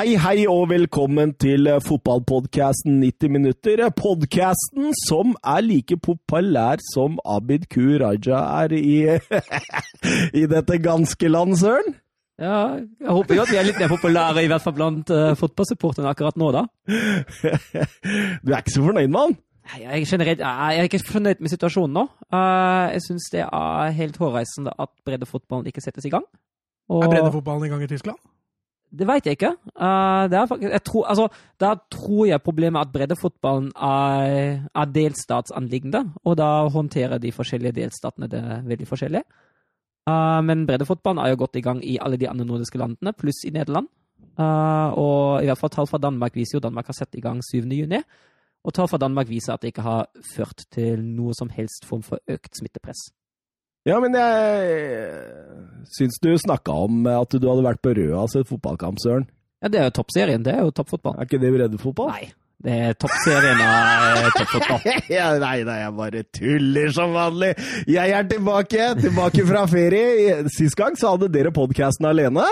Hei, hei og velkommen til fotballpodkasten 90 minutter. Podkasten som er like populær som Abid Q. Raja er i, i dette ganske land, Søren. Ja, jeg håper jo at vi er litt mer populære, i hvert fall blant uh, fotballsupporterne akkurat nå, da. du er ikke så fornøyd med han? Jeg er, generelt, jeg er ikke fornøyd med situasjonen nå. Uh, jeg syns det er helt hårreisende at breddefotballen ikke settes i gang. Og... Er breddefotballen i gang i Tyskland? Det veit jeg ikke. Uh, faktisk, jeg tror, altså, da tror jeg problemet er at breddefotballen er, er delstatsanliggende, og da håndterer de forskjellige delstatene det veldig forskjellig. Uh, men breddefotballen er jo godt i gang i alle de andre nordiske landene, pluss i Nederland. Uh, og i hvert fall tall fra Danmark viser jo Danmark har satt i gang 7. juni. Og tall fra Danmark viser at det ikke har ført til noe som helst form for økt smittepress. Ja, men jeg syns du snakka om at du hadde vært på Røa og sett fotballkamp, Søren. Ja, det er jo toppserien. Det er jo toppfotball. Er ikke det breddefotball? Nei. Det er toppserien av toppfotball. ja, nei, nei, jeg bare tuller som vanlig. Jeg er tilbake, tilbake fra ferie. Sist gang så hadde dere podkasten alene.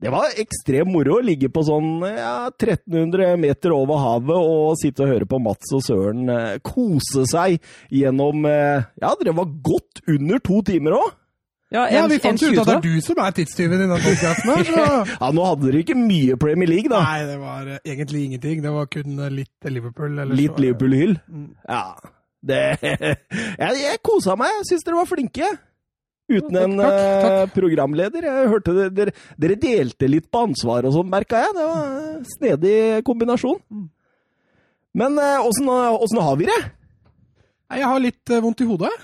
Det var ekstremt moro å ligge på sånn ja, 1300 meter over havet og sitte og høre på Mats og Søren eh, kose seg gjennom eh, Ja, dere var godt under to timer òg. Ja, en, ja, vi fant ut at det er du som er tidstyven i denne podkasten her. Så... ja, nå hadde dere ikke mye Premier League, da. Nei, det var uh, egentlig ingenting. Det var kun uh, litt Liverpool. litt Liverpool-hyll? Mm. Ja. Det Jeg, jeg kosa meg. Jeg syns dere var flinke. Uten en takk, takk. Uh, programleder. Jeg hørte det, dere, dere, delte litt på ansvar og sånn, merka jeg. Det var en snedig kombinasjon. Mm. Men åssen har vi det? Jeg har litt vondt i hodet.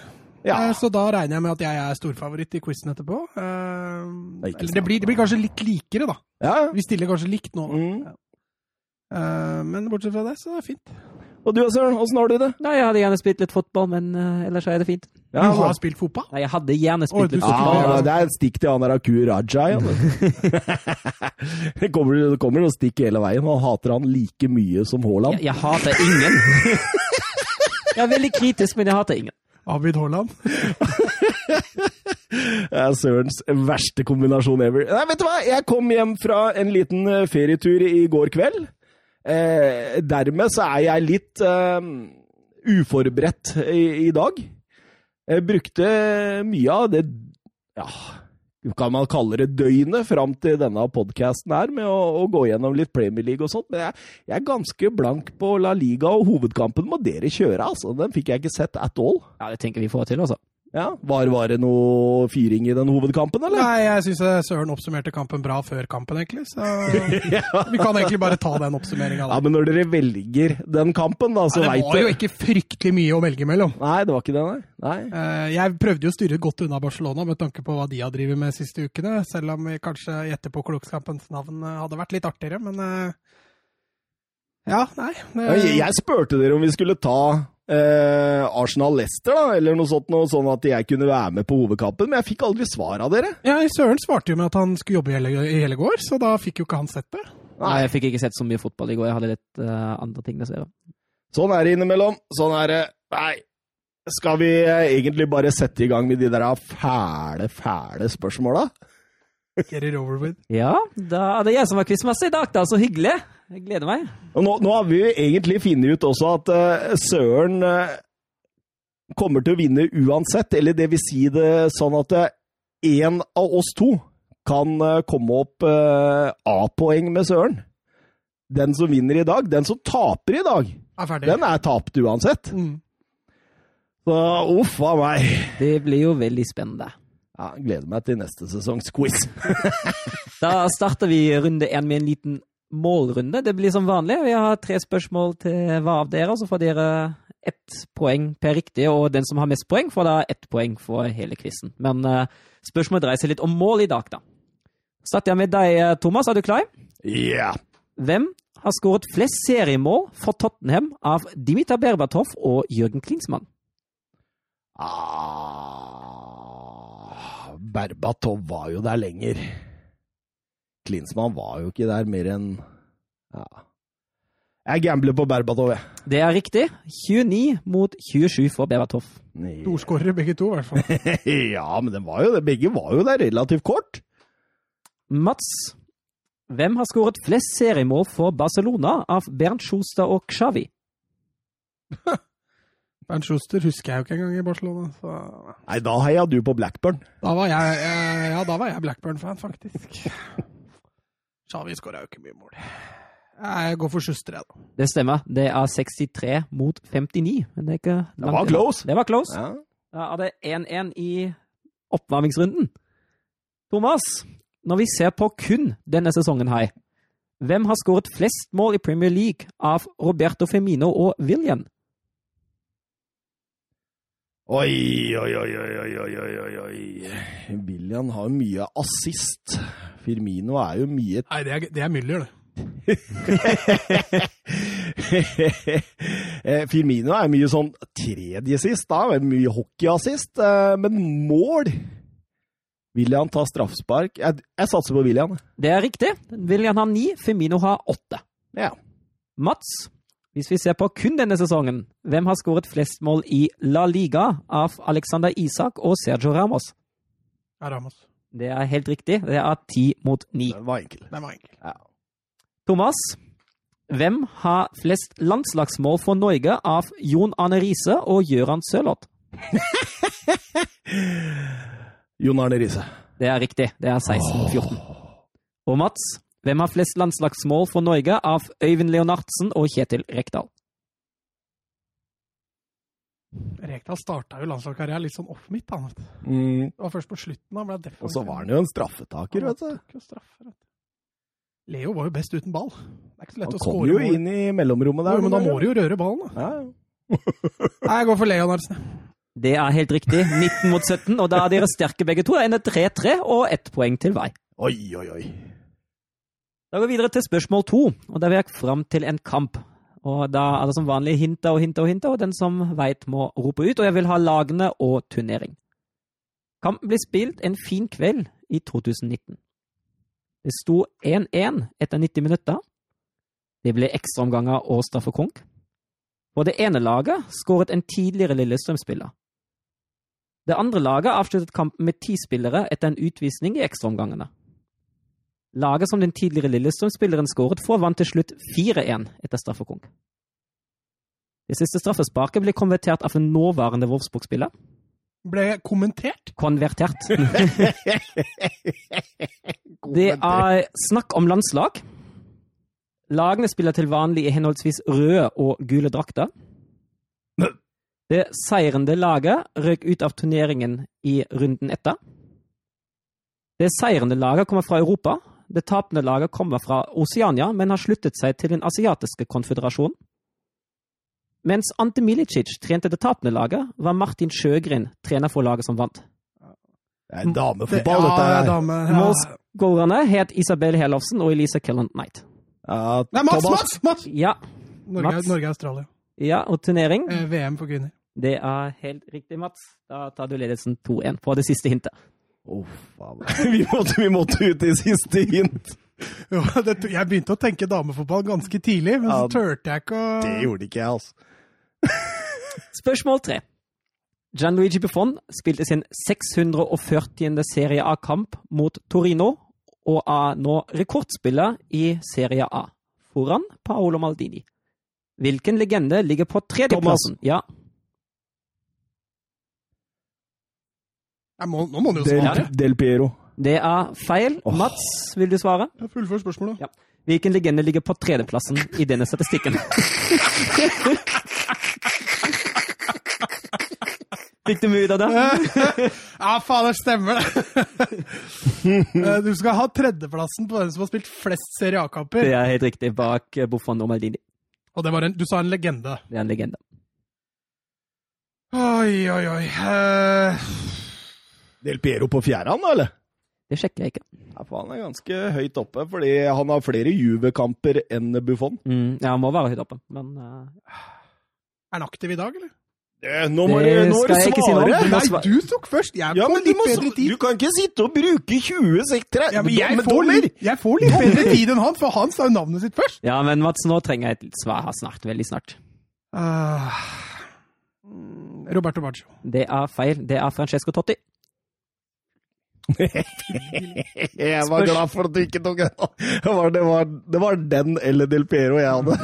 Ja. Eh, så da regner jeg med at jeg er storfavoritt i quizen etterpå. Eh, det, det, blir, det, blir, kanskje litt likere, da. Ja. Vi stiller kanskje likt nå. Mm. Men bortsett fra det, så er det fint. Og du Søren, åssen har du det? Nei, Jeg hadde gjerne spilt litt fotball, men ellers er det fint. Ja, du har spilt fotball? Nei, jeg hadde gjerne spilt litt fotball. Ja, det er et stikk til Anaraku Raja igjen. det kommer, det kommer noen stikk hele veien. Han hater han like mye som Haaland. Jeg, jeg hater ingen. jeg er veldig kritisk, men jeg hater ingen. Abid Haaland. det er Sørens verste kombinasjon ever. Nei, vet du hva? Jeg kom hjem fra en liten eh, ferietur i går kveld. Eh, dermed så er jeg litt eh, uforberedt i, i, dag. Jeg brukte mye av det ja, kan man kalle det døgnet fram til denne podkasten her, med å, å, gå gjennom litt Premier League og sånt. Men jeg, jeg, er ganske blank på La Liga, og hovedkampen må dere kjøre, altså. Den fikk jeg ikke sett at all. Ja, det tenker vi får til, altså. Ja, Var, var det noe fyring i den hovedkampen, eller? Nei, jeg syns eh, Søren oppsummerte kampen bra før kampen, egentlig. Så vi kan egentlig bare ta den oppsummeringa. Ja, men når dere velger den kampen, da, så veit dere Det var jo ikke fryktelig mye å velge mellom. Nei, det var ikke det, nei. nei. Eh, jeg prøvde jo å styre godt unna Barcelona med tanke på hva de har drevet med de siste ukene, selv om vi kanskje gjetter på klokskapens navn eh, hadde vært litt artigere, men ja, nei. Jeg, jeg spurte dere om vi skulle ta eh, Arsenal-Lester, da, eller noe sånt, noe, sånn at jeg kunne være med på hovedkampen, men jeg fikk aldri svar av dere. Ja, Søren svarte jo med at han skulle jobbe i hele, i hele går, så da fikk jo ikke han sett det. Nei, jeg fikk ikke sett så mye fotball i går. Jeg hadde litt uh, andre ting å se. Sånn er det innimellom. Sånn er det. Nei, skal vi eh, egentlig bare sette i gang med de der fæle, fæle spørsmåla? Get it over with. Ja, da er jeg som har quizmasse i dag, da. Så hyggelig. Jeg gleder meg. Og nå, nå har vi egentlig funnet ut også at uh, Søren uh, kommer til å vinne uansett. Eller det vil si det sånn at én uh, av oss to kan komme opp A-poeng med Søren. Den som vinner i dag. Den som taper i dag, er den er tapt uansett. Mm. Så uff a meg. Det blir jo veldig spennende. Ja, Gleder meg til neste sesongs quiz. da starter vi runde én med en liten målrunde. Det blir som vanlig. Vi har tre spørsmål til hver av dere, så får dere ett poeng per riktig, og den som har mest poeng, får da ett poeng for hele quizen. Men uh, spørsmålet dreier seg litt om mål i dag, da. Starter jeg med deg, eh, Thomas. Er du klar? Ja. Yeah. Hvem har skåret flest seriemål for Tottenham av Dimitar Berbatov og Jørgen Klinsmann? Ah, Berbatov var jo der lenger. Klinsmann var jo ikke der mer enn ja. Jeg gambler på Berbatov, jeg. Det er riktig. 29 mot 27 for Berbatov. Storskårere begge to, i hvert fall. ja, men var jo, begge var jo der relativt kort. Mats, Hvem har skåret flest seriemål for Barcelona av Bernt Schuster og Xavi? Bernt Schuster husker jeg jo ikke engang i Barcelona. Så... Nei, da heia du på Blackburn. Da var jeg, ja, da var jeg Blackburn-fan, faktisk. Xavi skåra jo ikke mye mål. Jeg går for Schuster, jeg, da. Det stemmer. Det er 63 mot 59. Men det er ikke langt. Det var close. Det var close. Ja. Da er det 1-1 i oppvarmingsrunden. Thomas, når vi ser på kun denne sesongen her, hvem har skåret flest mål i Premier League av Roberto Femino og William? Oi, oi, oi, oi, oi, oi, oi. William har jo mye assist. Firmino er jo mye Nei, det er, det er Müller, det. Firmino er mye sånn tredje sist, da. Mye hockeyassist. Eh, men mål William tar straffespark. Jeg, jeg, satser på William. Det er riktig. William har ni, Firmino har åtte. Ja. Mats, hvis vi ser på kun denne sesongen, hvem har skåret flest mål i La Liga av Alexander Isak og Sergio Ramos? Ja, Ramos. Det er helt riktig. Det er ti mot ni. Den var enkel. Den var enkel. Ja. Thomas, hvem har flest landslagsmål for Norge av Jon Arne Riise og Gøran Sørloth? Jon Arne Riise. Det er riktig. Det er 16 mot 14. Og Mats, hvem har flest landslagsmål for Norge av Øyvind Leonardsen og Kjetil Rekdal? Rekdal starta jo landslagskarrieren litt sånn off midt. Han. Mm. Det var først på slutten han ble defensiv. Og så var han jo en straffetaker, vet du. Straffer, vet du. Leo var jo best uten ball. Det er ikke så lett han å score. Han kom jo inn i mellomrommet der. Jo, men da må du jo røre ballen, da. Ja. Nei, jeg går for Leonardsen. Det er helt riktig. 19 mot 17, og da er dere sterke begge to. Ender 3-3 og ett poeng til hver. Oi, oi, oi. Da går vi videre til spørsmål to, og der vil jeg fram til en kamp. Og Da er det som vanlig hinta og hinta og hinta, og den som veit, må rope ut. Og jeg vil ha lagene og turnering. Kampen ble spilt en fin kveld i 2019. Det sto 1-1 etter 90 minutter. Det ble ekstraomganger og straffekonk. Og det ene laget skåret en tidligere Lillestrøm-spiller. Det andre laget avsluttet kampen med ti spillere etter en utvisning i ekstraomgangene. Laget som den tidligere Lillestrøm-spilleren skåret for, vant til slutt 4-1 etter straffekonk. Det siste straffesparket ble konvertert av en nåværende Wolfsburg-spiller. Ble kommentert? Konvertert. det er snakk om landslag. Lagene spiller til vanlig i henholdsvis røde og gule drakter. Det seirende laget røk ut av turneringen i runden etter. Det seirende laget kommer fra Europa, det tapende laget kommer fra Oceania, men har sluttet seg til den asiatiske konføderasjonen. Mens Ante Milicic trente det tapende laget, var Martin Sjøgren trener for laget som vant. Det er damefotball, dette her. Ja, dame, ja. Målskårerne het Isabel Helofsen og Elise Kelland Knight. Ja, Nei, Mats! Mats! Mats! Ja. Norge-Australia. Ja, og turnering? Eh, VM for kvinner. Det er helt riktig, Mats. Da tar du ledelsen 2-1 på det siste hintet. Oh, vi, måtte, vi måtte ut i siste hint! Jo, det, jeg begynte å tenke damefotball ganske tidlig, men ja, så turte jeg ikke å Det gjorde ikke jeg, altså. Spørsmål tre. Gianluigi Buffon spilte sin 640. Serie A-kamp mot Torino, og er nå rekordspiller i Serie A, foran Paolo Maldini. Hvilken legende ligger på tredjeplassen? Ja. Må, nå må du jo Del, svare. Del Piero. Det er feil. Oh. Mats, vil du svare? Jeg fullfører spørsmålet. Ja. Hvilken legende ligger på tredjeplassen i denne statistikken? Fikk du mye ut av det? ja, faen, det stemmer det. Eh, du skal ha tredjeplassen på den som har spilt flest Serie A-kamper. Det er helt riktig, bak Buffon og Maldini. Og en, du sa en legende? Det er en legende. Oi, oi, oi. Uh... Del Piero på fjerde, han da, eller? Det sjekker jeg ikke. Ja, for Han er ganske høyt oppe, fordi han har flere Juve-kamper enn Buffon. Mm, ja, han må være høyt oppe, men uh... Er han aktiv i dag, eller? Det, nå må det du svare! Si Nei, du tok først! Jeg ja, får litt må, bedre tid. Du kan ikke sitte og bruke 20 sektere ja, jeg, får litt, jeg får litt bedre tid enn han, for han sa jo navnet sitt først. Ja, men Mats, nå trenger jeg et svar snart. Veldig snart. Uh, Roberto Baggio. Det er feil. Det er Francesco Totti. jeg var glad for at du ikke tok den. Det var, det var den eller Del Piero jeg hadde.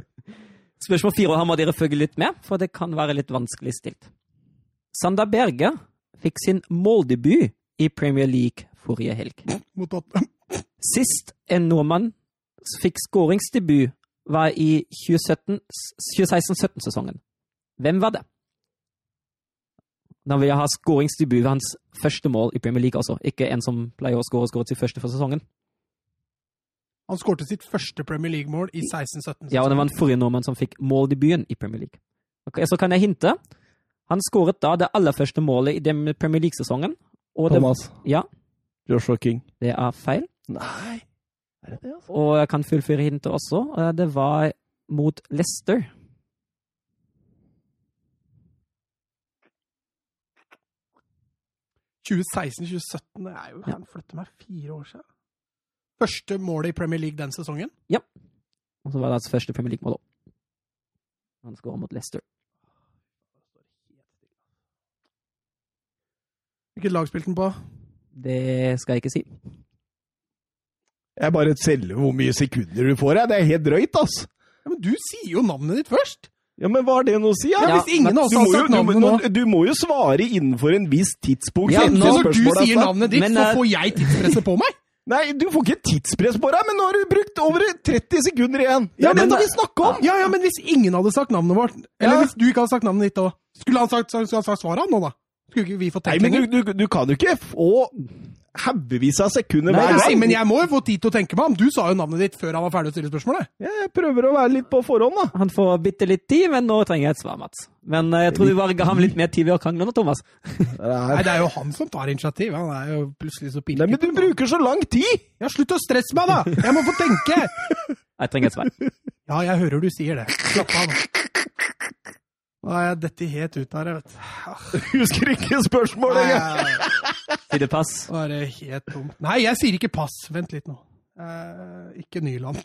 Spørsmål fire her må dere følge litt med, for det kan være litt vanskelig stilt. Sander Berge fikk sin måldebut i Premier League forrige helg. Sist en nordmann fikk skåringsdebut, var i 2016-17-sesongen. Hvem var det? Da vil jeg ha skåringsdebut ved hans første mål i Premier League også, ikke en som pleier å skåre og skåret sitt første for sesongen. Han skårte sitt første Premier League-mål i 16-17. Ja, og det var en forrige nordmann som fikk måldebuten i Premier League. Okay, så kan jeg hinte. Han skåret da det aller første målet i den Premier League-sesongen. Thomas. Det, ja. Joshua King. Det er feil. Nei. Er det det, altså? Og jeg kan fullføre hintet også. Eh, det var mot Leicester. – 2016-2017, det er jo Han flytter meg fire år siden. Første målet i Premier League den sesongen? Ja. Og så var det hans første Premier League-mål òg. Han skåra mot Leicester. Hvilket lag spilte han på? Det skal jeg ikke si. Jeg bare teller hvor mye sekunder du får, jeg. Det er helt drøyt, ass. Ja, Men du sier jo navnet ditt først! Ja, Men hva har det noe å si? Ja, ja Hvis ingen av oss har sagt navnet nå du, du, må jo svare innenfor en viss tidspunkt. Ja, når du sier navnet ditt, men, så får jeg tidspresset på meg! Nei, du får ikke tidspress på deg, men nå har du brukt over 30 sekunder igjen! Ja, men, ja, da vi snakker om! Ja, ja, men hvis ingen hadde sagt navnet vårt, eller ja. hvis du ikke hadde sagt navnet ditt òg, skulle han sagt, sagt, sagt svaret nå, da? Skulle ikke vi fått tenkt lenger? Nei, men du, du, du, kan jo ikke få haugevis av sekunder Nei, nei, men jeg må jo få tid til å tenke meg om. Du sa jo navnet ditt før han var ferdig å stille spørsmålet. Jeg prøver å være litt på forhånd, da. Han får bitte litt tid, men nå trenger jeg et svar, Mats. Men uh, jeg tror du bare ga ham litt mer tid ved å krangle nå, Thomas. Nei, det er jo han som tar initiativ. Han er jo plutselig så pinlig. Men du bruker så lang tid! Ja, slutt å stresse meg, da! Jeg må få tenke! jeg trenger et svar. Ja, jeg hører du sier det. Slapp av nå. Nå er jeg dette helt ut av det, vet du. Husker ikke spørsmålet engang! Sier du pass? Nå er det helt tomt. Nei, jeg sier ikke pass. Vent litt nå. Eh, ikke Nyland.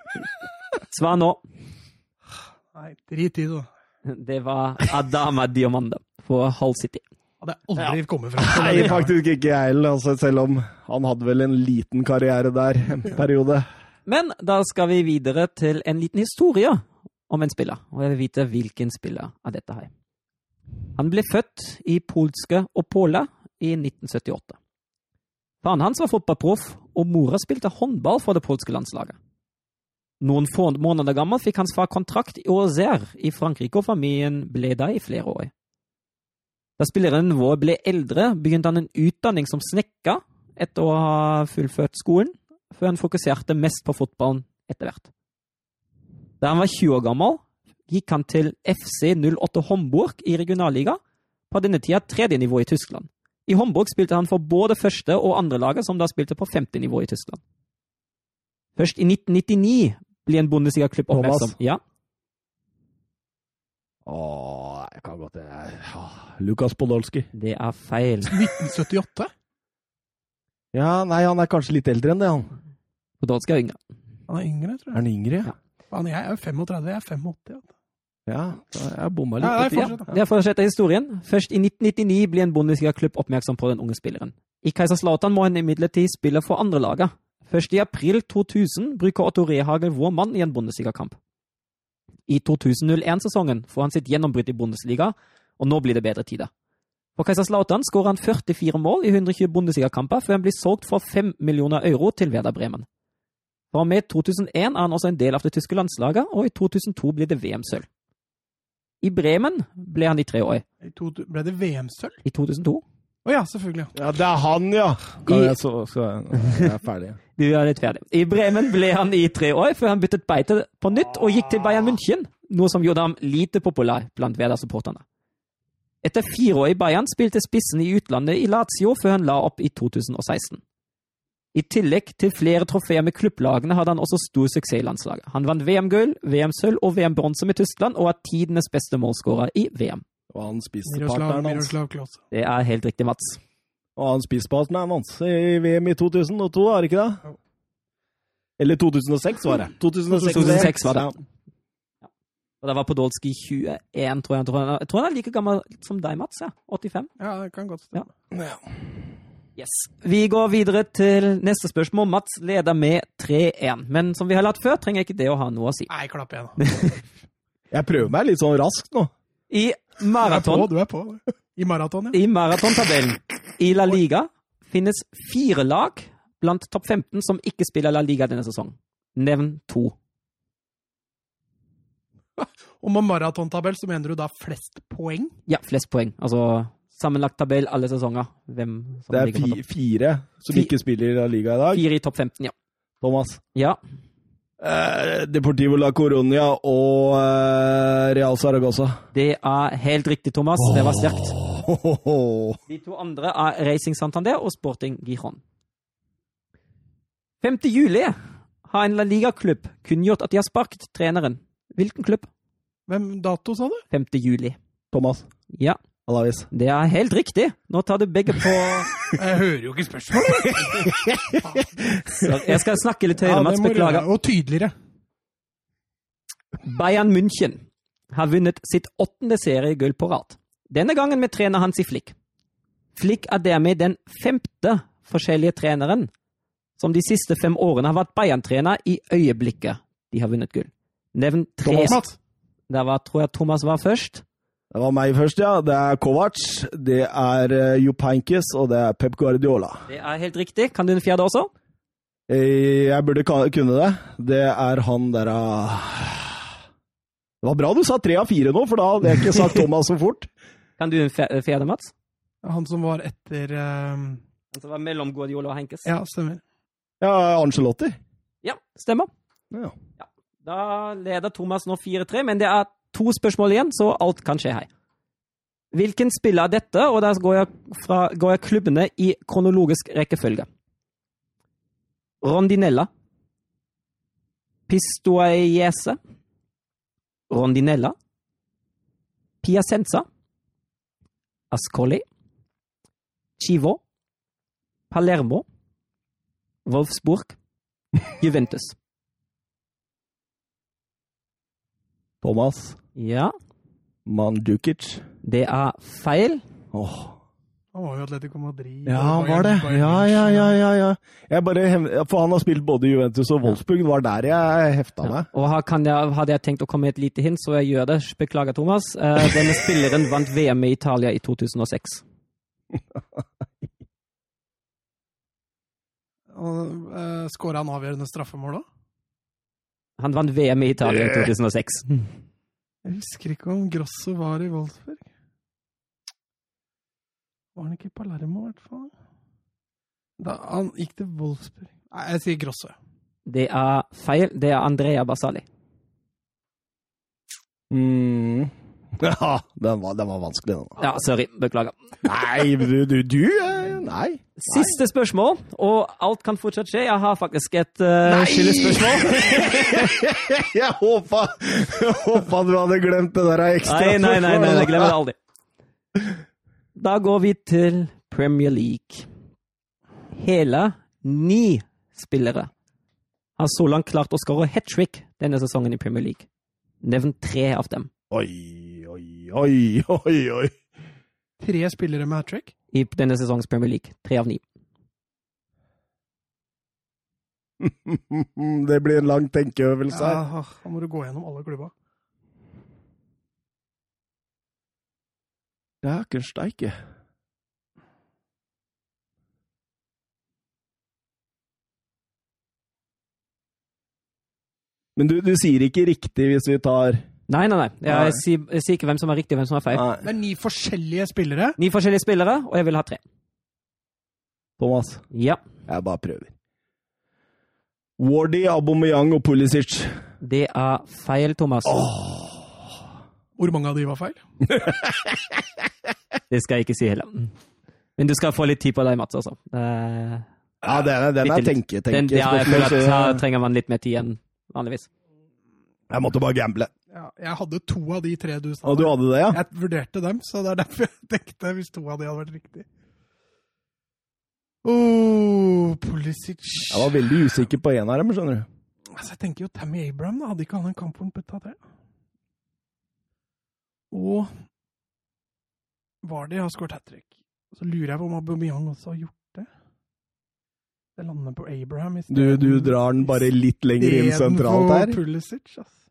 Svar nå. Nei, drit i det, da. Det var Adama Diomanda på Hull City. Hadde jeg aldri ja. kommet fra til. Nei, faktisk ikke jeg heller, altså, selv om han hadde vel en liten karriere der en periode. Men da skal vi videre til en liten historie om en spiller, og jeg vil vite hvilken spiller av dette her. Han ble født i polske Opola i 1978. Faren hans var fotballproff, og mora spilte håndball for det polske landslaget. Noen få måneder gammel fikk hans far kontrakt i Auxerre i Frankrike, og familien ble der i flere år. Da spilleren vår ble eldre, begynte han en utdanning som snekker etter å ha fullført skolen, før han fokuserte mest på fotballen etter hvert. Da han var 20 år gammel, gikk han til FC 08 Homburg i regionalliga, på denne tida tredje nivå i Tyskland. I Homburg spilte han for både første og andre laget, som da spilte på femte nivå i Tyskland. Først i 1999 blir en Bundesliga-klubb oppmerksom. Ja. Åh, jeg kan godt det. Lukas Podolski. Det er feil. 1978? Ja, nei, han er kanskje litt eldre enn det, han. Podolski er yngre. Han er yngre, tror jeg. Er han yngre? Ja. Han, jeg er jo 35, jeg er 85. Ja, jeg bomma litt. Ja, fortsatt, ja. fortsetter historien. Først i 1999 blir en Bundesliga-klubb oppmerksom på den unge spilleren. I Kaiserslautern må han imidlertid spille for andre laget. Først i april 2000 bruker Otto Rehagel vår mann i en Bundesliga-kamp. I 2001-sesongen får han sitt gjennombrudd i Bundesliga, og nå blir det bedre tider. For Kaiserslautern skårer han 44 mål i 120 Bundesliga-kamper før han blir solgt for 5 millioner euro til Werder Bremen. Fra og med 2001 er han også en del av det tyske landslaget, og i 2002 blir det VM-sølv. I Bremen ble han i tre år. I to, ble det VM-sølv? I 2002. Å oh, ja, selvfølgelig. Ja, det er han, ja! Kan I, jeg så, så jeg er ferdig. Du er litt ferdig. I Bremen ble han i tre år, før han byttet beite på nytt og gikk til Bayern München, noe som gjorde ham lite populær blant Veda-supporterne. Etter fire år i Bayern spilte spissen i utlandet i Lazio før han la opp i 2016. I tillegg til flere trofeer med klubblagene hadde han også stor suksess i landslaget. Han vant VM-gull, VM-sølv og VM-bronse med Tyskland, og er tidenes beste målskårer i VM. Og han spisepartneren hans. Det er helt riktig, Mats. Og han spisepartneren hans i VM i 2002, er det ikke det? Eller 2006, var det. 2006, 2006 var det. Ja. Og det var Podolsky 21, tror jeg. Jeg tror han er like gammel som deg, Mats. Ja. 85. Ja, det kan godt stemme. Ja. Yes. Vi går videre til neste spørsmål. Mats leder med 3-1. Men som vi har latt før, trenger ikke det å ha noe å si. Nei, klapp igjen, da. jeg prøver meg litt sånn raskt nå. I maraton Du er på, du er på. I maraton, ja. I maratontabellen i La Liga finnes fire lag blant topp 15 som ikke spiller La Liga denne sesongen. Nevn to. Og med maratontabell så mener du da flest poeng? Ja, flest poeng. Altså sammenlagt tabell alle sesonger. Hvem det er fi, fire som ikke spiller i La Liga i dag? Fire i topp 15, ja. Thomas? Ja. Eh, Deportivo la Coronia og eh, Real Saragossa. Det er helt riktig, Thomas. Det var sterkt. De to andre er Racing Santander og Sporting Gijon. 5. juli har en La Liga-klubb kunngjort at de har sparket treneren. Hvilken klubb? Hvem dato, sa du? 5. juli. Thomas. Ja. Alavis. Det er helt riktig. Nå tar du begge på Jeg hører jo ikke spørsmålet! jeg skal snakke litt høyere, ja, Mats. Beklager. Og tydeligere. Bayern München har vunnet sitt åttende seriegull på rad. Denne gangen med trener Hansi Flick. Flick er dermed den femte forskjellige treneren som de siste fem årene har vært Bayern-trener i øyeblikket de har vunnet gull. Nevn tre Thomas. Der var, tror jeg Thomas var først. Det var meg først, ja. Det er Kovac, det er Jupp Heynckes, og det er Pep Guardiola. Det er helt riktig. Kan du den fjerde også? Eh, jeg burde kunne det. Det er han der uh... Det var bra du sa tre av fire nå, for da hadde jeg ikke sagt Thomas så fort. kan du den fjerde, Mats? Han som var etter uh... Han som var mellom Guardiola og Henkes? Ja, stemmer. Ja, Angelotti. Ja, stemmer. Ja. ja. Da leder Thomas nå 4-3, men det er to spørsmål igjen, så alt kan skje her. Hvilken spiller er dette? Og der går jeg, fra, går jeg klubbene i kronologisk rekkefølge. Rondinella. Pistoiese. Rondinella. Piacenza. Ascoli. Chivo. Palermo. Wolfsburg. Juventus. Thomas. Ja. Mandukic. Det er feil. Åh. Han var jo Atletico Madrid. Ja, han var det. Ja, ja, ja. ja, ja. Jeg bare, for han har spilt både Juventus og Wolfsburg. Det var der jeg hefta meg. Ja. Og jeg, Hadde jeg tenkt å komme med et lite hint, så jeg gjør det. Beklager, Thomas. Eh, denne spilleren vant VM i Italia i 2006. Og uh, Skåra han avgjørende straffemål da? Han vant VM i Italia i 2006. Jeg husker ikke om Grosso var i Wolfsburg. Var han ikke i Palermo, i hvert fall? Da han gikk til Wolfsburg Nei, jeg sier Grosso. Det er feil. Det er Andrea Basali. Mm. Ja, den var, den var vanskelig, den. Ja, sorry. Beklager. Nei, du, du, du Nei. Siste spørsmål, og alt kan fortsatt skje. Jeg har faktisk et uh, skillespørsmål. jeg håpa, håpa du hadde glemt det der ekstra. Nei, nei, nei, nei, jeg glemmer det aldri. Da går vi til Premier League. Hele ni spillere har så langt klart å skåre hat trick denne sesongen i Premier League. Nevn tre av dem. Oi, oi, oi, oi. Tre spillere med hat trick? I denne sesongens Premier League. Tre av ni. det blir en lang tenkeøvelse. Ja, da må du gå gjennom alle klubba. Dæken steike. Men du, du sier ikke riktig hvis vi tar Nei, nei, nei. Jeg, sier, jeg sier, ikke hvem som er riktig og hvem som er feil. Nei. Det er ni forskjellige spillere? Ni forskjellige spillere, og jeg vil ha tre. Thomas? Ja. Jeg bare prøver. Wardy, Aubameyang og Pulisic. Det er feil, Thomas. Hvor mange av de var feil? det skal jeg ikke si heller. Men du skal få litt tid på deg, Mats, også. Uh, ja, den er, den er tenke, tenke. Den, ja, jeg føler at her trenger man litt mer tid enn vanligvis. Jeg måtte bare gamble. Ja, jeg hadde to av de tre du sa. Og du hadde det, ja? Jeg vurderte dem, så det er derfor jeg tenkte hvis to av de hadde vært riktig. Oh, Pulisic Jeg var veldig usikker på en av dem, skjønner du. Altså, jeg tenker jo Tammy Abraham, da. Hadde ikke han en kamp hvor han putta tre? Og Vardy har skåret hat trick. Så lurer jeg på om Aubameyang også har gjort det. Det lander på Abraham. Du, du, drar den bare litt lenger inn sentralt her? Pulisic, ass.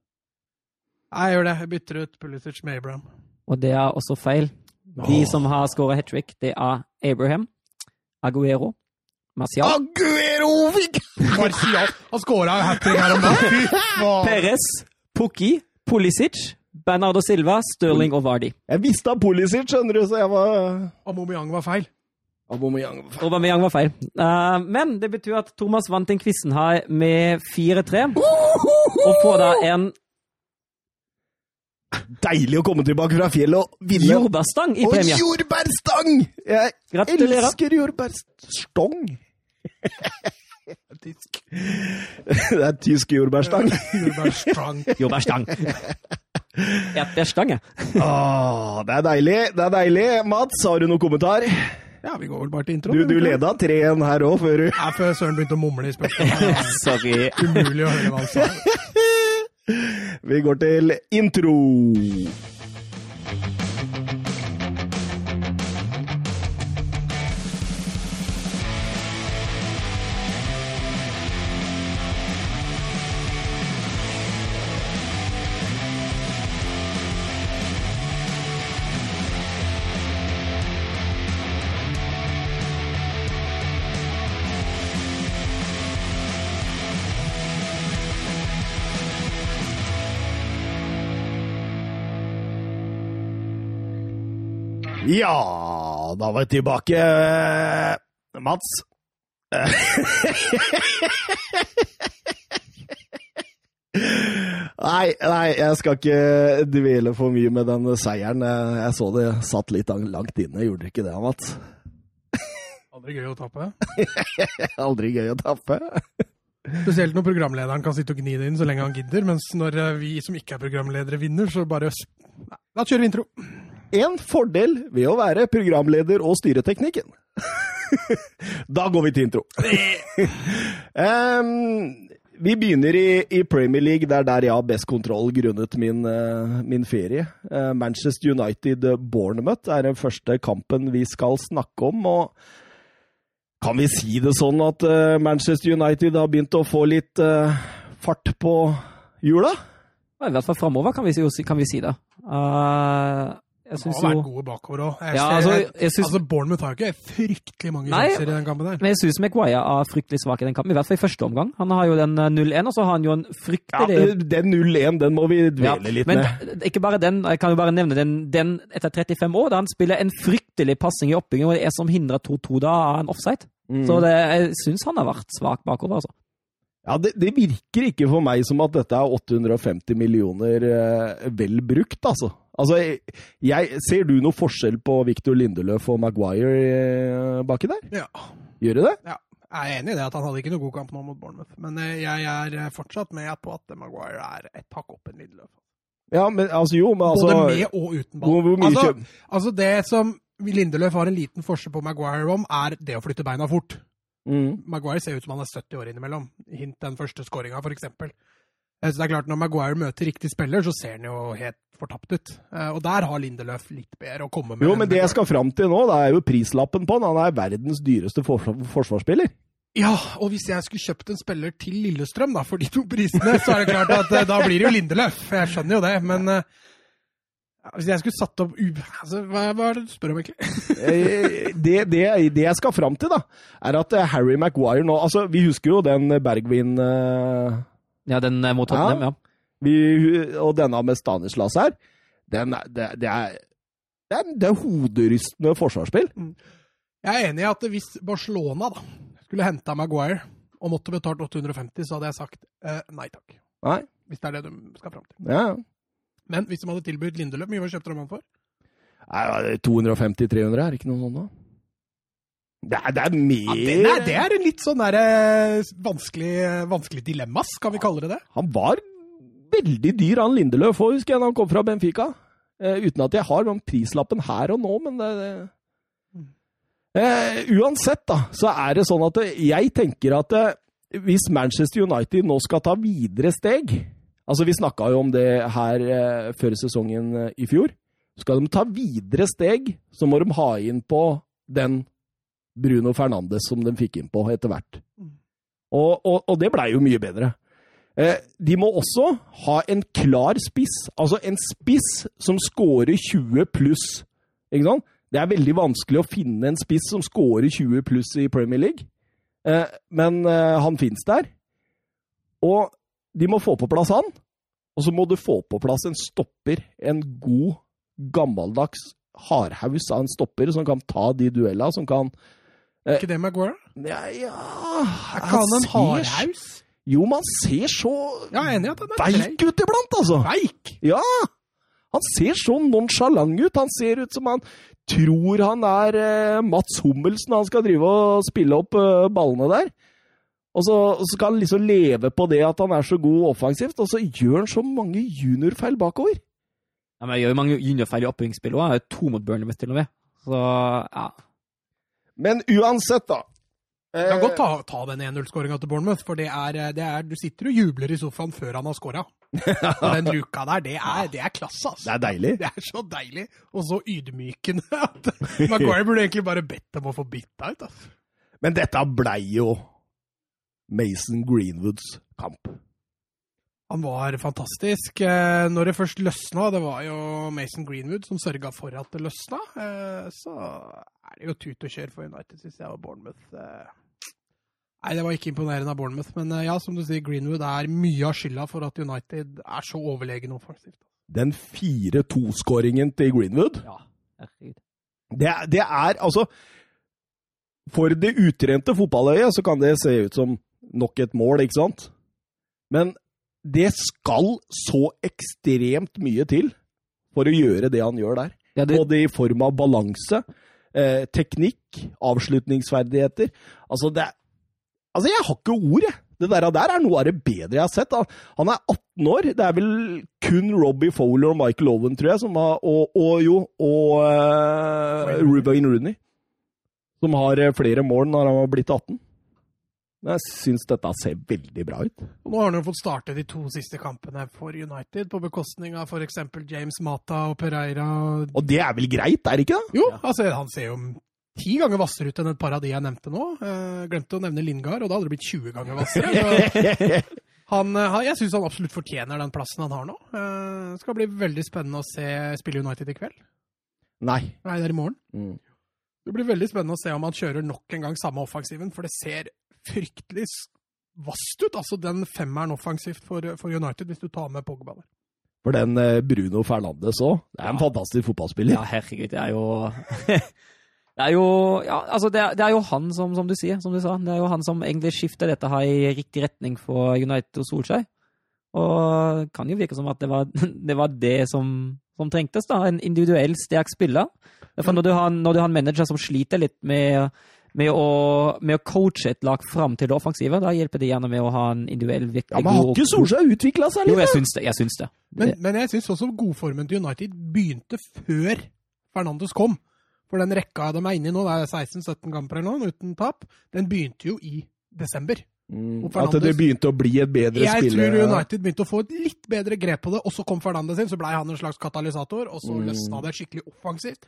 Jeg gjør det. Jeg bytter ut Pulisic med Abraham. Og det er også feil. De oh. som har skåra hat trick, det er Abraham, Aguero, Marcial Aguero! Marcial! Han skåra hat trick her om dagen! Perez, Pukki, Pulisic, Bernardo Silva, Stirling og Vardi. Jeg visste av Pulisic, skjønner du, så jeg var Aubameyang var feil. Aubameyang var feil. Aubameyang var feil. Uh, men det betyr at Thomas vant den quizen her med 4-3, og får da en Deilig å komme tilbake fra fjellet og vinne. Jordbærstang i premie. Og jordbærstang! Jeg Gratulerer. elsker jordbærstong. tysk. Det er tysk jordbærstang. jordbærstang. jordbærstang. Erdbærstang, Åh, det er deilig. Det er deilig. Mats, har du noen kommentar? Ja, vi går vel bare til intro. Du, du leda 3-1 her òg, før du Ja, før Søren begynte å mumle i spørsmålet. Sorry. Umulig å høre hva han sa. Vi går til intro. Ja, da var vi tilbake. Mats? nei, nei, jeg skal ikke dvele for mye med den seieren. Jeg så det satt litt langt inne, gjorde det ikke det, Mats? Aldri gøy å tape? Aldri gøy å tape. Spesielt når programlederen kan sitte og gni det inn så lenge han gidder, mens når vi som ikke er programledere, vinner, så bare Da kjører vi intro en fordel ved å være programleder og styreteknikken. da går vi til intro. um, vi begynner i, i, Premier League, det er der jeg har best kontroll grunnet min, uh, min ferie. Uh, Manchester United-Bournemouth er den første kampen vi skal snakke om. og Kan vi si det sånn at uh, Manchester United har begynt å få litt fart på hjula? I hvert fall framover, kan, kan, vi si det. Uh, jeg synes har vært gode bakover òg. Ja, altså, synes... altså, Bournemouth har jo ikke fryktelig mange sjanser i den kampen der. Men jeg syns Maguire er fryktelig svak i den kampen, i hvert fall i første omgang. Han har jo den 0-1, eh, og så har han jo en fryktelig Ja, Den 0-1, den må vi dvele ja, litt men med. Men ikke bare den, jeg kan jo bare nevne den, den etter 35 år, da han spiller en fryktelig passing i oppbygging, og det er som hindrer 2-2 da av en offside. Mm. Så det, jeg syns han har vært svak bakover, altså. Ja, det, det, virker ikke for meg som at dette er 850 millioner eh, vel brukt, altså. Altså, jeg, Ser du noe forskjell på Victor Lindeløf og Maguire eh, baki der? Ja. Gjør du det? Ja. Jeg er enig i det, at han hadde ikke noe god kamp nå mot Bournemouth. Men eh, jeg er eh, fortsatt med på at Maguire er et hakk opp en Lindeløf. Ja, men altså jo, men altså Både med og uten ball. Altså, altså, det som Lindeløf har en liten forskjell på Maguire om, er det å flytte beina fort. Mm. Maguire ser ut som han er 70 år innimellom. Hint den første skåringa, f.eks. Så det er klart, Når Maguire møter riktig spiller, så ser han jo helt fortapt ut. Eh, og der har Lindeløf litt bedre å komme med. Jo, men det jeg skal fram til nå, det er jo prislappen på han. Han er verdens dyreste forsvarsspiller. Ja, og hvis jeg skulle kjøpt en spiller til Lillestrøm da, for de to prisene, så er det klart at eh, da blir det jo Lindeløf. Jeg skjønner jo det, men uh, hvis jeg skulle satt opp altså, hva, hva, er det du spør om, egentlig? det, det, det, jeg skal fram til, da, er at Harry Maguire nå altså, Vi husker jo den Bergwin uh, Ja, den mot Tottenham, ja. ja. Vi, og denne med Stanislas her, den, det, det, er, det, er, det er hoderystende forsvarsspill. Mm. Jeg er enig i at hvis Barcelona da, skulle henta Maguire og måtte betalt 850, så hadde jeg sagt eh, nei takk. Nei. Hvis det er det du skal fram til. Ja. Men hvis de hadde tilbudt Lindeløp, mye hva kjøpte de han for? 250-300 er ikke noe sånt da? Det er, det er mer ja, det, er, det er en litt sånn der, eh, vanskelig, vanskelig dilemma, skal vi kalle det det? Han var veldig dyr, han Lindeløf òg, husker jeg, da han kom fra Benfica. Uh, uten at jeg har den prislappen her og nå, men det, det Eh, Uansett, da, så er det sånn at jeg tenker at hvis Manchester United nå skal ta videre steg Altså, vi snakka jo om det her før sesongen i fjor. Skal de ta videre steg, så må de ha inn på den Bruno Fernandes som de fikk inn på etter hvert. Og, og, og det blei jo mye bedre. Eh, de må også ha en klar spiss. Altså en spiss som scorer 20 pluss. Ikke sant? Det er veldig vanskelig å finne en spiss som scorer 20 pluss i Premier League. Eh, men eh, han fins der. Og de må få på plass han. Og så må du få på plass en stopper. En god, gammeldags hardhaus av en stopper som kan ta de duellene, som kan Er ikke det Maguire? Ja, ja Er ikke han en hardhaus? Jo, man ser så ja, enig at er veik ut iblant, altså. Veik? Ja! Han ser så nonsjalant ut. Han ser ut som han tror han er eh, Mats Hummels når han skal drive og spille opp eh, ballene der. Og så, skal han liksom leve på det at han er så god offensivt, og så gjør han så mange juniorfeil bakover. Ja, men Jeg gjør jo mange juniorfeil i oppbyggingsspillet òg. To mot Burnley til og med. Så, ja. Men uansett, da. Jeg kan godt ta, ta den 1-0-skåringa til Bournemouth, for det er, det er, du sitter og jubler i sofaen før han har skåra. den luka der, det er, det er klasse, altså. Det er deilig. Det er så deilig, og så ydmykende at Maguire burde egentlig bare bedt dem å få bytta ut. Altså. Men dette blei jo Mason Greenwoods kamp. Han var fantastisk. Eh, når det først løsna, det var jo Mason Greenwood som sørga for at det løsna, eh, så er det jo tut og kjør for United, syns jeg, og Bournemouth. Eh, nei, det var ikke imponerende av Bournemouth, men ja, som du sier, Greenwood er mye av skylda for at United er så overlegen offensivt. Den 4-2-skåringen til Greenwood Ja, herregud. Det, det er altså For det utrente fotballøyet så kan det se ut som nok et mål, ikke sant? Men det skal så ekstremt mye til for å gjøre det han gjør der. Ja, det... Både i form av balanse, eh, teknikk, avslutningsferdigheter. Altså, det er Altså, jeg har ikke ord, jeg. Det der, der, er noe av det bedre jeg har sett. Han er 18 år. Det er vel kun Robbie Fowler og Michael Owen, tror jeg, som har, og, og jo, og uh, Ruben Rooney, som har eh, flere mål når han har blitt 18. Men jeg syns dette ser veldig bra ut. Og nå har han jo fått starte de to siste kampene for United, på bekostning av f.eks. James Mata og Pereira. Og det er vel greit, er det ikke det? Jo, altså han ser jo ti ganger hvassere ut enn et par av de jeg nevnte nå. Uh, glemte å nevne Lingard, og da hadde det blitt 20 ganger hvassere. han, uh, jeg syns han absolutt fortjener den plassen han har nå. Uh, det skal bli veldig spennende å se spille United i kveld. Nei. Nei, det er i morgen. Mm. Det blir veldig spennende å se om han kjører nok en gang samme offensiven, for det ser fryktelig vasst ut, altså den femmeren offensivt for, for, United, hvis du tar med Pogba der. For den eh, Bruno Fernandes òg, det er en ja. fantastisk fotballspiller. Ja, herregud, det er jo Det er jo, ja, altså det er, det er jo han som, som, du sier, som du sa, det er jo han som egentlig skifter dette her i riktig retning for United og Solskjær. Og det kan jo virke som at det var det, var det som, som, trengtes, da. En individuell sterk spiller. For når du, har, når du har en manager som sliter litt med med å, med å, coache et lag fram til det offensive. Da hjelper det gjerne med å ha en individuell virkelig god Ja, Men har ikke Solskjær utvikla seg litt? Jo, jeg syns det. Jeg syns det. Men, men, jeg syns også godformen til United begynte før Fernandes kom. For den rekka de er inne i nå, det er 16-17 kamper eller noe, uten tap, den begynte jo i desember. Mm, at det begynte å bli et bedre jeg spiller? Jeg tror United begynte å få et litt bedre grep på det, og så kom Fernandes inn, så blei han en slags katalysator, og så mm. løsna det skikkelig offensivt.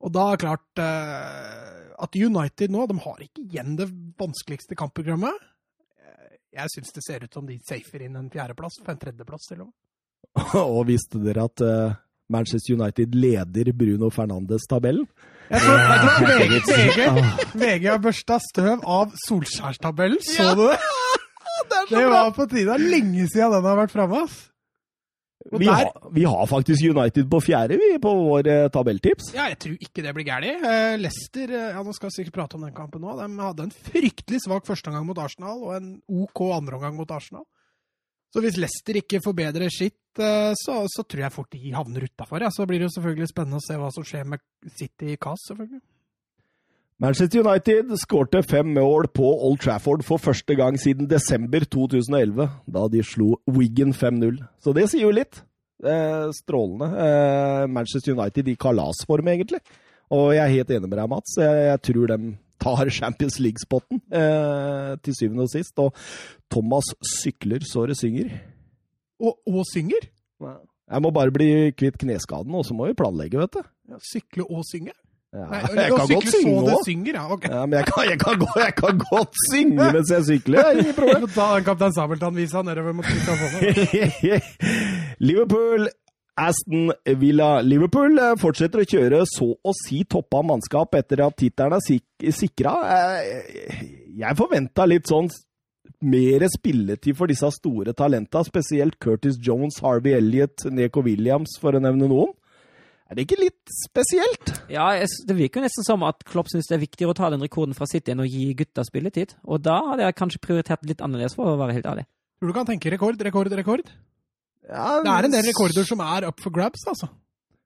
Og da er det klart eh, at United nå de har ikke igjen det vanskeligste kampprogrammet. Eh, jeg syns det ser ut som de safer inn en fjerdeplass, for en tredjeplass til og med. og visste dere at uh, Manchester United leder Bruno Fernandes-tabellen? Jeg tror, jeg tror VG, VG, VG har børsta støv av solskjærstabellen, Så du det? Det, det var på tide. Lenge siden den har vært framme. Vi, har, vi, har, faktisk United på fjerde vi, på vår uh, tabelltips. Ja, jeg tror ikke det blir gærent. Uh, Leicester uh, ja, nå skal vi sikkert prate om den kampen nå, de hadde en fryktelig svak førsteomgang mot Arsenal og en OK andreomgang mot Arsenal. Så hvis Leicester ikke forbedrer sitt, uh, så, så, tror jeg fort de havner utafor. Ja. Så blir det jo selvfølgelig spennende å se hva som skjer med City i CAS, selvfølgelig. Manchester United skårte fem mål på Old Trafford for første gang siden desember 2011, da de slo Wiggen 5-0. Så det sier jo litt. Eh, strålende. Eh, Manchester United i kalasform, egentlig. Og jeg er helt enig med deg, Mats. Jeg, jeg tror de tar Champions League-spotten eh, til syvende og sist. Og Thomas sykler så det synger. Og, og synger? Jeg må bare bli kvitt kneskaden, og så må vi planlegge, vet du. Ja, sykle og synge? Ja, jeg kan godt synge òg. Ja, okay. ja, men jeg kan, jeg, kan godt, jeg kan, godt, synge mens jeg sykler. Ingen problem. Ta den Kaptein Sabeltann-visa nedover mot Liverpool, Aston Villa. Liverpool eh, fortsetter å kjøre så å si toppa mannskap etter at tittelen er sik sikra. Eh, jeg forventa litt sånn mer spilletid for disse store talenta, spesielt Curtis Jones, Harvey Elliot, Neko Williams, for å nevne noen. Er det ikke litt spesielt? Ja, det virker jo nesten som at Klopp syns det er viktigere å ta den rekorden fra City enn å gi gutta spilletid. Og da hadde jeg kanskje prioritert litt annerledes, for å være helt ærlig. Tror du kan tenke rekord, rekord, rekord? Ja, det er en del rekorder som er up for grabs, altså.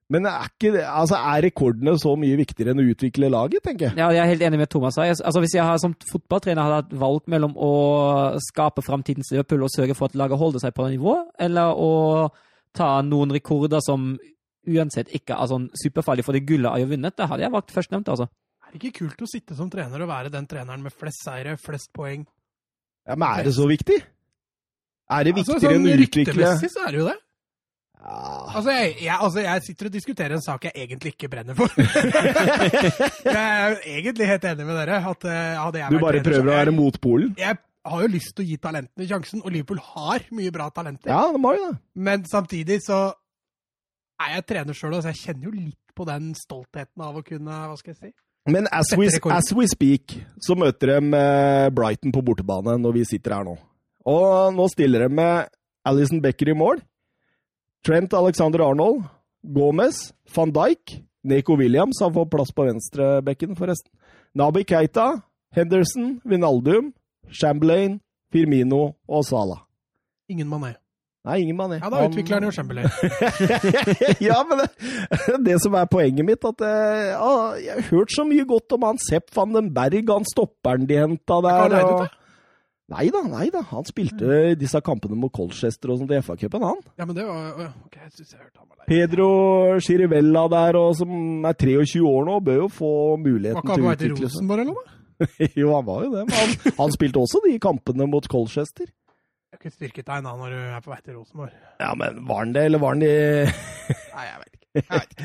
Men er, ikke, altså, er rekordene så mye viktigere enn å utvikle laget, tenker jeg? Ja, jeg er helt enig med Thomas. Altså, hvis jeg som fotballtrener hadde hatt valg mellom å skape framtidens Liverpool og sørge for at laget holder seg på det nivået, eller å ta noen rekorder som uansett ikke er sånn superfarlig for det gullet jeg har vunnet, Det hadde jeg valgt førstnevnte, altså. Er det ikke kult å sitte som trener og være den treneren med flest seire, flest poeng? Ja, Men er det så viktig? Er det viktigere altså, sånn, enn å utvikle Ryktemessig så er det jo det. Ja. Altså, jeg, jeg, altså, jeg, sitter og diskuterer en sak jeg egentlig ikke brenner for. jeg er egentlig helt enig med dere. At, uh, du bare trener, prøver å være motpolen? Jeg har jo lyst til å gi talentene sjansen, og Liverpool har mye bra talenter. Ja, de har jo det. Men samtidig så er jeg trener sjøl, så jeg kjenner jo litt på den stoltheten av å kunne Hva skal jeg si? Men as we, as we speak, så møter de eh, Brighton på bortebane når vi sitter her nå. Og nå stiller de med Alison Becker i mål. Trent Alexander Arnold, Gomez, van Dijk, Neko Williams har fått plass på venstrebekken, forresten. Nabi Keita, Henderson, Vinaldum, Chamberlain, Firmino og Salah. Ingen mané. Nei, ingen mané. Ja, da utvikler han jo Chamberlain. ja, men det, det, som er poenget mitt, at jeg, eh, jeg har hørt så mye godt om han Sepp van den Berg, han stopperen de henta der. Og... Nei da, nei da. Han spilte mm. disse kampene mot Colchester og sånt i FA-cupen, han. Ja, men det var... Ok, jeg synes jeg hørte han var leid. Pedro Chirivella der, og som er 23 år nå, bør jo få muligheten til å utvikle seg. Var ikke han på vei til Rosenborg, eller noe? jo, han var jo det. Men han, han spilte også de kampene mot Colchester. Det er ikke et styrketegn da når du er på vei til Rosenborg. Ja, men var han det, eller var han de Nei, jeg vet ikke.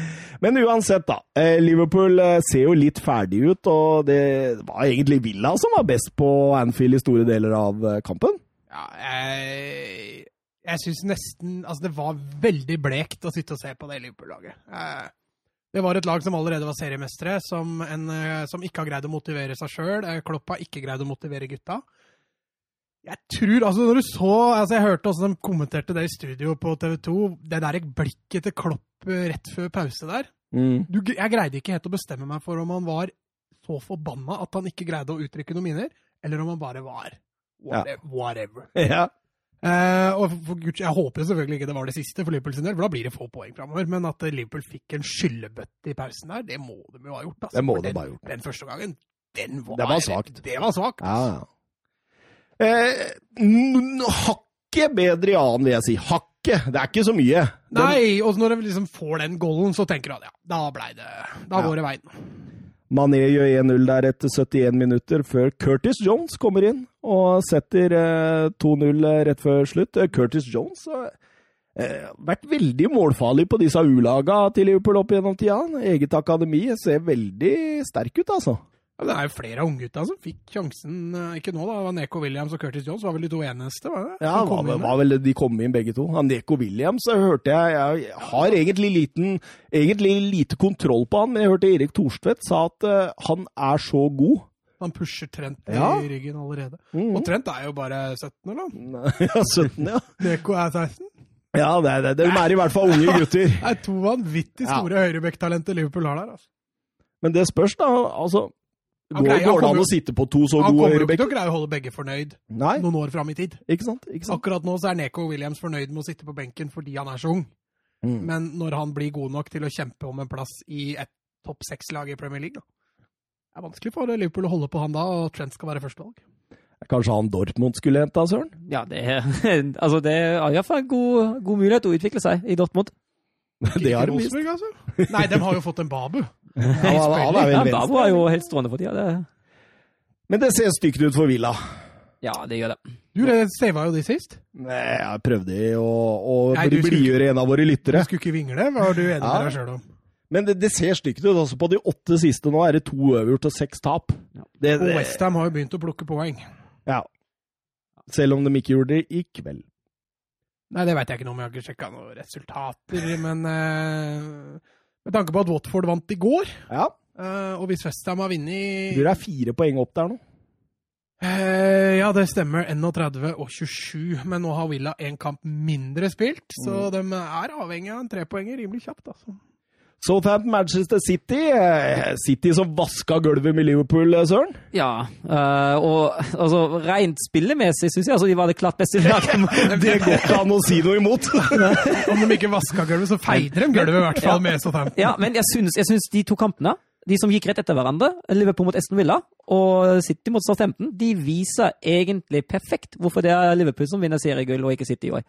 Men uansett, da. Eh, Liverpool eh, ser jo litt ferdig ut, og det var egentlig Villa som var best på Anfield i store deler av eh, kampen. Ja, jeg, jeg syns nesten Altså, det var veldig blekt å sitte og se på det Liverpool-laget. Det var et lag som allerede var seriemestere, som, en, som ikke har greid å motivere seg sjøl. Klopp har ikke greid å motivere gutta. Jeg tror, altså når du så, altså Jeg hørte også de kommenterte det i studio på TV 2. Det der blikket til Klopp rett før pause der. Mm. Du, jeg greide ikke helt å bestemme meg for om han var så forbanna at han ikke greide å uttrykke noen minner, eller om han bare var whatever. Ja. whatever. Ja. Eh, og for, for, Jeg håper selvfølgelig ikke det var det siste for Liverpool sin del, for da blir det få poeng framover. Men at Liverpool fikk en skyllebøtte i pausen der, det må de jo ha gjort. Altså. Det må de ha gjort. Den første gangen, den var, det var svakt. Det var svakt. Ja, ja. Eh, hakket bedre i annen, vil jeg si. Hakket. Det er ikke så mye. Den... Nei, og når de liksom får den golden, så tenker du at ja, da blei det Da går det veien. Mané gjør 1-0 der etter 71 minutter, før Curtis Jones kommer inn og setter eh, 2-0 eh, rett før slutt. Eh, Curtis Jones har eh, vært veldig målfarlig på disse U-laga til Liverpool opp gjennom tida. Eget akademi ser veldig sterk ut, altså. Ja, det er jo flere av unggutta som fikk sjansen. Eh, ikke nå, da. Det var Neko Williams og Curtis Jones var vel de to eneste? var det? Ja, var, var, vel, de kom inn begge to. Ja, Neko Williams hørte jeg Jeg har egentlig, liten, egentlig lite kontroll på han, men jeg hørte Erik Thorstvedt sa at uh, han er så god. Han pusher Trent ja. i ryggen allerede. Mm. Og Trent er jo bare 17, eller? ja, 17, ja. Neko er 16. Ja, det er det. De er i hvert fall unge gutter. det er to vanvittig store ja. høyrebekktalenter Liverpool har der. altså. Men det spørs, da. altså Går, greier, går det an å sitte på to så gode høyrebekker? Han kommer jo ikke til å greie å holde begge fornøyd Nei. noen år fram i tid. Ikke sant? Ikke sant? Akkurat nå så er Neko Williams fornøyd med å sitte på benken fordi han er så ung. Mm. Men når han blir god nok til å kjempe om en plass i et topp seks-lag i Premier League, da. Det er vanskelig for Liverpool å holde på han da, og Trent skal være førstevalg. Kanskje han Dortmund skulle henta, Søren? Ja, det, altså det er iallfall en god, god mulighet å utvikle seg i Dortmund. det har de visst. Altså. Nei, de har jo fått en Babu. Ja, han, er er jo helt strålende for tida. Det... Men det ser stygt ut for Villa. Ja, det gjør det. Du sava jo de sist. Nei, jeg prøvde å, å blidgjøre en av våre lyttere. Du skulle ikke vingle? Var du enig ja. med deg sjøl om? Men det, det ser stygt ut. Altså, på de åtte siste nå er det to overgjort og seks tap. Ja. Det, og Westham har jo begynt å plukke poeng. Ja. Selv om de ikke gjorde det i kveld. Nei, det veit jeg ikke noe om. Jeg har ikke sjekka noen resultater. men uh, med tanke på at Watford vant i går, ja. uh, og hvis Westham har vunnet Du er fire poeng opp der nå. Uh, ja, det stemmer. 31 og 27. Men nå har Villa én kamp mindre spilt, så mm. de er avhengig av en trepoenger rimelig kjapt. altså. Southampton, Manchester City. Eh, City som vaska gulvet med Liverpool, eh, Søren? Ja, uh, og altså, rent spillemessig syns jeg altså, de var det klart beste laget. det går ikke an å si noe imot! Om de ikke vaska gulvet, så feide de gulvet i hvert fall ja. med Southampton. Ja, men jeg syns, jeg syns de to kampene, de som gikk rett etter hverandre, Liverpool mot Eston Villa og City mot Southampton, de viser egentlig perfekt hvorfor det er Liverpool som vinner seriegull, og ikke City i år.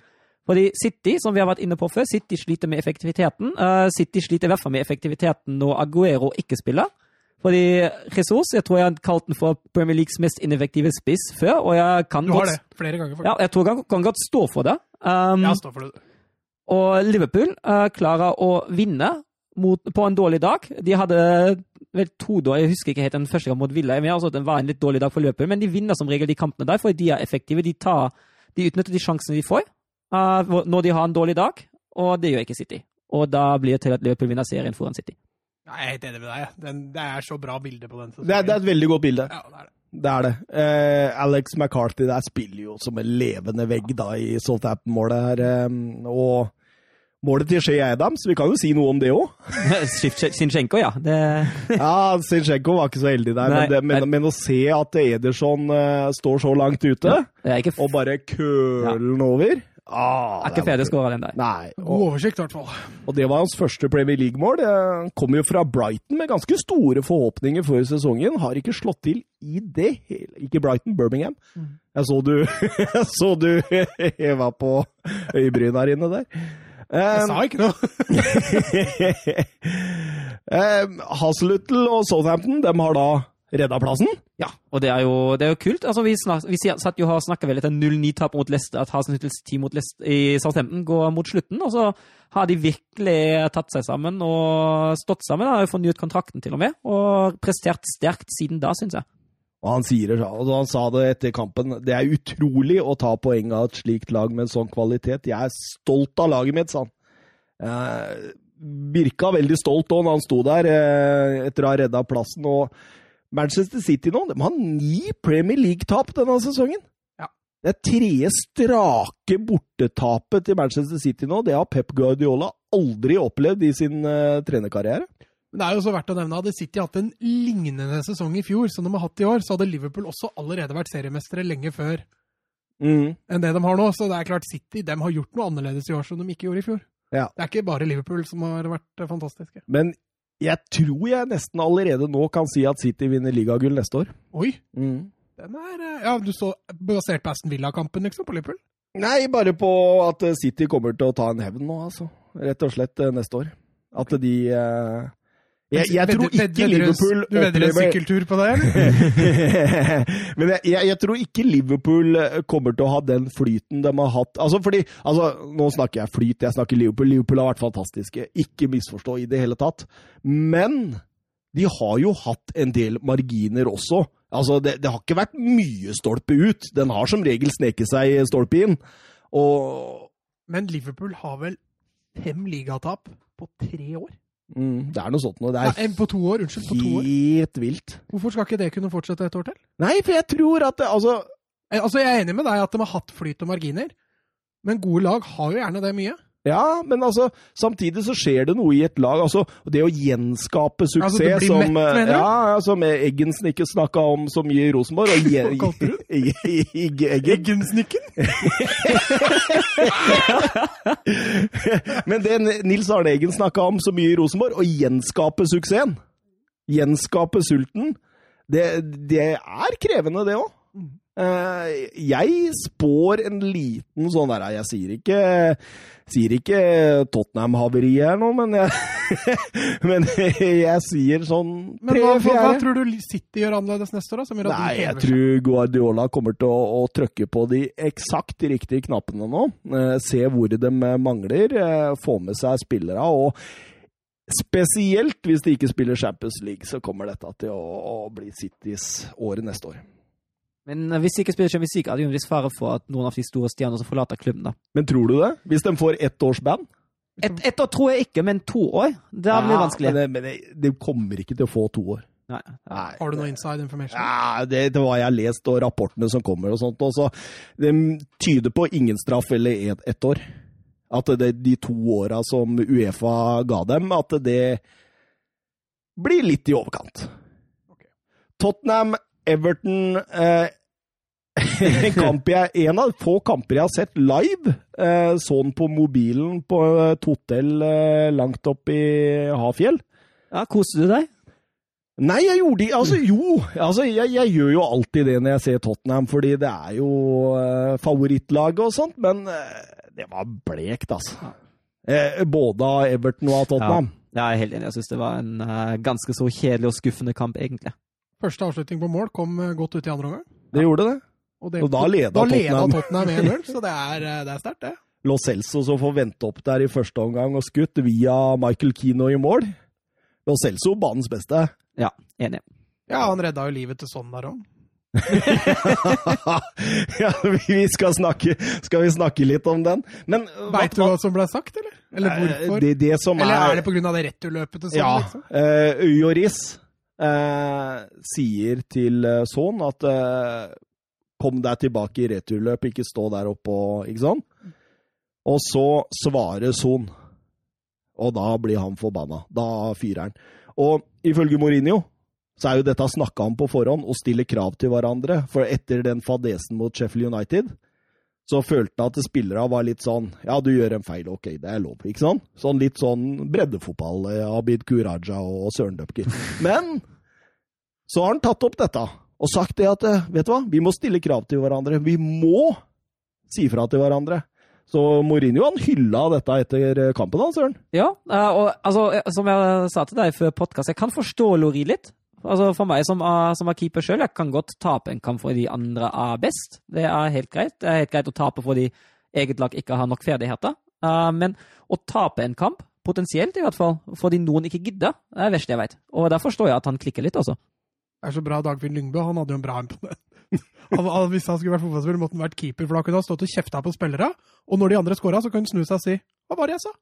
Fordi City, som vi har vært inne på før, City sliter med effektiviteten. Uh, City sliter i hvert fall med effektiviteten når Aguero ikke spiller. Fordi Jesus, jeg tror jeg har kalt den for Premier Leagues mest ineffektive spiss før. og jeg kan Du har godt, det flere ganger. Ja, jeg tror jeg kan godt stå for det. Um, ja, stå for det. Og Liverpool uh, klarer å vinne mot, på en dårlig dag. De hadde vel to da, jeg husker ikke helt den første gang mot Villa, men altså, det var en litt dårlig dag for Liverpool. Men de vinner som regel de kampene der, fordi de er effektive. De, tar, de utnytter de sjansene de får uh, når de har en dårlig dag, og det gjør ikke City. Og da blir det til at Liverpool vinner serien foran City. Jeg er helt enig med deg. Den, det er så bra bilde på den. Det er, det er, et veldig godt bilde. Ja, det er det. Det er det. Eh, Alex McCarthy der spiller jo som en levende vegg da i Southampton-målet her. Eh, og målet til Shea Adams, vi kan jo si noe om det òg. Sinchenko, ja. Det... ja, Sinchenko var ikke så heldig der, Nei, men, det, men, men, å se at Ederson uh, står så langt ute, ja, og bare køler den ja. over Ah, er ikke Fede skåra, den der. Nei. Og, God oversikt, i hvert fall. Og det var hans første Premier League-mål. Han kommer jo fra Brighton med ganske store forhåpninger før sesongen. Har ikke slått til i det hele Ikke Brighton, Birmingham. Mm. Jeg så du Jeg så du heva på øyebryn her inne der. Jeg sa ikke noe. um, Hazeluttle og Southampton de har da redda plassen. Ja, og det er jo, det er jo kult. Altså, vi, snak, vi satt jo og snakka vel etter 0-9-tap mot Leicester, at Hasenhyttels team mot Leicester, i Southampton går mot slutten. Og så har de virkelig tatt seg sammen og stått sammen. Har jo fornyet kontrakten til og med, og prestert sterkt siden da, syns jeg. Og han, sier, og han sa det etter kampen, det er utrolig å ta poeng av et slikt lag med en sånn kvalitet. Jeg er stolt av laget mitt, sa han. Eh, virka veldig stolt òg når han sto der eh, etter å ha redda plassen. og Manchester City nå de har ni Premier League-tap denne sesongen. Ja. Det er tredje strake bortetapet til Manchester City nå. Det har Pep Guardiola aldri opplevd i sin uh, trenerkarriere. Men det er jo så verdt å nevne Hadde City hatt en lignende sesong i fjor som de har hatt i år, så hadde Liverpool også allerede vært seriemestere lenge før mm. enn det de har nå. Så det er klart City de har gjort noe annerledes i år som de ikke gjorde i fjor. Ja. Det er ikke bare Liverpool som har vært fantastiske. Men jeg tror jeg nesten allerede nå kan si at City vinner ligagull neste år. Oi! Mm. Den er eh, Ja, du så basert på Aston Villa-kampen, liksom, på Liverpool? Nei, bare på at City kommer til å ta en hevn nå, altså. Rett og slett eh, neste år. At de eh, jeg, jeg tror ikke Liverpool Du vedder en sykkeltur på det, Men jeg, jeg, jeg, tror ikke Liverpool eh, kommer til å ha den flyten de har hatt. Altså fordi, altså, Nå snakker jeg flyt, jeg snakker Liverpool. Liverpool har vært fantastiske. Ikke misforstå i det hele tatt. Men de har jo hatt en del marginer også. Altså, det, det har ikke vært mye stolpe ut. Den har som regel sneket seg stolpe inn. Og Men Liverpool har vel fem ligatap på tre år? Mm, det er noe sånt noe. Det er ja, på to år, unnskyld, på to år. Helt vilt. Hvorfor skal ikke det kunne fortsette et år til? Nei, for jeg tror at det, altså eh, Altså, Jeg er enig med deg at de har hatt flyt og marginer, men gode lag har jo gjerne det mye. Ja, men altså, samtidig så skjer det noe i et lag. altså, Det å gjenskape suksess altså, blir som, mett, ja, ja, som Eggensen ikke snakka om så mye i Rosenborg. Og Hva kalte du Eggen. Eggensnikken? men det Nils Arne Eggen snakka om så mye i Rosenborg, å gjenskape suksessen, gjenskape sulten, det, det er krevende, det òg. Eh, jeg spår en liten sånn der Jeg sier ikke, sier ikke Tottenham-haveri her nå, men jeg, men jeg sier sånn Men hva, hva, tror du City gjør annerledes neste år? Nei, jeg tror Guardiola kommer til å, å trykke på de eksakt riktige knappene nå. Eh, se hvor de mangler, eh, få med seg spillere. og Spesielt hvis de ikke spiller Champions League, så kommer dette til å bli Citys året neste år. Men hvis de ikke spiller Champions League, er det jo en viss fare for at noen av de store stjernene forlater klubben. da. Men tror du det? Hvis de får ett års band? Ett et år tror jeg ikke, men to år? Det blir ja, vanskelig. Men, det, men det, de kommer ikke til å få to år. Nei. Nei. Har du noe inside information? Ja, det, det var jeg har lest, og rapportene som kommer og sånt. Også. det tyder på ingen straff eller ett et år. At det, de to åra som Uefa ga dem, at det blir litt i overkant. Okay. Tottenham, Everton eh, en, kamp jeg, en av få kamper jeg har sett live. Eh, sånn på mobilen på et hotell eh, langt opp i Hafjell. Ja, Koste du deg? Nei, jeg gjorde det Altså, jo. Altså, jeg, jeg, gjør jo alltid det når jeg ser Tottenham, fordi det er jo eh, favorittlaget og sånt, men uh, det var blekt, altså. Eh, både av Everton og av Tottenham. Ja, jeg er helt enig. Jeg syns det var en uh, ganske så kjedelig og skuffende kamp, egentlig. Første avslutning på mål kom uh, godt ut i andre omgang. Det gjorde det. Og, det, og da leda Tottenham. Da Tottenham 1-0, så det er, uh, er sterkt, det. Lo Celso som får vente opp der i første omgang og skutt via Michael Kino i mål. Lo Celso banens beste. Ja, enig. Ja, han redda jo livet til sånn der òg. ja, vi skal snakke Skal vi snakke litt om den? Men Veit du hva som ble sagt, eller? Eller eh, hvorfor? Det, det eller er, er det pga. det returløpet til sånn? Ja. Liksom? Uh, Joris uh, sier til uh, Son at eh, kom deg tilbake i returløp, ikke stå der oppe og Ikke sånn? Og så svarer Son, og da blir han forbanna. Da fyrer han. Og ifølge Mourinho så er jo dette snakka om på forhånd, å stille krav til hverandre. For etter den fadesen mot Sheffield United, så følte han at spillerne var litt sånn Ja, du gjør en feil, ok, det er lov, ikke sant? Sånn litt sånn breddefotball, eh, Abid Kuraja og Søren Dupker. Men så har han tatt opp dette og sagt det at eh, vet du hva, vi må stille krav til hverandre. Vi må si fra til hverandre. Så Mourinho han hylla dette etter kampen, da, Søren. Ja, eh, og altså, som jeg sa til deg før podkast, jeg kan forstå Lori litt. Altså For meg som er, som er keeper sjøl, jeg kan godt tape en kamp fordi de andre er best. Det er helt greit. Det er helt greit å tape fordi eget lag ikke har nok ferdigheter. Men å tape en kamp, potensielt i hvert fall, fordi noen ikke gidder, det er det verste jeg vet. Og der forstår jeg at han klikker litt, også. Det er så bra Dagfinn Lyngbø. Han hadde jo en bra imponent. Hvis han skulle vært fotballspiller, måtte han vært keeper, for da kunne han stått og kjefta på spillere. Og når de andre scora, så kunne han snu seg og si 'Hva var det jeg sa?'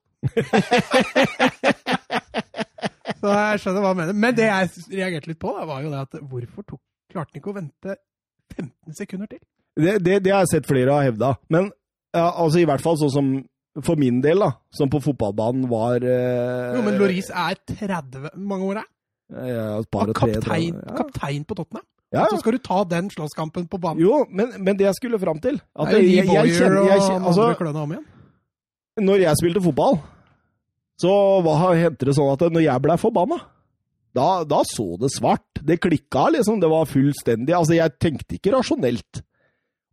Så jeg skjønner hva han mener. Men det jeg reagerte litt på, da, var jo det at hvorfor tok, klarte han ikke å vente 15 sekunder til? Det, det, det har jeg sett flere har hevda. Men ja, altså i hvert fall sånn som for min del, da, som på fotballbanen var eh, Jo, men Loris er 30 mange år, er? Ja, par kaptein, ja. kaptein på Tottenham. Ja. Så skal du ta den slåsskampen på banen. Jo, men, men det jeg skulle fram til at jeg, jeg, jeg, kjenner, jeg, altså, Når jeg spilte fotball, så hendte det sånn at når jeg blei forbanna, da, da, så det svart. Det klikka, liksom. Det var fullstendig Altså, jeg tenkte ikke rasjonelt.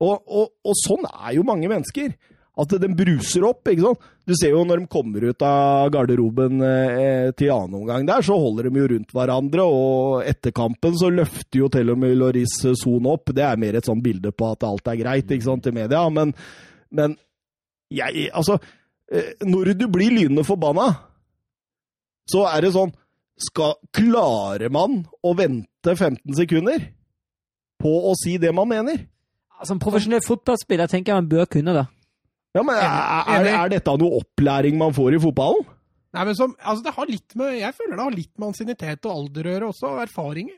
Og, og, og sånn er jo mange mennesker. At den bruser opp. ikke sant? Du ser jo når de kommer ut av garderoben eh, til annen omgang der, så holder de jo rundt hverandre, og etter kampen så løfter jo til og med Loris Son opp. Det er mer et sånn bilde på at alt er greit ikke sant, til media, men, men jeg Altså Eh, når du blir lynende forbanna, så er det sånn skal, Klarer man å vente 15 sekunder på å si det man mener? Som profesjonell fotballspiller tenker jeg man bør kunne det. Ja, men er, er, er dette noe opplæring man får i fotballen? Nei, men som, altså det har litt med, Jeg føler det har litt med ansiennitet og alder å gjøre også, og erfaringer.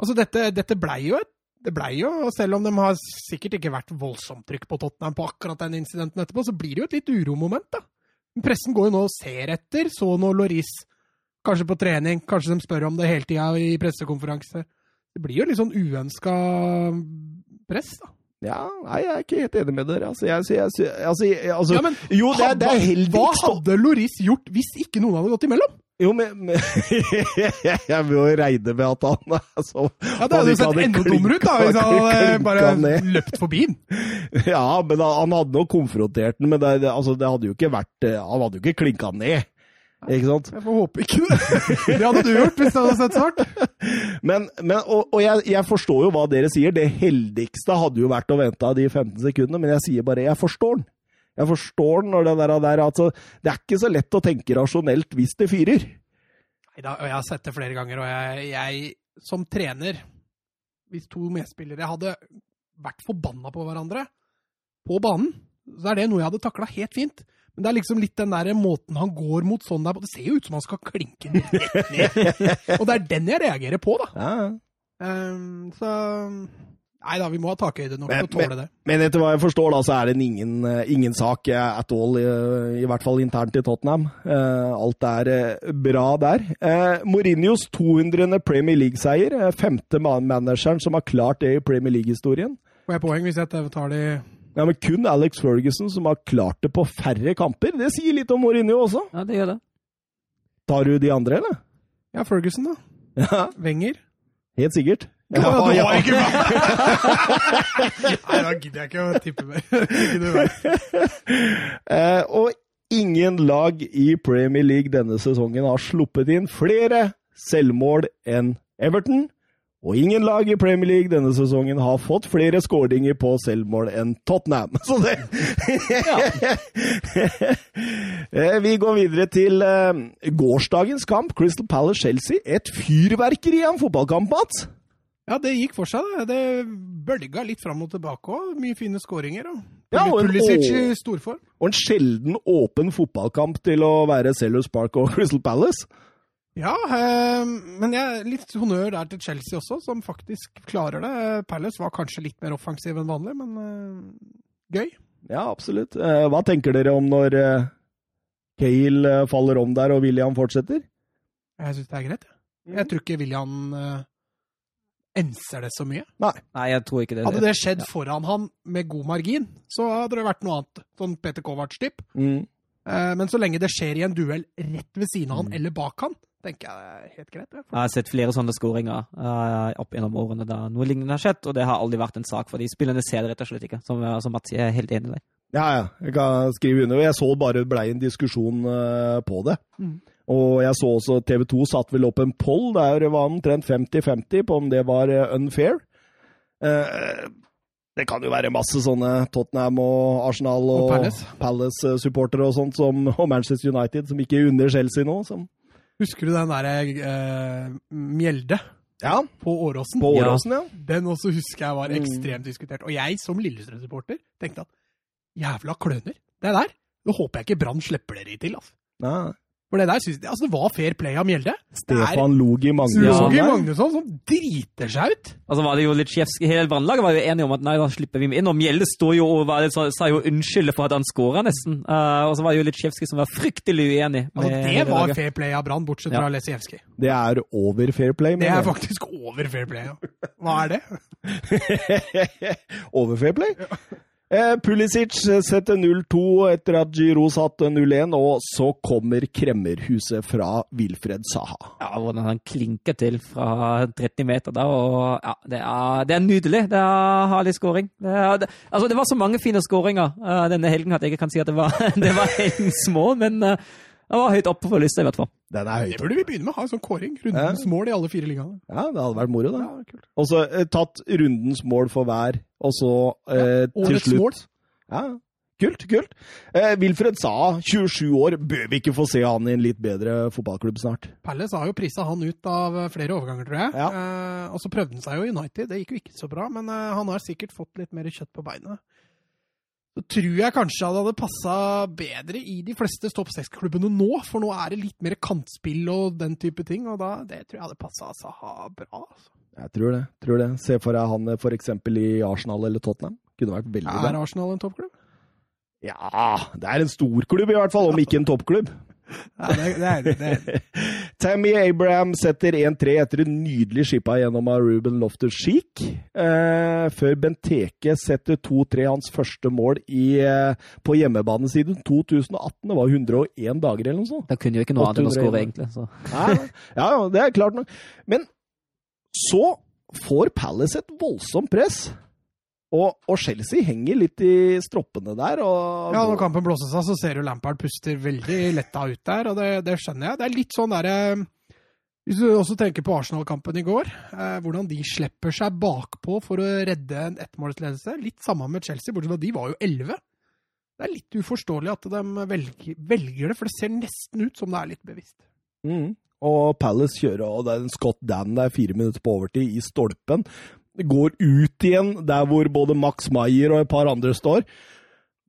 Altså, dette, dette blei jo et det blei jo, selv om de har sikkert ikke vært voldsomt trykk på Tottenham på akkurat den incidenten etterpå, så blir det jo et litt uromoment, da. Pressen går jo nå og ser etter, så nå Loris kanskje på trening, kanskje de spør om det hele tida i pressekonferanse. Det blir jo litt sånn uønska press, da. Ja, nei, jeg er ikke helt enig med dere. Altså, jeg, jeg, altså, altså ja, men, Jo, det det er heldig Hva hadde Loris gjort hvis ikke noen hadde gått imellom? Jo, men, men Jeg vil jo regne med at han altså, Ja, Det hadde jo sett enda dummere ut da, hvis han hadde bare ned. løpt forbi den. Ja, men han hadde nok konfrontert den, men det, altså, det hadde jo ikke vært Han hadde jo ikke klinka ned. Ikke sant? Jeg får håpe ikke det. Det hadde du gjort hvis jeg hadde sett svart. Men, men, og, og jeg, jeg, forstår jo hva dere sier. Det heldigste hadde jo vært å vente de 15 sekundene, men jeg sier bare jeg forstår den. Jeg forstår den når det der, der altså, Det er ikke så lett å tenke rasjonelt hvis det fyrer. Nei da, og jeg har sett det flere ganger, og jeg, jeg som trener Hvis to medspillere hadde vært forbanna på hverandre på banen, så er det noe jeg hadde takla helt fint. Men det er liksom litt den der måten han går mot sånn der på. Det ser jo ut som han skal klinke rett ned. og det er den jeg reagerer på, da. Ja. Um, så Nei da, vi må ha takhøyde nok til å tåle det. Men etter hva jeg forstår, da, så er det ingen, eh, ingen sak eh, at all, i, i, hvert fall internt i Tottenham. Uh, alt er uh, bra der. Uh, Mourinhos 200. Premier League-seier. femte manageren som har klart det i Premier League-historien. Får jeg poeng hvis jeg tar det ja, men kun Alex Ferguson som har klart det på færre kamper. Det sier litt om Mourinho også. Ja, det gjør det. Tar du de andre, eller? Ja, Ferguson, da. Ja. Wenger. Helt sikkert. Ja, ja, ja. Ikke Nei, da gidder jeg ikke å tippe mer. eh, og ingen lag i Premier League denne sesongen har sluppet inn flere selvmål enn Everton. Og ingen lag i Premier League denne sesongen har fått flere skåringer på selvmål enn Tottenham. Så det eh, Vi går videre til uh, gårsdagens kamp, Crystal Palace-Chelsea. Et fyrverkeri av en fotballkamp, Mats! Ja, det gikk for seg. Det, det bølga litt fram og tilbake òg. Mye fine skåringer. Ja, og i storform. Og en sjelden åpen fotballkamp til å være Cellus Park og Crystal Palace. Ja, eh, men jeg, litt honnør der til Chelsea også, som faktisk klarer det. Palace var kanskje litt mer offensiv enn vanlig, men eh, gøy. Ja, absolutt. Eh, hva tenker dere om når uh, Cale faller om der og William fortsetter? Jeg syns det er greit. Jeg tror ikke William enser det så mye. Nei. Nei, jeg tror ikke det. Hadde det skjedd foran han med god margin, så hadde det vært noe annet. Sånn Peter Kovac-tipp. Mm. Eh, men så lenge det skjer i en duell rett ved siden av han mm. eller bak han, tenker jeg er helt greit. Jeg, jeg har sett flere sånne skåringer uh, opp gjennom årene da noe lignende har skjedd, og det har aldri vært en sak for de spillerne ser det rett og slett ikke. Som, som Mats er helt enig i. Ja, ja. Jeg kan skrive under. Jeg så bare det ble en diskusjon uh, på det. Mm. Og jeg så også TV 2 satte vel opp en poll der det var omtrent 50-50 på om det var eh, unfair. Uh, det kan jo være masse sånne Tottenham og Arsenal og, og Palace-supportere og sånt, som, og Manchester United, som ikke unner Chelsea nå. Som. Husker du den derre uh, Mjelde? Ja. På Åråsen. På Åråsen, ja. Den også husker jeg var mm. ekstremt diskutert. Og jeg som Lillestrøm-supporter tenkte at jævla kløner, det der, nå håper jeg ikke Brann slipper dere i til, altså. Nei. For det der synes jeg, altså det var fair play av Mjelde. Stefan Logi Magnusson. Logi Magnusson som driter seg ut. Altså var det jo litt sjefsk, Hele brannlaget var jo enige om at nei, da slipper vi inn. Og Mjelde står jo og sa, sa jo unnskyld for at han skåra, nesten. Uh, og så var det jo litt Sjefskij som var fryktelig uenig. Altså, det var laget. fair play av Brann, bortsett fra ja. Lesijevskij. Det er over fair play? Det er faktisk over fair play, ja. Hva er det? over fair play? Ja. Eh, Pulisic setter 0-2 etter at Giro satte 0-1, og så kommer kremmerhuset fra Wilfred Saha. Ja, hvordan han klinker til fra 30 meter da, og ja, det er, det er nydelig. Det er herlig skåring. Det, altså, det var så mange fine skåringer denne helgen at jeg ikke kan si at det var, det var helgens mål, men det var høyt oppe på lista, i hvert fall. Den er høyt. Det burde vi begynne med. Ha en sånn kåring. Rundens ja. mål i alle fire ligaene. Ja, det hadde vært moro, det. Ja, og så eh, tatt rundens mål for hver, og så eh, ja, til slutt mål. Ja, kult, kult. Eh, Wilfred sa 27 år, bør vi ikke få se han i en litt bedre fotballklubb snart? Palace har jo prisa han ut av flere overganger, tror jeg. Ja. Eh, og så prøvde han seg jo i United. Det gikk jo ikke så bra, men eh, han har sikkert fått litt mer kjøtt på beinet så tror jeg kanskje han hadde passa bedre i de fleste topp seks-klubbene nå. For nå er det litt mer kantspill og den type ting, og da, det tror jeg hadde passa Saha bra. Altså. Jeg tror det. tror det. Se for deg han f.eks. i Arsenal eller Tottenham. Kunne vært veldig bra. Er Arsenal en toppklubb? Ja, det er en storklubb i hvert fall, om ikke en toppklubb. Ja, det, det er, det. Tammy Abraham setter 1-3 etter en nydelig skippa gjennom av Ruben Loftus Sheek. Eh, før Benteke setter 2-3, hans første mål i, eh, på hjemmebane siden 2018. Det var 101 dager eller noe sånt. Da kunne jo ikke noe annet enn å skåre, egentlig. Så. ja, det er klart nok. Men så får Palace et voldsomt press. Og, og, Chelsea henger litt i stroppene der. Og, ja, når kampen blåses av, så ser du Lampard puster veldig letta ut der, og det, det skjønner jeg. Det er litt sånn derre Hvis du også tenker på Arsenal-kampen i går, eh, hvordan de slipper seg bakpå for å redde en ettmålsledelse. Litt samme med Chelsea, bortsett fra de var jo elleve. det er litt uforståelig at de velger, velger, det, for det ser nesten ut som det er litt bevisst. Mm. Og Palace kjører, og det er en Scott Dan der fire minutter på overtid i stolpen. Går ut igjen der hvor både Max Maier og et par andre står.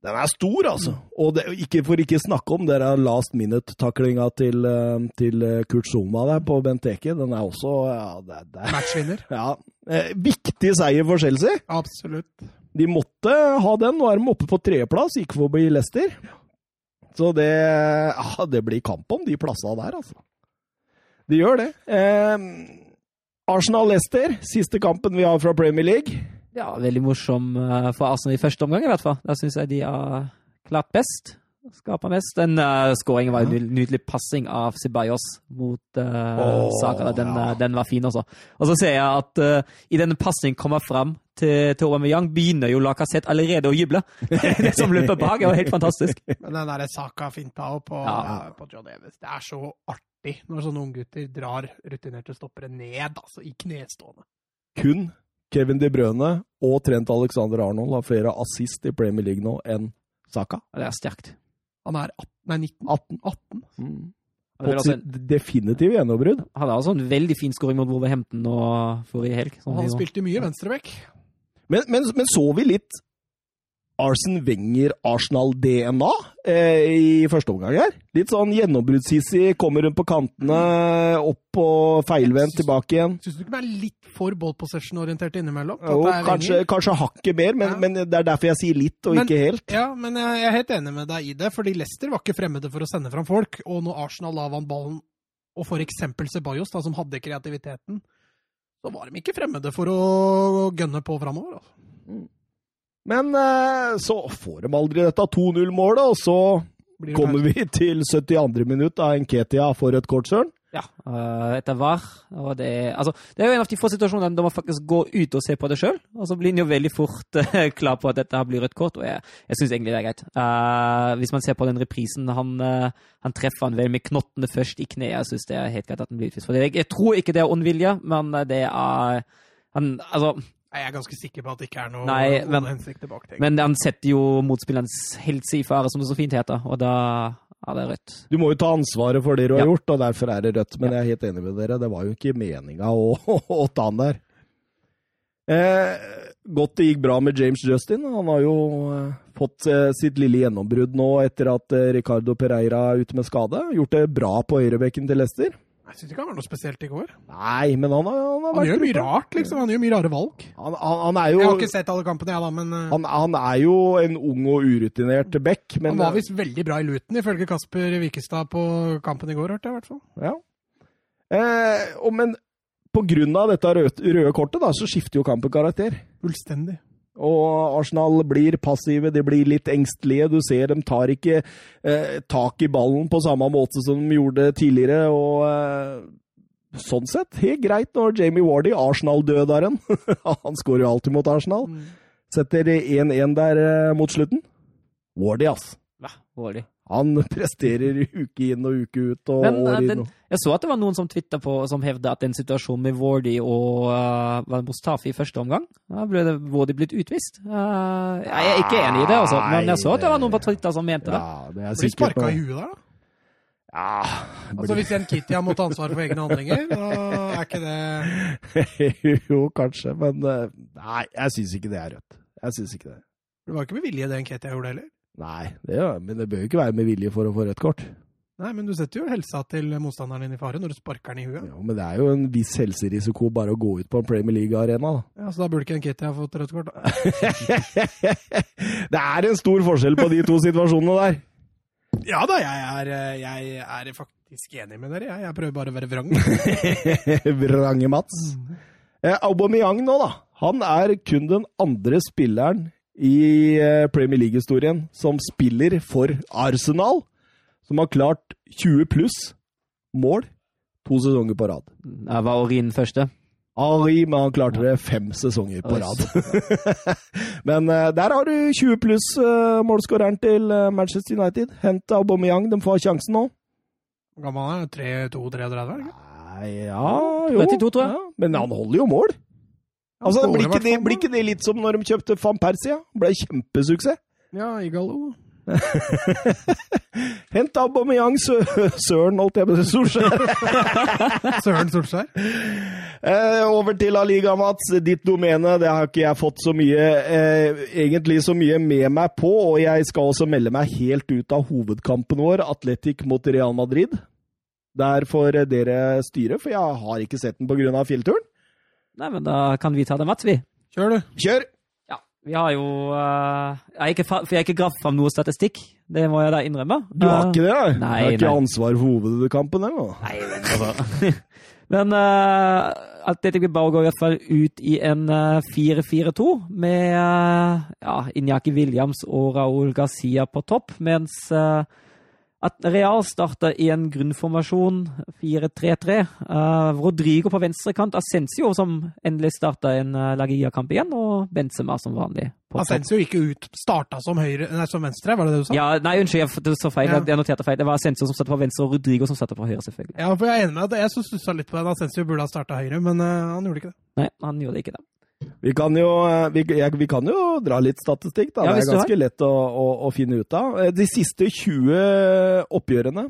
Den er stor, altså. Og det, ikke, for ikke snakke om det last minute-taklinga til, eh, til, eh, Kurt Zuma der på Benteke. Den er også ja, det, det, Matchvinner. Ja. Eh, viktig seier for Chelsea. Absolutt. De måtte ha den. Nå er de oppe på tredjeplass, gikk forbi Leicester. Så det, ja, det blir kamp om de plassene der, altså. De gjør det. Eh, Arsenal-Leicester, siste kampen vi har fra Premier League. Ja, veldig morsom eh, for Arsenal i første omgang, i hvert fall. Da syns jeg de har klart best. Skaper mest. Den uh, skåringen var en nydelig passing av Ceballos mot uh, oh, Saka. Den, ja. den, var fin, også. Og så ser jeg at uh, i denne pasningen kommer fram til, til Aubameyang, begynner jo Lacassette allerede å juble. det som løper bak, er jo helt fantastisk. Men den derre Saka-finta på, ja. på John Evans, det er så artig når sånne unggutter drar rutinerte stoppere ned, altså i knestående. Kun Kevin De Brøne og Trent Alexander Arnold har flere assist i Premier League nå enn Saka. Det er sterkt. Han er 18, nei, 19. 18. 18. Mm. Fått sitt definitive gjennombrudd. Han Hadde altså en veldig fin skåring mot Wolverhampton forrige helg. Han spilte mye venstreback. Men, men, men, så vi litt Arsen Wenger-Arsenal-DNA eh, i første omgang her. Litt sånn gjennombruddshissig, kommer rundt på kantene, opp og feilvendt tilbake igjen. Syns du ikke det er litt for ball possession-orientert innimellom? Jo, kanskje, kanskje hakket mer, men, ja. men, det er derfor jeg sier litt, og men, ikke helt. Ja, men jeg er helt enig med deg i det, fordi Leicester var ikke fremmede for å sende fram folk. Og når Arsenal la vant ballen, og for eksempel Ceballos, da, som hadde kreativiteten, så var de ikke fremmede for å gønne på framover. Altså. Mm. Men eh, så får de aldri dette 2-0-målet, og så kommer vi til 72. minutt av Nketia for et kort, Søren. Ja, uh, etter VAR. Og det, altså, det er jo en av de få situasjonene der man faktisk går ut og ser på det sjøl. Og så blir en jo veldig fort uh, klar på at dette blir rødt kort, og jeg, jeg syns egentlig det er greit. Uh, hvis man ser på den reprisen, han, han treffer han vel med knottene først i kneet. Jeg syns det er helt greit at han blir utvist. For det, jeg tror ikke det er ondvilje, men det er han, altså, jeg er ganske sikker på at det ikke er noe Nei, men, hensikt bak det. Men han setter jo motspillerens helse i fare, som det så fint heter, og da er det rødt. Du må jo ta ansvaret for det du har gjort, og derfor er det rødt. Men ja. jeg er helt enig med dere, det var jo ikke meninga å, å, ta han der. Eh, godt det gikk bra med James Justin. Han har jo eh, fått eh, sitt lille gjennombrudd nå etter at eh, Ricardo Pereira er ute med skade. Gjort det bra på høyrebekken til Leicester. Jeg syns ikke han var noe spesielt i går. Nei, men han har, han har Han gjør mye rart, liksom. Han gjør mye rare valg. Han, han, han er jo Jeg har ikke sett alle kampene, jeg, da, men uh... han, er jo en ung og urutinert back, men Han var visst veldig bra i Luton, ifølge Kasper Wikestad på kampen i går, hørte jeg i hvert fall. Ja. Eh, og, men på grunn av dette røde, røde kortet, da, så skifter jo kampen karakter. Fullstendig. Og Arsenal blir passive, de blir litt engstelige. Du ser de tar ikke eh, tak i ballen på samme måte som de gjorde tidligere. og eh, Sånn sett, helt greit når Jamie Wardy, Arsenal-dødaren Han skårer jo alltid mot Arsenal. Mm. Setter 1-1 der eh, mot slutten. Wardy, ass. Ja, Wardy. Han presterer uke inn og uke ut. Og Men, år inn. Og... Jeg så at det var noen som twitta på som hevda at den situasjonen med Wardy og uh, Mustafi i første omgang Da ble det Wardy blitt utvist. Uh, jeg er ikke enig i det, altså, men jeg så at det var noen på Twitter som mente det. Ja, det er Blir sparka i huet der, da? Ja Altså Hvis en Kitty har måttet ansvaret for egne handlinger, da er ikke det Jo, kanskje, men uh, nei, jeg syns ikke det er rødt. Jeg syns ikke det. Det var ikke med vilje det en Kitty gjorde heller? Nei, det, men det bør jo ikke være med vilje for å få rødt kort. Nei, men du setter jo helsa til motstanderen din i fare når du sparker den i huet. Ja, men det er jo en viss helserisiko bare å gå ut på en Premier League-arena, da. Ja, Så da burde ikke en Kitty ha fått rødt kort, da. det er en stor forskjell på de to situasjonene der. Ja da, jeg er, jeg er faktisk enig med dere. Jeg, jeg prøver bare å være vrang. Vrange Mats. Mm. Eh, Aubameyang nå, da. Han er kun den andre spilleren i eh, Premier League-historien som spiller for Arsenal, som har klart 20 pluss mål to sesonger på rad. Det var Orin første? Ari, men han klarte det fem sesonger på rad. men uh, der har du 20 pluss uh, målskåreren til Manchester United. Hent Aubameyang, de får sjansen nå. Hvor gammel er han? 32-33? Ja, jo. 32, tror jeg. Ja, men han holder jo mål. Altså, blir ikke, det, blir ikke, det, litt som når de kjøpte van Persia? Ble kjempesuksess. Ja, Igalo. Hent Aubameyang Søren, holdt jeg på å si. Solskjær. Søren Solskjær. Eh, over til La Liga, Mats. Ditt domene. Det har ikke jeg fått så mye eh, egentlig så mye med meg på. Og jeg skal også melde meg helt ut av hovedkampen vår, Atletic mot Real Madrid. Der får dere styre, for jeg har ikke sett den pga. fjellturen. Nei, men da kan vi ta det, Mats, vi. Kjør, du. Kjør! Ja, Vi har jo uh, jeg ikke, For jeg har ikke gravd fram noe statistikk. Det må jeg da innrømme. Du har ikke det? Uh, nei, du har ikke nei. ansvar for hovedkampen, eller? Nei, men altså. men uh, bare Bilbao går i hvert fall ut i en 4-4-2 med uh, ja, Inyaki Williams og Raúl Garcia på topp, mens uh, at Real starter i en grunnformasjon 4-3-3. Uh, Rodrigo på venstrekant, Ascencio som endelig starta en uh, Lagia-kamp igjen, og Benzema som vanlig. Ascencio gikk ut, starta som, høyre, nei, som venstre, var det det du sa? Ja, nei, Unnskyld, jeg så feil. Ja. Jeg noterte feil. Det var Ascencio som starta på venstre, og Rodrigo som starta på høyre, selvfølgelig. Ja, for Jeg er enig med deg. Jeg stussa litt på den. Ascencio burde ha starta høyre, men uh, han gjorde ikke det. Nei, han gjorde ikke det. Vi kan, jo, eh, vi, jeg, vi kan, jo, dra litt statistikk, da. Ja, det er ganske lett å, å, å, finne ut av. Eh, de siste 20 oppgjørene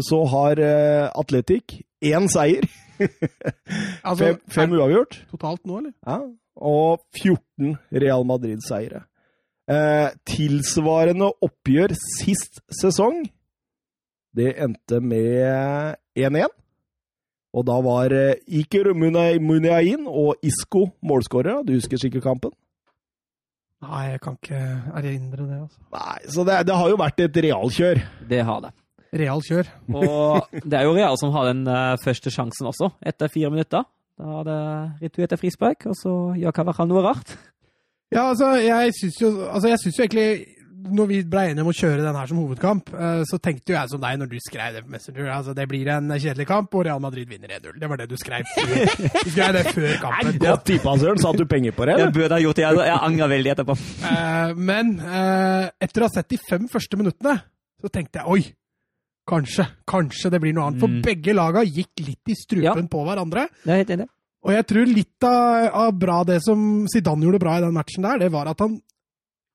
så har uh, Atletic én seier. altså, fem, fem uavgjort. Totalt nå, eller? Ja. Og 14 Real Madrid-seiere. Eh, tilsvarende oppgjør sist sesong, det endte med 1-1. Og da var eh, Iker Muniain og Isko målskårere. Du husker sikkert kampen? Nei, jeg kan ikke erindre det. altså. Nei, Så det, det har jo vært et realkjør. Det har det. Realkjør. Og det er jo Real som har den uh, første sjansen også, etter fire minutter. Da har det retur etter frispark, og så gjør Cavajal noe rart. Ja, altså, jeg syns jo, altså, jo egentlig når vi ble enige om å kjøre den her som hovedkamp, eh, så tenkte jo jeg som deg når du skrev det på Messenger. Altså, det blir en kjedelig kamp, og Real Madrid vinner 1-0. Det var det du skrev du skrev det før kampen. Godt tippa, Søren. Satte du penger på det? Jeg burde ha gjort det. Jeg angrer veldig etterpå. Eh, men eh, etter å ha sett de fem første minuttene, så tenkte jeg oi, kanskje, kanskje det blir noe annet. For mm. begge laga gikk litt i strupen ja. på hverandre. Det er helt enig. Og jeg tror litt av, av, bra det som Zidane gjorde bra i den matchen der, det var at han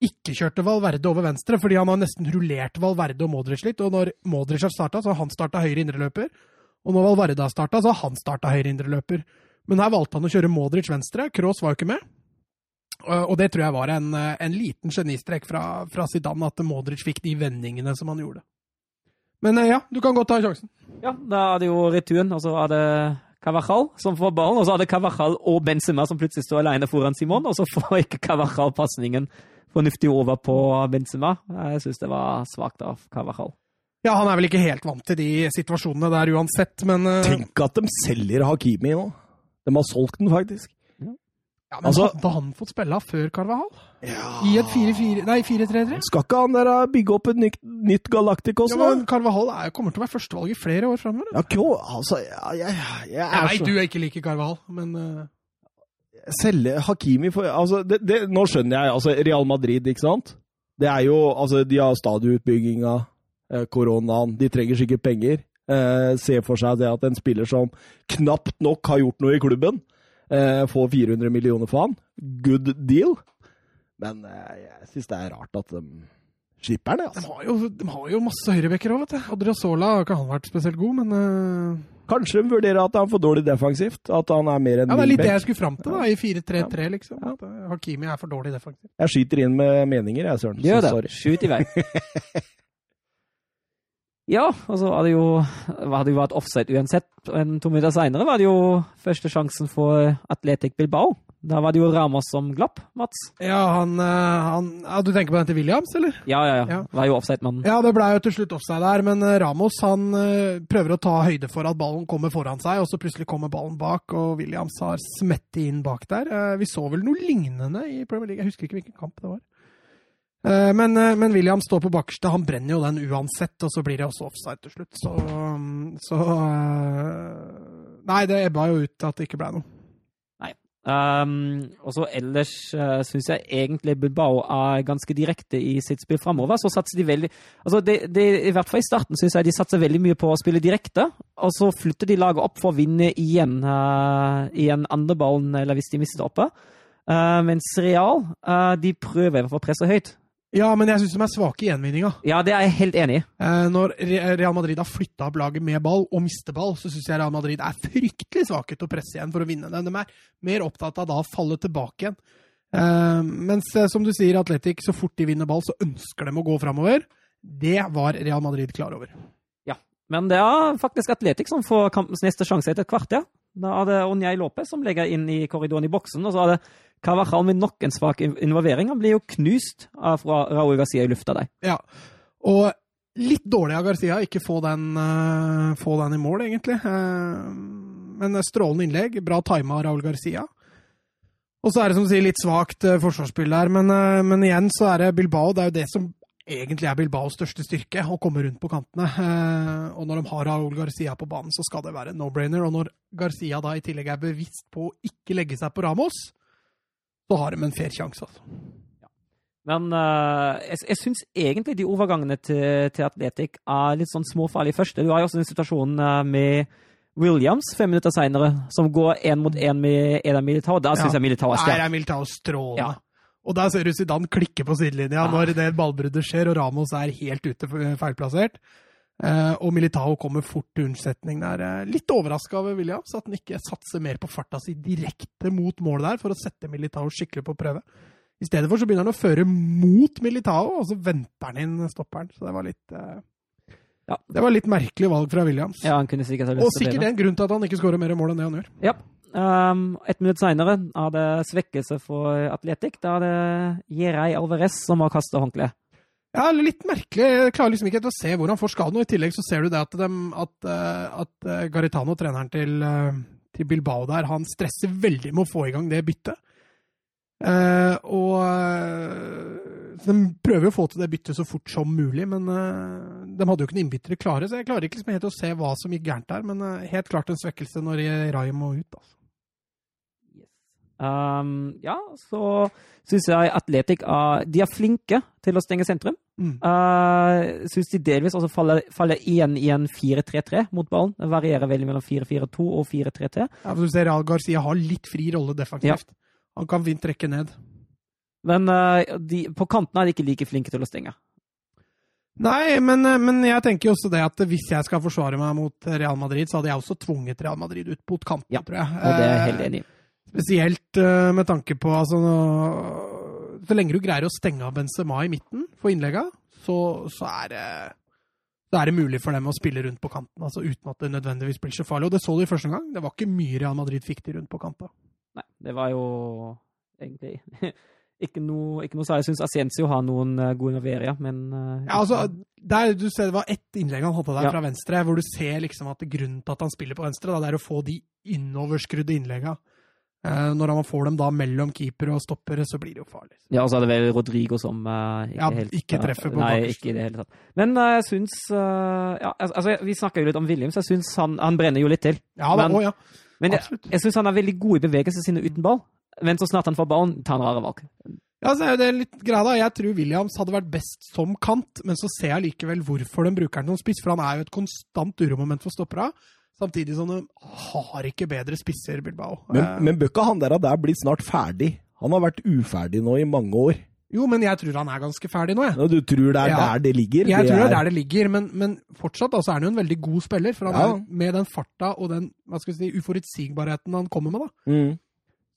ikke kjørte Valverde over venstre, fordi han har nesten rullert Valverde og Modric litt. Og når Modric har starta, så har han starta høyre indreløper. Og når Valverde har starta, så har han starta høyre indreløper. Men her valgte han å kjøre Modric venstre. Kroos var jo ikke med. Og det tror jeg var en, en liten genistrek fra, fra Zidane, at Modric fikk de vendingene som han gjorde. Men ja, du kan godt ta sjansen. Ja, da er det jo returen, og så er det Cavajal som får ballen. Og så er det Cavajal og Benzema som plutselig står alene foran Simon, og så får ikke Cavajal pasningen fornuftig over på Benzema. Jeg syns det var svakt av Carvajal. Ja, han er vel ikke helt vant til de situasjonene der uansett, men uh... Tenk at de selger Hakimi nå. De har solgt den, faktisk. Ja, men altså, Hadde han fått spille før Carvajal? Ja. I et 4-3-3? Skal ikke han der bygge opp et nytt, nytt Galacticos? Ja, men Carvajal er, kommer til å være førstevalg i flere år framover. Ja, altså, jeg, jeg, jeg, jeg så... du ikke like Carvajal, men uh selge Hakimi for altså, det, det, Nå skjønner jeg. altså Real Madrid, ikke sant? Det er jo altså De har stadionutbygginga, eh, koronaen De trenger sikkert penger. Eh, se for seg det at en spiller som knapt nok har gjort noe i klubben, eh, får 400 millioner for han. Good deal. Men eh, jeg syns det er rart at de slipper det. Altså. De, har jo, de har jo masse høyrebacker òg, vet du. Adriasola har ikke han vært spesielt god, men uh... Kanskje de vurderer at han er for dårlig defensivt? At han er mer enn Ja, Det er litt det jeg skulle fram til, da, i 4-3-3, liksom. At eh, Hakimi er for dårlig defensivt. Jeg skyter inn med meninger, jeg, Søren. Gjør det. Skyt i vei. ja, og så hadde det jo hadde jo vært offside uansett. En to minutter seinere var det jo første sjansen for Atletic Bilbao. Da var det jo Ramos som glapp, Mats. Ja, han, eh, han ja, Du tenker på den til Williams, eller? Ja, ja. ja. ja. Var jo offside-mannen. Ja, det ble jo til slutt offside der, men eh, Ramos han eh, prøver å ta høyde for at ballen kommer foran seg, og så plutselig kommer ballen bak, og Williams har smettet inn bak der. Vi så vel noe lignende i Premier League, jeg husker ikke hvilken kamp det var. Men, men Williams står på bakerste, han brenner jo den uansett, og så blir det også offside til slutt. Så, så Nei, det ebba jo ut at det ikke ble noe. Um, og så ellers uh, syns jeg egentlig Bilbao er ganske direkte i sitt spill framover. Så satser de veldig altså de, de, I hvert fall i starten syns jeg de satser veldig mye på å spille direkte. Og så flytter de laget opp for å vinne igjen uh, i en andre ballen, eller hvis de mister det oppe. Uh, mens Real uh, de prøver i hvert fall å presse høyt. Ja, men jeg syns de er svake i gjenvinninga. Ja, det er jeg helt enig i. Eh, når Real Madrid har flytta opp laget med ball og mister ball, så syns jeg Real Madrid er fryktelig svake til å presse igjen for å vinne den. De er mer opptatt av da å falle tilbake igjen. Eh, mens eh, som du sier, Atletic, så fort de vinner ball, så ønsker de å gå framover. Det var Real Madrid klar over. Ja, men det er faktisk Atletic som får kampens neste sjanse etter et kvarter. Da er det Onjay Lopez som legger inn i korridoren i boksen, og så er det Carvajal med nok en svak involvering. Han blir jo knust av Raúl Garcia i lufta der. Ja, og litt dårlig av Garcia ikke få den, uh, få den i mål, egentlig. Uh, men strålende innlegg. Bra tima av Raúl Garcia. Og så er det som du sier litt svakt uh, forsvarsspill der, men, men, igjen så er det Bilbao. Det er jo det som egentlig er Bilbaos største styrke, å komme rundt på kantene. og når de har Raúl Garcia på banen, så skal det være no-brainer. Og når Garcia da i tillegg er bevisst på å ikke legge seg på Ramos, så har de en fair sjanse, altså. Ja. Men uh, jeg, jeg syns egentlig de overgangene til, til Atletic er litt sånn småfarlige første. Du har jo også den situasjonen uh, med Williams fem minutter seinere, som går én mot én med Eda Militao. Da syns ja. jeg Militao er sterk. Der er Militao strålende. Ja. Og der ser du Zidane klikke på sidelinja ja. når det ballbruddet skjer, og Ramos er helt ute feilplassert. Uh, og Militao kommer fort til unnsetning der. Litt overraska over Williams, at han ikke satser mer på farta si direkte mot mål der, for å sette Militao skikkelig på prøve. I stedet for så begynner han å føre mot Militao, og så venter han inn stopperen. Så det var litt uh, ja. Det var litt merkelig valg fra Williams. Ja, han kunne sikkert ha lyst Og sikkert en grunn til at han ikke skårer mer mål enn det han gjør. Ja. Um, et minutt seinere er det svekkelse for Atletic. Da er det Jerei Alvarez som har kasta håndkleet. Ja, litt merkelig. Jeg klarer liksom ikke til å se hvor han får skaden. Og i tillegg så ser du det at, de, at, eh, at eh, Garitano, treneren til, eh, til, Bilbao der, han stresser veldig med å få i gang det byttet. Eh, og De prøver jo å få til det byttet så fort som mulig, men de hadde jo ikke noen innbyttere klare, så jeg klarer ikke liksom helt å se hva som gikk gærent der. Men helt klart en svekkelse når Rai må ut. altså. Um, ja, så syns jeg Atletic er, de er flinke til å stenge sentrum. Mm. Uh, syns de delvis også faller, faller igjen i en 4-3-3 mot ballen. Det varierer veldig mellom 4-4-2 og 4-3-3. Ja, for du ser Al Garcia har litt fri rolle defensivt. Ja. Han kan fint trekke ned. Men uh, de, på kantene er de ikke like flinke til å stenge. Nei, men, uh, men, jeg tenker også det at hvis jeg skal forsvare meg mot Real Madrid, så hadde jeg også tvunget Real Madrid ut mot kanten, ja, tror jeg. Og det er jeg helt enig i. Spesielt uh, med tanke på altså, Så lenge du greier å stenge av Benzema i midten for innlegga, så, så, er det, så, er det mulig for dem å spille rundt på kanten, altså, uten at det nødvendigvis blir så farlig. Og det så du i første gang. Det var ikke mye Real Madrid fikk til rundt på kanta. Nei, det var jo egentlig ikke noe, ikke noe Jeg syns Ascencio har noen uh, gode involveringer, men uh, Ja, altså, der, du ser Det var ett innlegg han hadde der ja. fra venstre, hvor du ser liksom at grunnen til at han spiller på venstre, da, det er å få de innoverskrudde innleggene. Eh, når man får dem da mellom keeper og stoppere, så blir det jo farlig. Ja, og så er det vel Rodrigo som uh, ikke, ja, helt, ikke treffer på Nei, ikke i det hele tatt. Men uh, jeg syns uh, ja, altså, Vi snakka jo litt om Williams. Jeg syns han, han, brenner jo litt til. Ja, da, men, ja. men jeg, jeg syns han er veldig god i bevegelsene sine uten ball. Men så snart han får ballen, tar han rare valg. Ja, så er det litt greia da. Jeg tror Williams hadde vært best som kant, men så ser jeg likevel hvorfor de bruker han som spiss, for han er jo et konstant uromoment for stoppera. Samtidig som de har ikke bedre spisser, Bilbao. Men, eh, men bør ikke han der, der bli snart ferdig? Han har vært uferdig nå i mange år. Jo, men jeg tror han er ganske ferdig nå, jeg. Ja, du tror det er ja. der det ligger? Jeg det tror det er der det ligger, men, men fortsatt altså, er han jo en veldig god spiller. For han ja. er, med den farta og den si, uforutsigbarheten han kommer med, da, mm.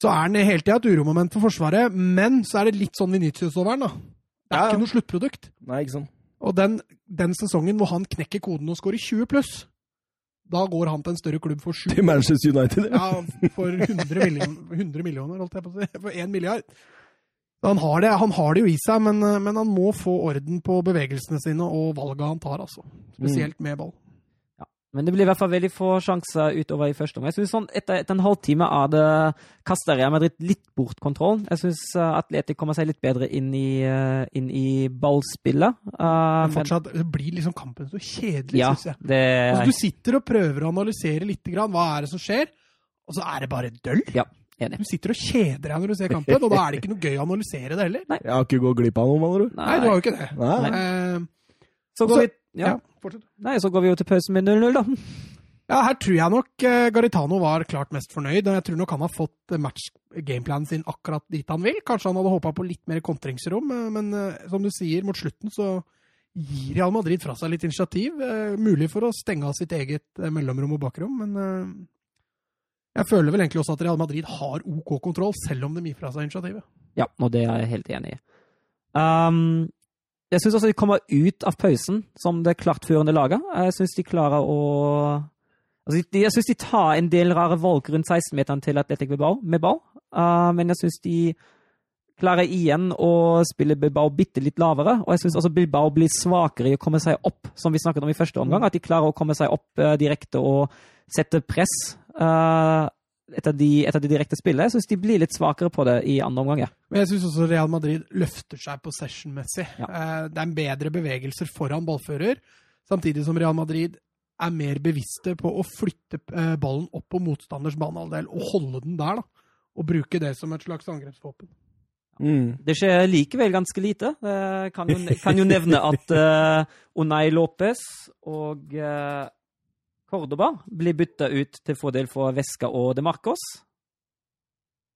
så er han hele tida et uromoment for Forsvaret. Men så er det litt sånn Venitius over han, da. Det er ikke noe sluttprodukt. Nei, ikke sant. Og den, den sesongen hvor han knekker koden og scorer 20 pluss, da går han til en større klubb for sju Til Manchester United? Ja, for 100 millioner, 100 millioner holdt jeg på å si. For 1 milliard. Han har, det, han har det jo i seg, men, men, han må få orden på bevegelsene sine og valga han tar, altså. Spesielt med ball. Men det blir i hvert fall veldig få sjanser utover i første omgang. Jeg synes sånn, etter, etter, en halvtime av det kaster Real Madrid litt bort kontrollen. Jeg syns uh, eh, Atletic kommer seg litt bedre inn i, uh, inn i ballspillet. Uh, men fortsatt men, blir liksom kampen så kjedelig, ja, syns jeg. Det... Altså, du sitter og prøver å analysere litt grann. Hva er det som skjer? Og så er det bare døll. Ja, enig. Du sitter og kjeder deg når du ser kampen, og da er det ikke noe gøy å analysere det heller. Nei. Jeg har ikke gått glipp av noe, mener du? Nei, du har jo ikke det. Nei. Så går vi ja. ja. Nei, så går vi jo til pausen med 0-0, da. Ja, her tror jeg nok uh, Garitano var klart mest fornøyd. og Jeg tror nok han har fått match-gameplanen sin akkurat dit han vil. Kanskje han hadde håpa på litt mer kontringsrom, men uh, som du sier, mot slutten så gir Real Madrid fra seg litt initiativ. Mulig for å stenge av sitt eget mellomrom og bakrom, men jeg føler vel egentlig også at Real Madrid har OK kontroll, selv om de gir fra seg initiativet. Ja, og det er jeg helt enig i. Um, jeg syns også de kommer ut av pausen som det klartførende laget. Jeg syns de klarer å altså, Jeg syns de tar en del rare valg rundt 16-meteren til Atletic Bilbao med ball, uh, men jeg syns de klarer igjen å spille Bilbao bitte litt lavere. Og jeg syns også Bilbao blir svakere i å komme seg opp, som vi snakket om i første omgang. At de klarer å komme seg opp uh, direkte og sette press uh, etter, de, etter de direkte spillet. Jeg syns de blir litt svakere på det i andre omgang. Ja. Men jeg syns også Real Madrid løfter seg possession-messig. Ja. Uh, det er bedre bevegelser foran ballfører, samtidig som Real Madrid er mer bevisste på å flytte uh, ballen opp på motstanders banehalvdel og holde den der. da, Og bruke det som et slags angrepsvåpen. Mm. Det skjer likevel ganske lite. Jeg kan jo, kan jo nevne at uh, Unai Lopez og uh, Cordoba blir bytta ut til fordel for Vesca og De Marcos.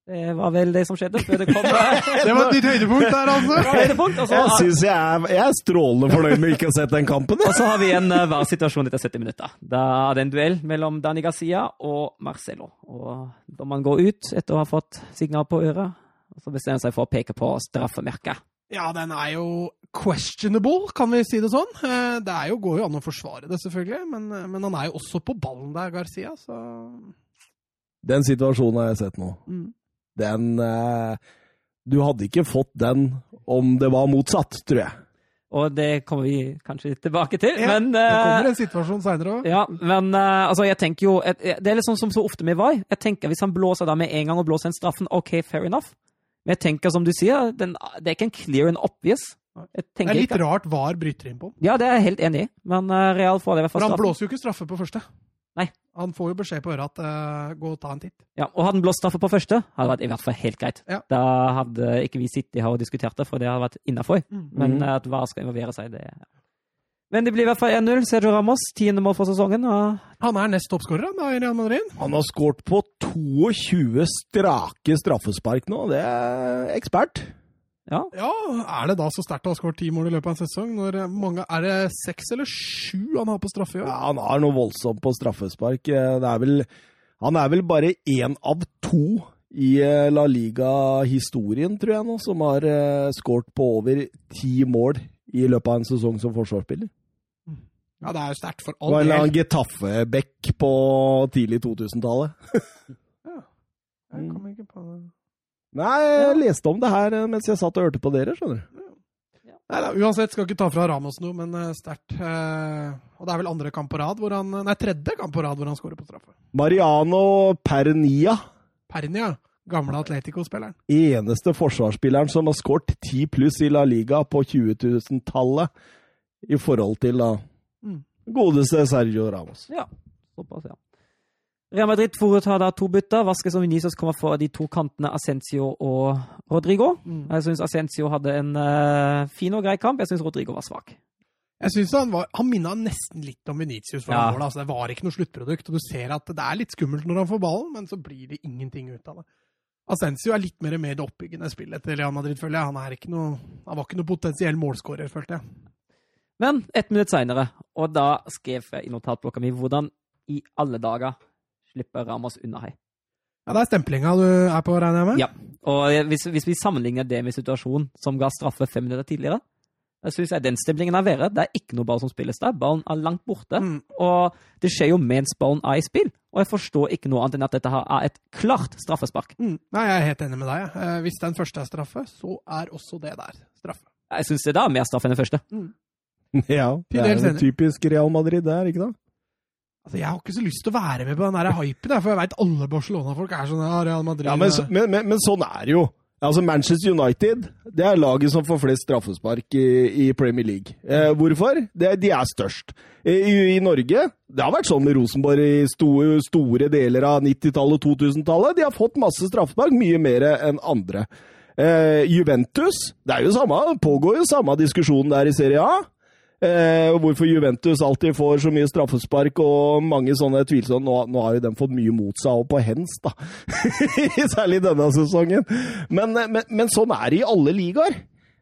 Det var vel det som skjedde før det kom Det var et nytt høydepunkt der, altså! Høydepunkt, altså. Jeg syns jeg er, jeg er strålende fornøyd med ikke å ha sett den kampen. Og så har vi en uh, var-situasjon etter 70 minutter. Da er det en duell mellom Dani Garcia og Marcelo. Og da man går ut etter å ha fått signal på øret, så bestemmer han seg for å peke på straffemerket. Ja, den er jo questionable, kan vi si det sånn. Eh, det jo, går jo an å forsvare det, selvfølgelig, men, eh, men, han er jo også på ballen der, Garcia, så Den situasjonen har jeg sett nå. Mm. Den eh, Du hadde ikke fått den om det var motsatt, tror jeg. Og det kommer vi kanskje tilbake til. Ja, men, det kommer en situasjon seinere òg. Ja, men altså, jeg tenker jo Det er litt sånn som så ofte med VAR. Jeg tenker Hvis han blåser da med en gang og blåser en straffen, OK, fair enough. Men jeg tenker, som du sier, den, det er ikke en clear and obvious. det er litt ikke. rart VAR bryter inn på den. Ja, det er jeg helt enig i, men uh, Real får det i hvert fall. For han blåser jo ikke straffe på første. Nei. Han får jo beskjed på øret at uh, gå og ta en titt. Ja, og hadde han blåst straffe på første, hadde det vært i hvert fall helt greit. Ja. Da hadde ikke vi sittet her og diskutert det, for det hadde vært innafor. Mm. Men uh, at VAR skal involvere seg, det ja. Men det blir i hvert fall 1-0. Sergio Ramos, tiende mål for sesongen. Og... Han er nest toppskårer i Real Madrid. Han har skåret på 22 strake straffespark nå. Det er ekspert. Ja. ja. Er det da så sterkt å ha skåret ti mål i løpet av en sesong? Når mange, er det seks eller sju han har på straffe i år? Ja, han har noe voldsomt på straffespark. Det er vel, han er vel bare én av to i eh, La Liga-historien, tror jeg, nå, som har uh, skåret på over ti mål i løpet av en sesong som forsvarsspiller. Ja, det er jo sterkt for all del. Var en Getafe-bekk på tidlig 2000-tallet. ja. Jeg kom ikke på det. Nei, jeg leste om det her eh, mens jeg satt og hørte på dere, skjønner du. Nei, da, uansett, skal ikke ta fra Ramos noe, men uh, sterkt. Eh, og det er vel andre kamp på rad hvor han Nei, tredje kamp på rad hvor han skårer på straffe. Mariano Pernia. Pernia? Gamle Atletico-spilleren. Eneste forsvarsspilleren som har skåret 10 pluss i La Liga på 20 000-tallet, i forhold til da mm. godeste Sergio Ramos. Ja, såpass, ja. Real Madrid foretar da to bytter. Vasques og Venezos kommer fra de to kantene Ascencio og Rodrigo. Mm. Jeg syns Ascencio hadde en uh, fin og grei kamp. Jeg syns Rodrigo var svak. Jeg synes Han, var, han minna nesten litt om Venitius. Ja. Mål, altså, det var ikke noe sluttprodukt. og Du ser at det er litt skummelt når han får ballen, men så blir det ingenting ut av det. Ascencio er litt mer med i det oppbyggende spillet til Real Madrid, føler jeg. Han, noe, han var ikke noe potensiell målskårer, følte jeg. Men ett minutt seinere, og da skrev jeg i notatblokka mi hvordan i alle dager slipper Ramos unna her. Ja, Det er stemplinga du er på, regner jeg med? Ja. Og hvis, hvis vi sammenligner det med situasjonen som ga straffe fem minutter tidligere, da synes jeg den stemplingen er verre. Det er ikke noe ball som spilles der. Ballen er langt borte. Mm. Og det skjer jo mens ballen er i spill. Og jeg forstår ikke noe annet enn at dette her er et klart straffespark. Mm. Nei, jeg er helt enig med deg. Eh, hvis den første er straffe, så er også det der straffe. Jeg syns det da er mer straff enn den første. Mm. Ja, det er jo typisk Real Madrid der, ikke da? Altså, Jeg har ikke så lyst til å være med på den der hypen, for jeg veit alle Barcelona-folk er sånn ja, Real Madrid ja, men, men, men, men, sånn er det jo. Altså Manchester United det er laget som får flest straffespark i, i Premier League. Eh, hvorfor? Det, de er størst. I, I, Norge Det har vært sånn med Rosenborg i store, store deler av 90-tallet og 2000-tallet. De har fått masse straffespark, mye mer enn andre. Eh, Juventus Det er jo samme, pågår jo samme diskusjon der i Serie A. Eh, hvorfor Juventus alltid får så mye straffespark og mange sånne tvilsomme nå, nå, har jo dem fått mye mot seg og på hens, da. Særlig denne sesongen. Men, men, men, sånn er det i alle ligaer.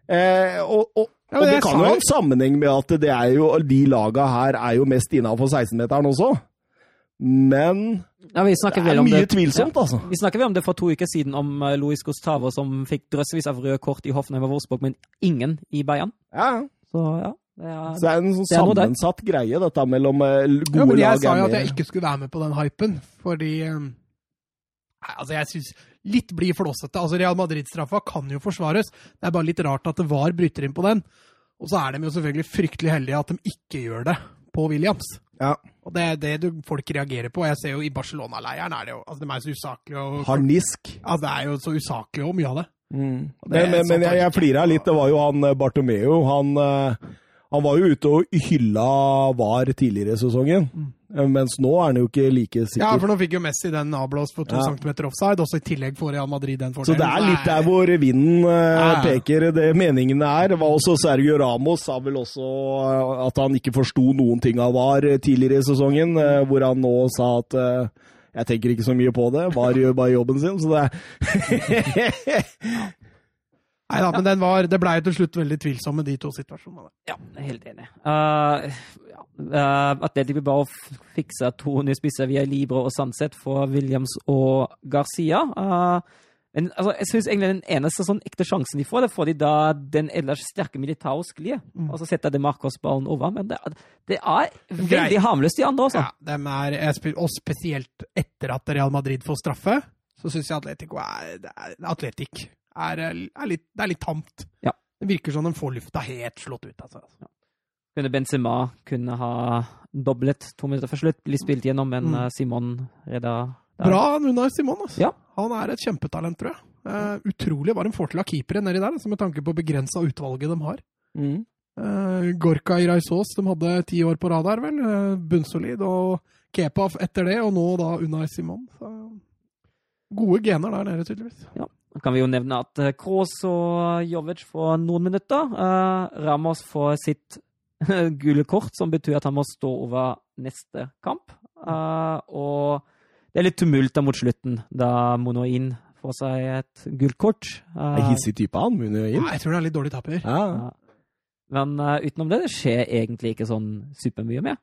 Eh, og, og, ja, og, det kan jo ha en sammenheng med at det er jo, de laga her er jo mest innafor 16-meteren også. Men ja, det er mye det, tvilsomt, altså. Vi snakket vel om det for to uker siden, om uh, Luis Gustavo som fikk drøssevis av røde kort i Hoffenheim og Wolfsburg, men ingen i Bayern. Ja. Så ja. Det er, så det er en sånn sammensatt greie, dette mellom uh, gode ja, men jeg lag. Sa jo at jeg ikke skulle være med på den hypen, fordi Nei, Altså, jeg syns litt blir flåsete. Altså, Real Madrid-straffa kan jo forsvares. Det er bare litt rart at det var bryter inn på den. Og så er de jo selvfølgelig fryktelig heldige at de ikke gjør det på Williams. Ja. Og det er det du, folk reagerer på. Jeg ser jo i Barcelona-leiren er det jo altså, De er så usaklige og Harnisk. Altså, det er jo så usaklig og mye av det. Mm. det men, men, men jeg, jeg flira litt. Det var jo han eh, Bartomeu. Han uh, han var jo ute og hylla VAR tidligere i sesongen, mm. mens nå er han jo ikke like sikker. Ja, for nå fikk jo Messi den avblåst på to ja. centimeter offside, også i tillegg får Real Madrid den fordelen. Så det er litt der hvor vinden uh, peker, det meningene er. Det var også Sergio Ramos sa vel også uh, at han ikke forsto noen ting av VAR tidligere i sesongen, uh, hvor han nå sa at jeg tenker ikke så mye på det. VAR gjør bare jobben sin, så det er Nei da, men var, det blei til slutt veldig tvilsomme, de to situasjonene. Ja, jeg er helt enig. Uh, ja. uh, at Eddie Bilbao fiksa to nye spisser via Libro og Sunset for Williams og Garcia. Uh, men altså, jeg synes egentlig den eneste sånn ekte sjansen de får, det får de da den ellers sterke Militao sklir. Mm. Og så setter de Marcos-ballen over. Men det, det er veldig harmløst, de andre også. Ja, er, og spesielt etter at Real Madrid får straffe, så syns jeg Atletico er, er Atletic er, er litt, det er litt tamt. Ja. Det virker som de får lufta helt slått ut. Altså. Ja. Kunne Benzema kunne ha doblet to minutter før slutt, bli spilt gjennom, men mm. Eh, Simon redda der. Bra Nunar Simon. Altså. Ja. Han er et kjempetalent, tror jeg. Uh, utrolig hva de får til av keepere nedi der, altså, med tanke på begrensa utvalget de har. Mm. Uh, Gorka Iraisås, de hadde ti år på rad her, vel. Uh, bunnsolid. Og Kepa etter det, og nå da Unai Simon. Så, gode gener der nede, tydeligvis. Ja. Kan vi jo nevne at eh, Kroos og Jovic får noen minutter. Uh, Ramos får sitt gule kort, som betyr at han må stå over neste kamp. Uh, og det er litt tumult mot slutten, da Monoin får seg et gult kort. Uh, er hissig type han, Monoin? Ja, jeg tror det er litt dårlig tapper. Ja. Men utenom det, det skjer egentlig ikke sånn supermye mer.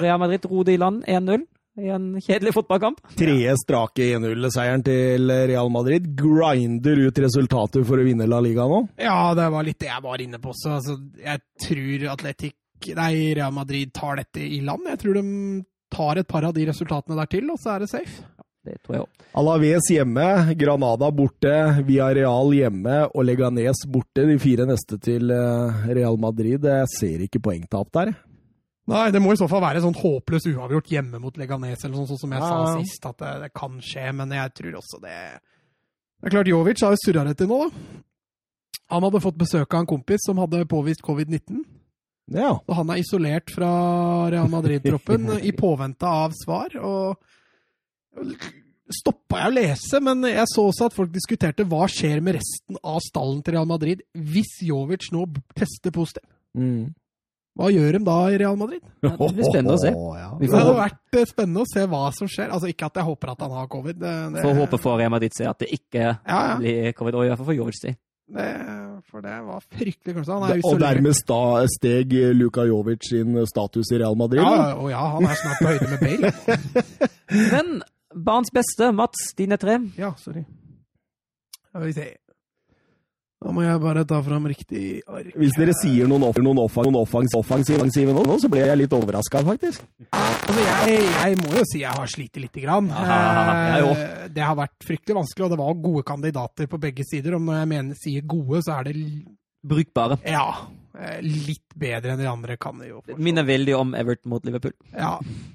Real Madrid rode i land 1-0 i en kjedelig fotballkamp. Tredje strake 1-0-seieren til Real Madrid. Grinder ut resultater for å vinne La Liga nå? Ja, det var litt det jeg var inne på også. Altså, jeg tror Atletic Nei, Real Madrid tar dette i land. Jeg tror de tar et par av de resultatene der til, og så er det safe. Det tror jeg òg. Alaves hjemme, Granada borte, Villarreal hjemme og Leganes borte. De fire neste til eh, Real Madrid. Jeg ser ikke poengtap der. Nei, det må i så fall være sånn håpløst uavgjort hjemme mot Leganes, eller sånn, sånn som jeg ja. sa sist, at det, det, kan skje. Men jeg tror også det Det er klart, Jovic har jo surra rett i nå, da. Han hadde fått besøk av en kompis som hadde påvist covid-19. Ja. Så han er isolert fra Real Madrid-troppen i påvente av svar. Og stoppa jeg å lese, men jeg så også at folk diskuterte hva skjer med resten av stallen til Real Madrid hvis Jovic nå tester positiv. Mm. Hva gjør de da i Real Madrid? Ja, det blir spennende å se. Det hadde vært eh, spennende å se hva som skjer. Altså Ikke at jeg håper at han har covid. Det, det... Får håpe for Real Madrid at det ikke ja, ja. blir covid, og i hvert fall for Jovic Det, for det var fryktelig kanskje. og dermed sta, steg Luka Jovic sin status i Real Madrid? Ja, og ja, han er snart på høyde med Bale. Men barns beste, Mats, dine tre? Ja, sorry. Skal vi se. Da må jeg bare ta fram riktig ark. Hvis dere sier noen, off noen offens offens offensive nå, så blir jeg litt overraska, faktisk. Altså, jeg, jeg, må jo si jeg har slitt lite grann. Eh, det har vært fryktelig vanskelig, og det var gode kandidater på begge sider. Om når jeg mener, sier gode, så er det Brukbare. Ja. Eh, litt bedre enn de andre kan det jo. Det minner veldig om Everton mot Liverpool. Ja.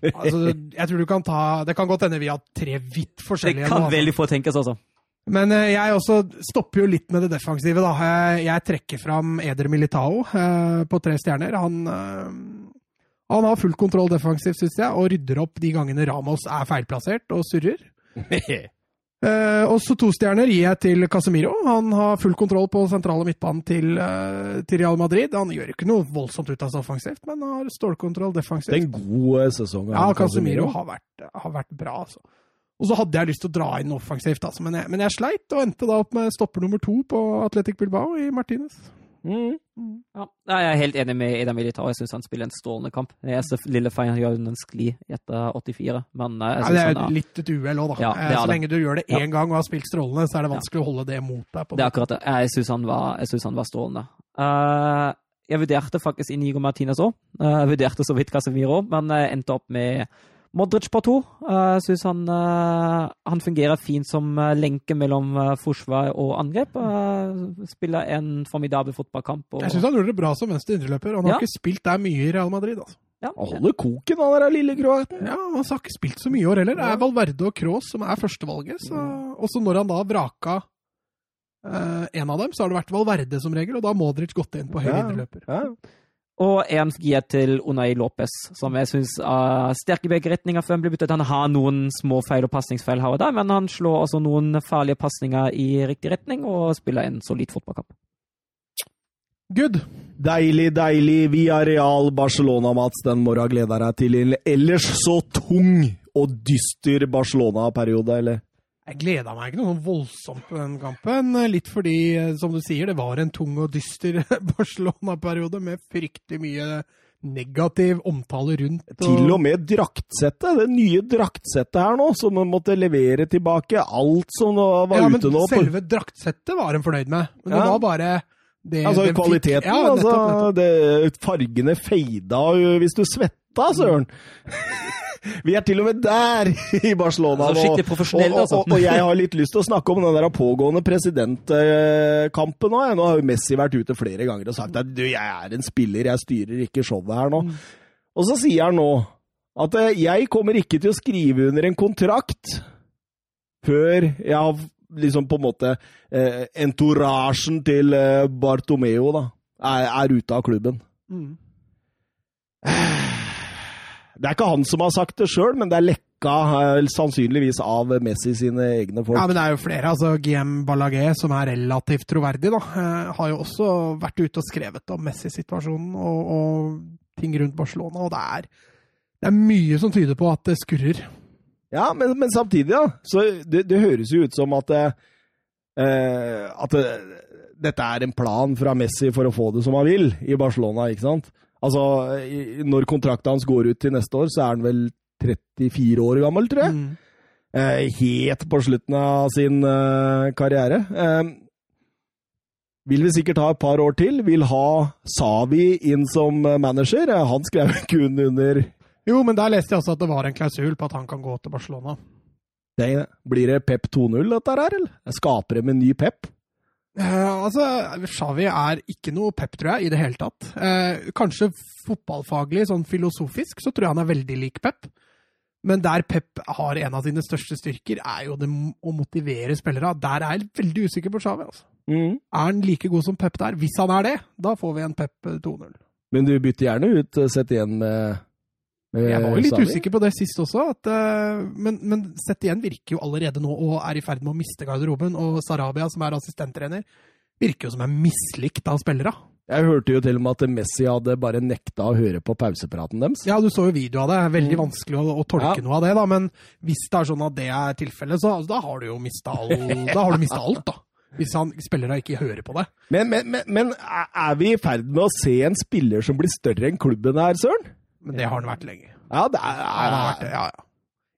Altså, jeg tror du kan ta Det kan godt hende vi har tre vidt forskjellige Det kan veldig få tenkes også. Men eh, jeg også stopper jo litt med det defensive. da. Jeg trekker fram Eder Militao eh, på tre stjerner. Han, eh, han har full kontroll defensivt, syns jeg, og rydder opp de gangene Ramos er feilplassert og surrer. Uh, og så to stjerner gir jeg til Casemiro. Han har full kontroll på sentrale midtbanen til, til, Real Madrid. Han gjør ikke noe voldsomt ut av seg offensivt, men har stålkontroll defensivt. Det er en god sesong. Ja, Casemiro har vært, har vært bra, altså. Og så hadde jeg lyst til å dra inn offensivt, altså, men, jeg, men jeg sleit, og endte da opp med stopper nummer to på Atletic Bilbao i Martinez. Mm. Mm. Ja, jeg er helt enig med Eda Militar. Jeg syns han spiller en strålende kamp. Det er lille feilen gjør en skli etter 84, men eh, ja, Det er han, litt et uhell òg, da. Ja, eh, så lenge du gjør det én gang og har spilt strålende, så er det vanskelig å holde det mot deg. det er akkurat det. Jeg syns han, han, var strålende. Uh, jeg vurderte faktisk Inigo Martinez òg. Uh, jeg vurderte så vidt Casemiro, men endte opp med Modric på to. Jeg uh, syns han, uh, han, fungerer fint som uh, lenke mellom forsvar og angrep. spiller en formidabel fotballkamp. Og... Jeg syns han gjorde det bra som venstre indreløper. Han har ja. ikke spilt der mye i Real Madrid. altså. Ja. Han holder koken, han der lille kroaten. Ja, han har ikke spilt så mye i år heller. Det er Valverde og Cross som er førstevalget. Så... Også når han da vraka en av dem, så har det vært Valverde som regel, og da har Modric gått inn på høyre ja. indreløper. Ja. Og en gier til Unai Lopez, som jeg syns er sterk i begge retninger før han blir byttet. Han har noen små feil og pasningsfeil her og der, men han slår også noen farlige pasninger i riktig retning og spiller en solid fotballkamp. Good. Deilig, deilig Via Real Barcelona, Mats. Den morgenen gleder deg til en ellers så tung og dyster Barcelona-periode, eller? Jeg gleda meg ikke noe voldsomt på den kampen. Litt fordi, som du sier, det var en tung og dyster Barcelona-periode med fryktelig mye negativ omtale rundt. Og... Til og med draktsettet, det nye draktsettet her nå, som man måtte levere tilbake. Alt som var ja, ute nå. Ja, men Selve draktsettet var en fornøyd med, men ja. det var bare det, altså kvaliteten, fikk... ja, altså. Det, fargene feida hvis du svetta, søren! Vi er til og med der i Barcelona nå. Skikkelig profesjonell, altså. Og, og, og, jeg har litt lyst til å snakke om den der pågående presidentkampen nå. Nå har jo Messi vært ute flere ganger og sagt at du, jeg er en spiller, jeg styrer ikke showet her nå. Mm. Og så sier han nå at eh, jeg kommer ikke til å skrive under en kontrakt før jeg har liksom på en måte eh, Entorasjen til eh, Bartomeo da, er, er, ute av klubben. Mm. Det er ikke han som har sagt det sjøl, men det er lekka eh, sannsynligvis av Messi sine egne folk. Ja, men det er jo flere. altså GM Ballagé, som er relativt troverdig, da, eh, har jo også vært ute og skrevet om Messi-situasjonen og, og, ting rundt Barcelona, og det er, det er mye som tyder på at det skurrer. Ja, men, men samtidig, ja. Så det, det, høres jo ut som at, eh, at det, dette er en plan fra Messi for å få det som han vil i Barcelona, ikke sant? Altså, når kontrakten hans går ut til neste år, så er han vel 34 år gammel, tror jeg. Mm. Eh, helt på slutten av sin eh, karriere. Eh, vil vi sikkert ha et par år til. Vil ha Savi inn som manager. Eh, han skrev kun under Jo, men der leste jeg også at det var en klausul på at han kan gå til Barcelona. Det, blir det Pep 2.0, dette her, eller? Skaper de en ny Pep? Uh, altså, Xavi er ikke noe pep, tror jeg, i det hele tatt. Uh, kanskje fotballfaglig, sånn filosofisk, så tror jeg han er veldig lik Pep. Men der Pep har en av sine største styrker, er jo det å motivere spillere. Der er jeg veldig usikker på Xavi. Altså. Mm. Er han like god som Pep der? Hvis han er det, da får vi en Pep 2-0. Men du bytter gjerne ut sett igjen med jeg var jo litt usikker på det sist også, at, men, men, sett igjen virker jo allerede nå og er i ferd med å miste garderoben. Og Sarabia, som er assistenttrener, virker jo som er mislikt av spillere. Jeg hørte jo til og med at Messi hadde bare nekta å høre på pausepraten deres. Ja, du så jo video av det. Veldig mm. vanskelig å, å tolke ja. noe av det, da. Men hvis det er sånn at det er tilfellet, så altså, da har du jo mista all, alt, da. Hvis han, spillere ikke hører på det. Men, men, men, men er vi i ferd med å se en spiller som blir større enn klubben her, Søren? Men det har han vært lenge. Ja, det er, vært det, ja, ja.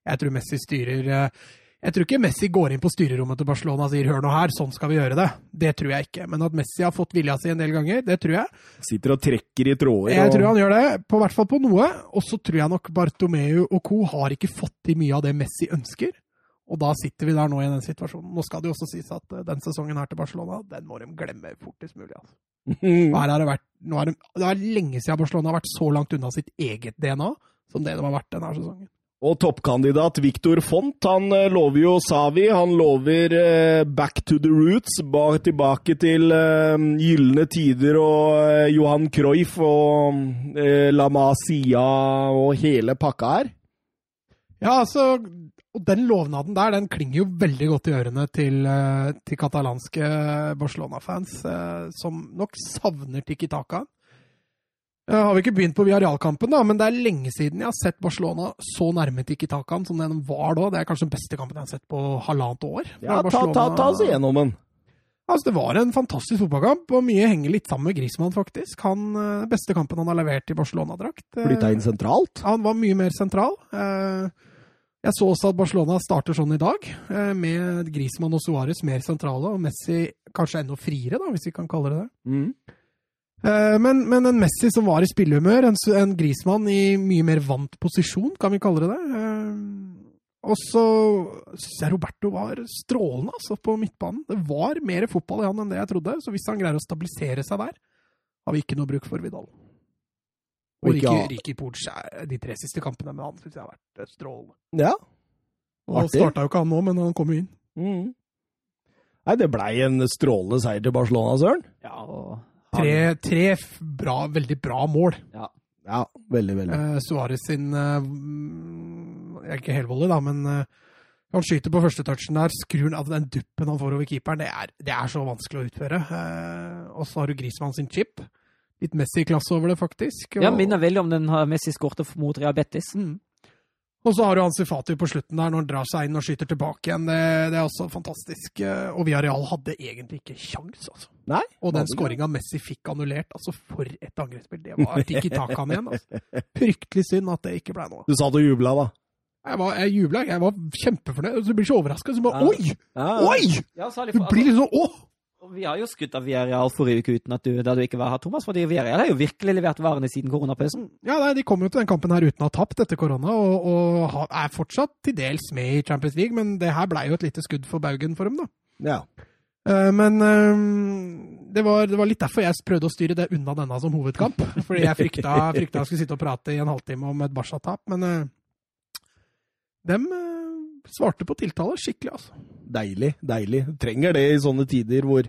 Jeg tror Messi styrer eh, Jeg tror ikke Messi går inn på styrerommet til Barcelona og sier 'hør nå her, sånn skal vi gjøre det'. Det tror jeg ikke. Men at Messi har fått vilja si en del ganger, det tror jeg. Sitter og trekker i tråder. Jeg tror han gjør det, på hvert fall på noe. Og så tror jeg nok Bartomeu og co. har ikke fått til mye av det Messi ønsker. Og da sitter vi der nå i den situasjonen. Nå skal det jo også sies at eh, den sesongen her til Barcelona, den må de glemme fortest mulig. Altså. Her har det, vært, har det, det er lenge siden Barcelona har vært så langt unna sitt eget DNA som det de har vært denne sesongen. Og toppkandidat Victor Font han eh, lover jo Savi. Han lover eh, back to the roots, tilbake til eh, gylne tider og eh, Johan Cruyff og La Masia og hele pakka her. Ja, altså Og den lovnaden der den klinger jo veldig godt i ørene til, eh, til katalanske Barcelona-fans, eh, som nok savner Tiki Taka. Jeg har vi ikke begynt på Viareal-kampen, da, men det er lenge siden jeg har sett Barcelona så nærme Tiki Takaen som den var da. Det er kanskje den beste kampen jeg har sett på halvannet år. Ja, ta, ta, ta oss igjennom den. Altså, Det var en fantastisk fotballkamp, og mye henger litt sammen med Griezmann, faktisk. Han, beste kampen han har levert i Barcelona-drakt. Flytta inn sentralt? Han var mye mer sentral. Eh, jeg så også at Barcelona starter sånn i dag, eh, med Griezmann og Suárez mer sentrale, og Messi kanskje enda friere, da, hvis vi kan kalle det det. Mm. Eh, men, men, en Messi som var i spillehumør, en, en Griezmann i mye mer vant posisjon, kan vi kalle det det. Eh, og så syns jeg Roberto var strålende altså, på midtbanen. Det var mer fotball i han enn det jeg trodde, så hvis han greier å stabilisere seg der, har vi ikke noe bruk for Vidal. Og ikke Ricky Porch, de tre siste kampene med han syns jeg har vært eh, strålende. Ja. Og Artig. starta jo ikke han nå, men han kom jo inn. Mm. Nei, det blei en strålende seier til Barcelona, Søren. Ja, og tre, tre bra, veldig bra mål. Ja, ja veldig, veldig. Uh, Suárez sin uh, Jeg er ikke helvolley, da, men uh, han skyter på første touchen der, skrur av den duppen han får over keeperen, det er, det er så vanskelig å utføre. Uh, og så har du Grismann sin chip litt Messi-klasse over det, faktisk. Og... Ja, minner veldig om den Messi skårte mot Real Betis. Mm. Og så har du Hansi Fati på slutten der, når han drar seg inn og skyter tilbake igjen. Det, det er også fantastisk. Og Villarreal hadde egentlig ikke kjangs, altså. Nei, og den skåringa Messi fikk annullert, altså for et angrepsspill. Det var Tiki Takan igjen. Altså. Fryktelig synd at det ikke ble noe. Du sa du jubla, da? Jeg, var, jeg jubla. Jeg var kjempefornøyd. Du blir så overraska. Oi! Oi! Du blir litt sånn Vi har jo skutt av Villarreal forrige uke uten at du, da du ikke var her, Thomas. fordi Villarreal har jo virkelig levert varene siden koronapausen. Ja, nei, De kom jo til den kampen her uten å ha tapt etter korona, og, og, er fortsatt til dels med i Champions League. Men det her blei jo et lite skudd for baugen for dem, da. Ja. Uh, men uh, det, var, det, var, litt derfor jeg prøvde å styre det unna denne som hovedkamp. Fordi jeg frykta, frykta jeg skulle sitte og prate i en halvtime om et Barca-tap. Men uh, dem svarte på tiltale skikkelig, altså. Deilig, deilig. Trenger det i sånne tider hvor,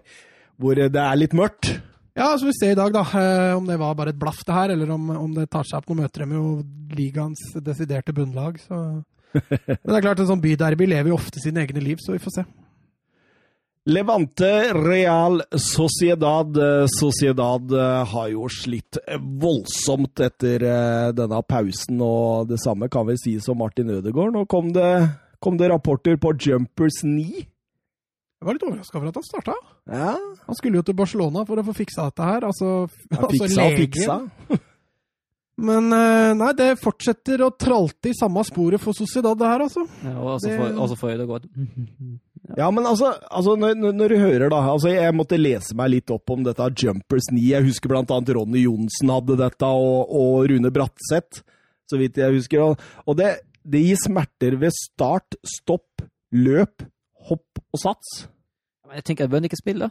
hvor det er litt mørkt. Ja, så vi ser i dag, da, eh, om det var bare et blaff, det her, eller om, om det tar seg opp. Nå møter de jo ligaens desiderte bunnlag, så Men det er klart, en sånn byderby lever jo ofte sine egne liv, så vi får se. Levante Real Sociedad. Sociedad eh, har jo slitt voldsomt etter eh, denne pausen, og det samme kan vi si som Martin Ødegaard. Nå kom det kom det rapporter på Jumpers 9. Jeg var litt overraska over at han starta. Ja. Han skulle jo til Barcelona for å få fiksa dette her. Altså, ja, altså fiksa fiksa. Men eh, nei, det fortsetter å tralte i samme sporet for Sociedad, det her, altså. Ja, og så får for, også det godt. Ja, men altså, altså når, når, du hører, da altså Jeg måtte lese meg litt opp om dette Jumpers 9. Jeg husker annet Ronny Johnsen hadde dette, og, og Rune Bratseth, så vidt jeg husker. Og, og det, det gir smerter ved start, stopp, løp, hopp og sats. Jeg tenker bør ikke spille.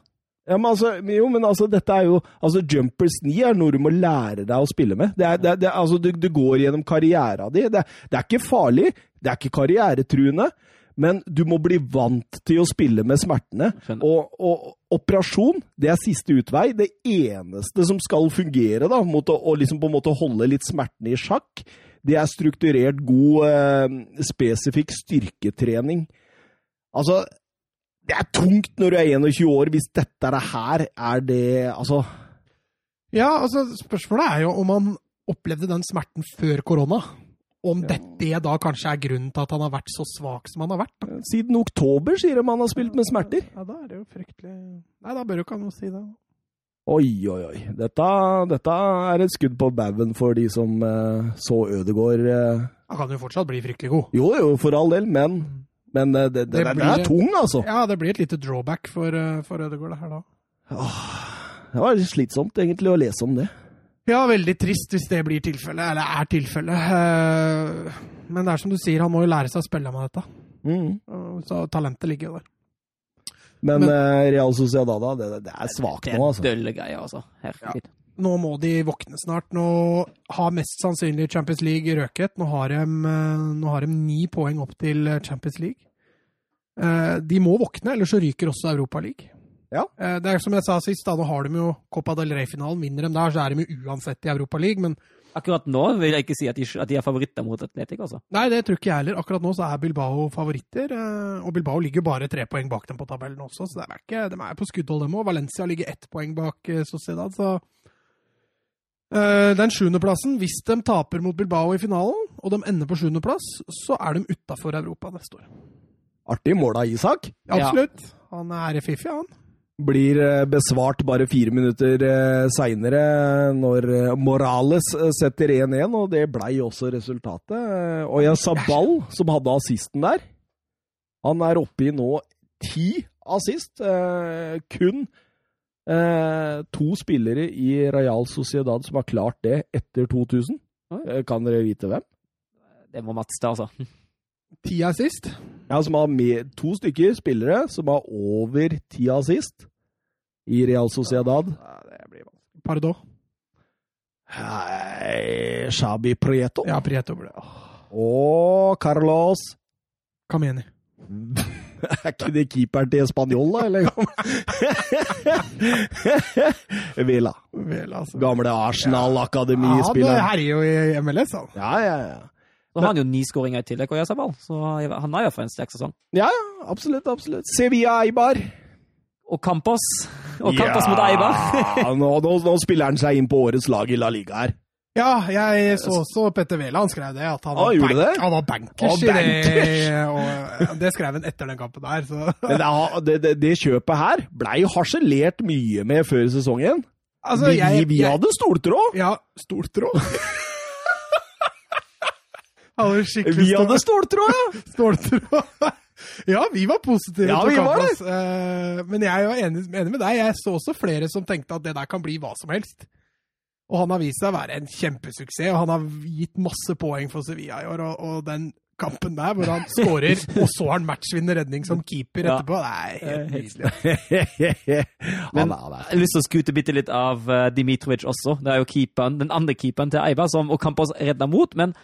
Ja, men altså, jo, men altså, dette er jo altså Jumpers 9 er noe du må lære deg å spille med. Det er, det, det, altså, du, du, går gjennom karriera di. Det, det, er ikke farlig, det er ikke karrieretruende, men du må bli vant til å spille med smertene. Og, og, operasjon, det er siste utvei. Det eneste som skal fungere, da, mot å, å liksom på en måte holde litt smertene i sjakk, det er strukturert, god, eh, spesifikk styrketrening. Altså, det er tungt når du er 21 år, hvis dette er det her er det Altså Ja, altså, spørsmålet er jo om han opplevde den smerten før korona. Om ja. dette da kanskje er grunnen til at han har vært så svak som han har vært. Da. Siden oktober, sier de han har spilt med smerter. Ja, da er det jo fryktelig Nei, da bør jo ikke han si det. Oi, oi, oi. Dette, dette er et skudd på baugen for de som eh, så Ødegård eh. Han kan jo fortsatt bli fryktelig god. Jo, jo, for all del, men, men uh, det, det, det, blir, er tung, altså. Ja, det blir et lite drawback for, for Ødegård, det her da. Åh, det var slitsomt, egentlig, å lese om det. Ja, veldig trist hvis det blir tilfellet, eller er tilfellet. Men det er som du sier, han må jo lære seg å spille med dette. Mm. Så talentet ligger jo der. Men, Men uh, Real Sociedad, det, det er svakt nå, altså. Det er dølle greier, altså. Ja. Nå må de våkne snart. Nå har mest sannsynlig Champions League røket. Nå har de, eh, nå har de ni poeng opp til Champions League. De må våkne, ellers så ryker også Europa League. Ja. Uh, det er som jeg sa sist, da, nå har de jo Copa del Rey-finalen. Vinner de der, så er de jo uansett i Europa League. Men Akkurat nå vil jeg ikke si at de, at de er favoritter mot Atletic, altså. Nei, det tror ikke jeg heller. Akkurat nå så er Bilbao favoritter. Eh, og Bilbao ligger bare tre poeng bak dem på tabellen også, så er ikke, de er på skuddhold, dem òg. Valencia ligger ett poeng bak eh, Sociedad, så Den sjuendeplassen, hvis de taper mot Bilbao i finalen, og de ender på sjuendeplass, så er de utafor Europa neste år. Artig mål av Isak. Absolutt. Ja. Han er fiffig, han blir eh, besvart bare fire minutter eh, seinere, når eh, Morales setter 1-1, og det blei også resultatet. Og jeg sa Ball, som hadde assisten der, han er oppe i nå ti assist. Kun to spillere i Real Sociedad som har klart det etter 2000. Kan dere vite hvem? Det må Mats ta, altså. Ti assist? Ja, som har med to stykker spillere som har over ti assist i Real Sociedad. Ja, det blir vanskelig. Pardo? Hei, Shabi Prieto. Ja, Prieto ble det. Og Carlos Kameni. er ikke det keeperen til Spanjol, da? Eller? Vela. Vela altså. Gamle Arsenal-akademispiller. Ja, han herjer jo i MLS, han. Ja, ja, ja. Så har han jo ni skåringer i tillegg, og Sabal. så han har iallfall en sterk sesong. Ja, absolutt. absolutt. Sevilla Eibar. Og Campos. Og Campos ja, mot Eibar. nå, nå, nå, spiller han seg inn på årets lag i La Liga her. Ja, jeg så også Petter Wæland han skrev det. At han, var, bank, det? han var bankers i det. Og det skrev han etter den kampen der. Så. Det, det, det, kjøpet her blei harselert mye med før sesongen. Altså, vi, jeg, vi, hadde stoltråd! Ja, stortråd. Vi hadde ståltråd, ja! Ståltråd. Ja, vi var positive. Ja, vi var det. Uh, men jeg var enig, enig, med deg. Jeg så også flere som tenkte at det der kan bli hva som helst. Og han har vist seg å være en kjempesuksess, og han har gitt masse poeng for Sevilla i år. Og, og den kampen der hvor han skårer, og så har han matchvinnende redning som keeper etterpå. Det er helt nydelig. Men jeg har lyst til å skute bitte litt av uh, Dimitrovic også. Det er jo keeperen, den andre keeperen til Eibar som Ocampos redda mot. Men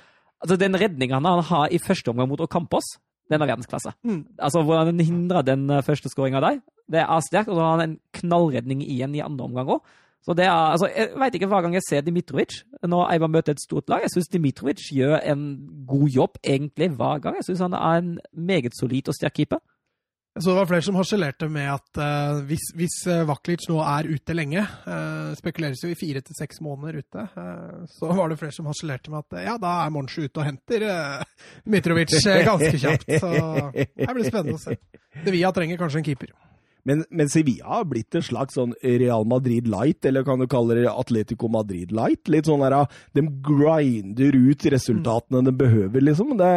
altså, den redninga han har i første omgang mot Ocampos, den er verdensklasse. Mm. Altså, Hvordan han hindrer den eh, første skåringa der, det er sterkt. Og så har han en knallredning igjen i andre omgang òg. Så det er, altså, Jeg veit ikke hver gang jeg ser Dimitrovic når Eibar møter et stort lag. Jeg syns Dimitrovic gjør en god jobb egentlig hver gang. Jeg syns han er en meget solid og sterk keeper. Så det var flere som harselerte med at uh, hvis, hvis uh, Vaklic nå er ute lenge, uh, spekuleres jo i fire til seks måneder ute, uh, så var det flere som harselerte med at ja, da er Monchu ute og henter Mitrovic ganske kjapt. Så det blir spennende å se. Sevilla trenger kanskje en keeper. Men, men, Sevilla har blitt en slags sånn Real Madrid light, eller kan du kalle det Atletico Madrid light? Litt sånn der, De grinder ut resultatene mm. de behøver, liksom. Det,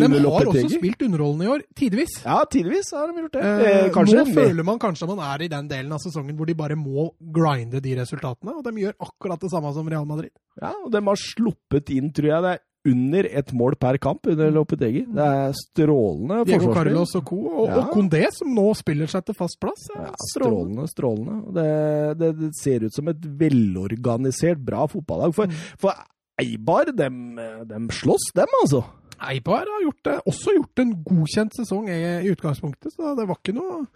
men de har også spilt underholdende i år, tidvis. Ja, tidvis har de gjort det. Eh, eh kanskje, nå føler man kanskje at man er i den delen av sesongen hvor de bare må grinde de resultatene, og de gjør akkurat det samme som Real Madrid. Ja, og de har sluppet inn, tror jeg, det er under ett mål per kamp under Lopetegi. Det er strålende Diego Carlos og co. Og, ja. og Condé, som nå spiller seg til fast plass. Ja, strålende, strålende. Det, det, det, ser ut som et velorganisert, bra fotballag. For, mm. for Eibar, dem, dem slåss, dem, altså. Eibar har gjort det, også gjort en godkjent sesong i, i utgangspunktet, så det var ikke noe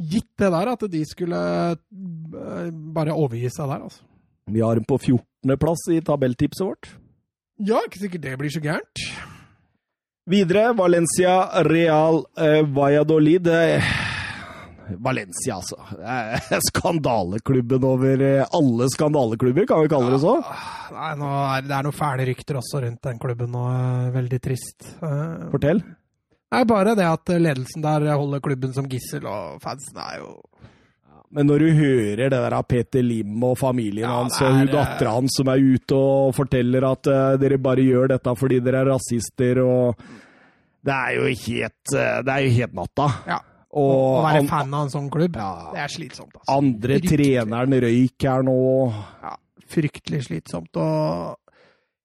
gitt det der at de skulle eh, bare overgi seg der, altså. Vi har dem på 14. plass i tabelltipset vårt. Ja, ikke sikkert det blir så gærent. Videre Valencia, Real, eh, Valladolid. Eh, Valencia, altså. Eh, skandaleklubben over eh, alle skandaleklubber, kan vi kalle det så? Nei, er, Det er noen fæle rykter også rundt den klubben nå. Veldig trist. Fortell. Nei, Bare det at ledelsen der holder klubben som gissel, og fansen er jo men når du hører det der av Peter Lim og familien ja, hans og hun dattera hans som er ute og forteller at uh, dere bare gjør dette fordi dere er rasister og Det er jo helt, uh, det er jo helt natta. Ja. Og, å være fan av en sånn klubb, ja, det er slitsomt. Altså. Andre Fryktelig. treneren røyk her nå. Ja, fryktelig slitsomt. Og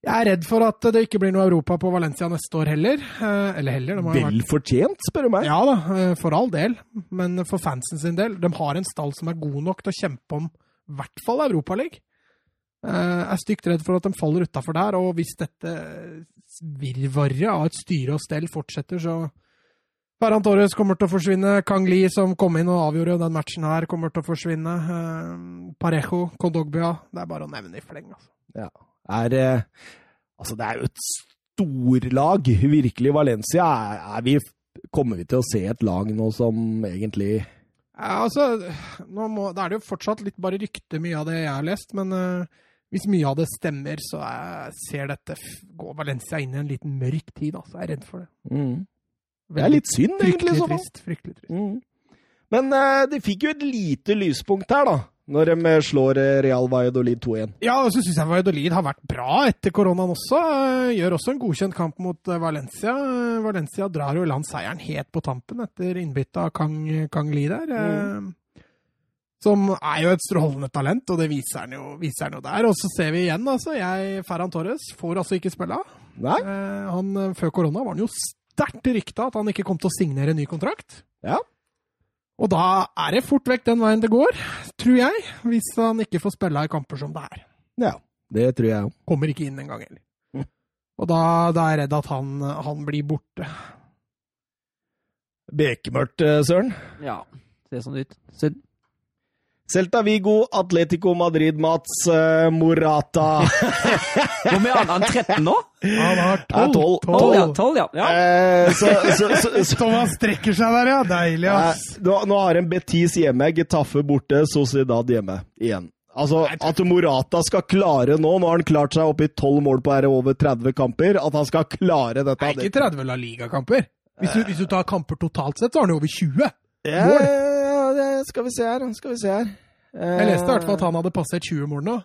jeg er redd for at det ikke blir noe Europa på Valencia neste år heller. Eh, eller heller. Vel fortjent, spør du meg. Ja da, eh, for all del. Men for fansen sin del. De har en stall som er god nok til å kjempe om i hvert fall Europaligaen. Jeg eh, er stygt redd for at de faller utafor der, og hvis dette virvaret av et styre og stell fortsetter, så Ferran Torres kommer til å forsvinne. Kang Li, som kom inn og avgjorde den matchen her, kommer til å forsvinne. Parejo, Kondogbia Det er bare å nevne i fleng, altså. Ja. Er Altså, det er jo et storlag, virkelig. Valencia er, er vi Kommer vi til å se et lag nå som egentlig ja, altså, må, Da er det jo fortsatt litt bare rykte, mye av det jeg har lest. Men uh, hvis mye av det stemmer, så jeg ser dette Går Valencia inn i en liten mørk tid. Altså, jeg er redd for det. Mm. Det er litt synd, egentlig. Fryktelig trist. Fryktelig trist. Mm. Men uh, de fikk jo et lite lyspunkt her, da. Når de eh, slår eh, Real Valladolid 2-1. Ja, og så syns jeg Valladolid har vært bra etter koronaen også. Eh, gjør også en godkjent kamp mot Valencia. Valencia drar jo i land seieren helt på tampen etter innbyttet av Kang, Kang Li der. Mm. Som er jo et strålende talent, og det viser han jo, viser han jo der. Og så ser vi igjen, altså. Jeg, Ferran Torres, får altså ikke spille. Nei. Han, før korona var han jo sterkt rykta at han ikke kom til å signere en ny kontrakt. Ja. Og da er det fort vekk den veien det går, tror jeg, hvis han ikke får spille i kamper som det er. Ja, det tror jeg òg. Kommer ikke inn engang heller. Mm. Og da, da, er jeg redd at han, han blir borte. Bekemørkt, Søren? Ja, ser sånn ut. Synd. Celta Vigo, Atletico Madrid, Mats uh, Morata. Hvor mye er han? 13 nå? Han har 12. 12, ja. 12, ja. ja. Eh, så, så, så, Thomas strekker seg der, ja. Deilig, ass. Eh, nå, nå, har en Betis hjemme, Getafe borte, Sociedad hjemme igjen. Altså, At Morata skal klare nå Nå har han klart seg opp i 12 mål på her over 30 kamper. At han skal klare dette Nei, ikke 30 La Liga-kamper. Hvis, hvis, du tar kamper totalt sett, så har han jo over 20 mål. mål det skal vi se her. Skal vi se her. Jeg leste i hvert fall at han hadde passert 20 mål nå.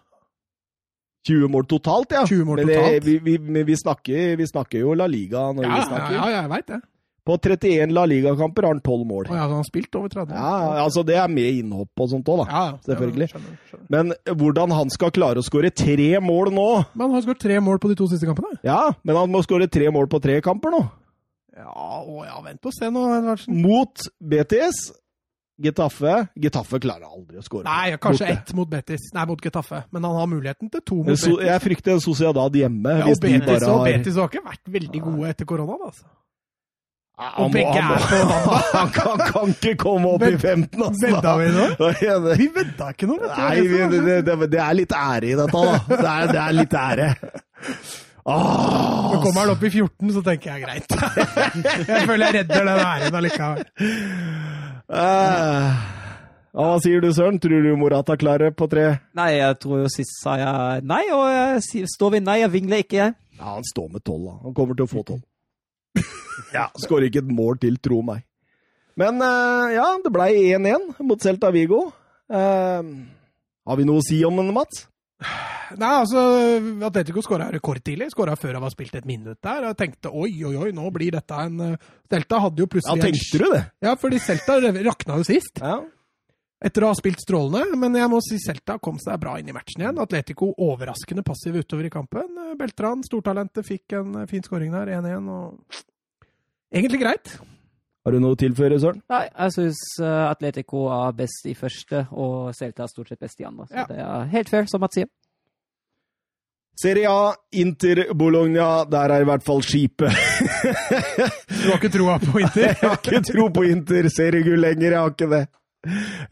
20 mål totalt, ja. 20 mål men totalt. Vi, vi, vi, snakker, vi, snakker, jo La Liga når ja, vi snakker. Ja, ja, jeg veit det. På 31 La Liga-kamper har han 12 mål. Oh, ja, han har spilt over 30. Ja, altså Det er med innhopp og sånt òg, da. Ja, selvfølgelig. Skjønner, skjønner. Men hvordan han skal klare å skåre tre mål nå Men Han har skåret tre mål på de to siste kampene. Ja, men han må skåre tre mål på tre kamper nå. Ja, å, ja vent og se nå. Mot BTS Getafe Getafe klarer aldri å skåre. Nei, kanskje ett mot Betis. Nei, mot Getafe. Men han har muligheten til to mot so, Betis. Jeg frykter en Sociedad hjemme. Ja, og Betis, og Betis har ikke vært veldig gode etter koronaen, altså. Ja, og begge er på Han kan, kan, ikke komme opp i 15, altså. Vedda vi nå? Vi vedda ikke noe. Nei, vi, det, det, det, er litt ære i dette, da. Det er, det er litt ære. Men kommer han opp i 14, så tenker jeg greit. jeg føler jeg redder den æren allikevel. Uh, hva sier du, Søren? Tror du Morata klarer på tre? Nei, jeg tror jo sist sa jeg nei, og jeg står ved nei. Jeg vingler ikke, jeg. Ja, Han står med tolv, da. Han kommer til å få tolv. ja, Skårer ikke et mål til, tro meg. Men uh, ja, det ble 1-1 mot Celta Vigo. Uh, har vi noe å si om den, Mats? Nei, altså, Atletico skåra rekordtidlig. Skåra før han var spilt et minutt der. Jeg tenkte oi, oi, oi, nå blir dette en Delta hadde jo plutselig Ja, tenkte du det? Ja, fordi Celta rakna jo sist. Ja. Etter å ha spilt strålende, men jeg må si Celta kom seg bra inn i matchen igjen. Atletico overraskende passiv utover i kampen. Beltran, stortalentet, fikk en fin skåring der, 1-1, og egentlig greit. Har du noe å tilføre, Søren? Nei, jeg syns Atletico er best i første, og Celta er stort sett best i andre. Så ja. det er helt fair, som Mats sier. Serie A, Inter Bologna. Der er i hvert fall skipet. du har ikke troa på Inter? jeg har ikke tro på Inter seriegull lenger, jeg har ikke det.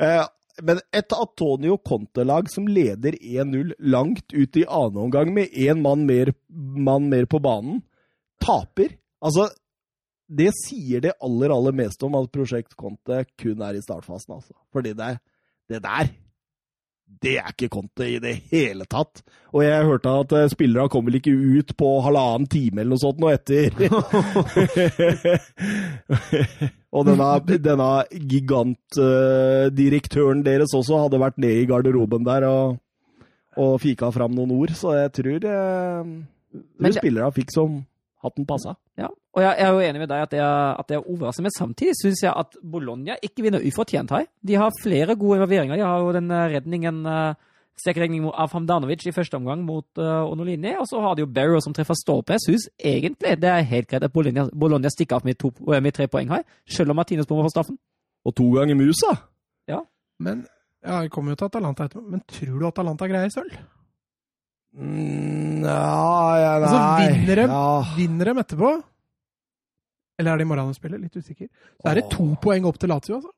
Eh, men et Antonio Conte-lag som leder 1-0 langt ut i annen omgang med én mann, mann, mer på banen, taper. Altså, det sier det aller, aller meste om at Prosjekt Conte kun er i startfasen, altså. Fordi det, det der det er ikke Conte i det hele tatt. Og jeg hørte at spillerne spillere kom vel ikke ut på halvannen time eller noe sånt nå etter. og denne, denne gigantdirektøren uh, deres også hadde vært nede i garderoben der og, og fika fram noen ord, så jeg tror, uh, tror spillerne fikk som hatten passa. Ja, og jeg, er jo enig med deg at det er, at det er overraskende, men samtidig syns jeg at Bologna ikke vinner ufortjent her. De har flere gode involveringer. De har jo den eh, redningen uh, Stekredning av Hamdanovic i første omgang mot uh, Onolini, og så har de jo Barrow som treffer stolpe. Jeg syns egentlig det er helt greit at Bologna, Bologna stikker av med, to, med, tre poeng her, selv om Martinez bommer for straffen. Og to ganger Musa. Ja. Men ja, Vi kommer jo til Atalanta etterpå, men tror du Atalanta greier sølv? Mm, ja, ja, nei Altså, vinner de, ja. vinner de etterpå Eller er det i morgen de spiller? Litt usikker. Så er det to poeng opp til Lazio, altså.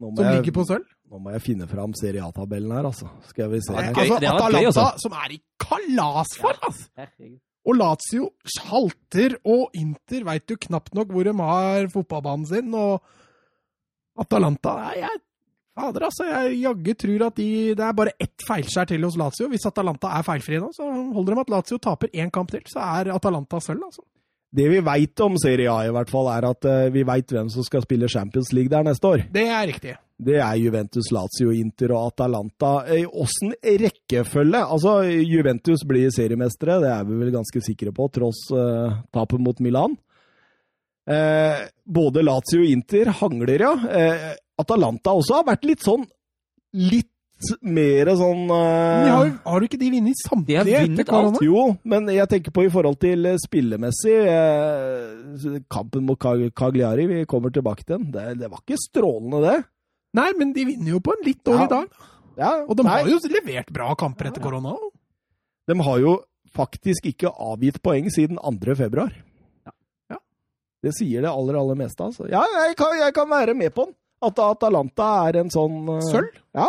som jeg, ligger på sølv. Nå må jeg finne fram Serie A-tabellen her, altså. Skal vi se. Her. Altså, Atalanta, gøy, altså. som er i kalasform, altså! Og Lazio halter, og Inter veit jo knapt nok hvor de har fotballbanen sin. Og Atalanta jeg, Fader, altså. Jeg jaggu tror at de, det er bare ett feilskjær til hos Lazio. Hvis Atalanta er feilfrie nå, så holder det med at Lazio taper én kamp til. Så er Atalanta sølv, altså. Det vi veit om Serie A, i hvert fall, er at uh, vi veit hvem som skal spille Champions League der neste år. Det er riktig. Det er Juventus, Lazio, Inter og Atalanta. I åssen rekkefølge? Altså, Juventus blir seriemestere, det er vi vel ganske sikre på, tross uh, tapet mot Milan. Eh, både Lazio og Inter hangler, ja. Atalanta også har vært litt sånn litt mer sånn uh... har, har, du ikke de vunnet samtlige? De har vunnet alt. Jo, men jeg tenker på i forhold til uh, spillemessig uh, Kampen mot Cagliari, vi kommer tilbake til den. Det, det, var ikke strålende, det. Nei, men de vinner jo på en litt dårlig ja. dag. Ja, Og de nei. har jo levert bra kamper etter ja, korona. De har jo faktisk ikke avgitt poeng siden 2. februar. Ja. Det sier det aller, aller meste, altså. Ja, jeg kan, jeg kan være med på den. At Atalanta er en sånn Sølv? Ja.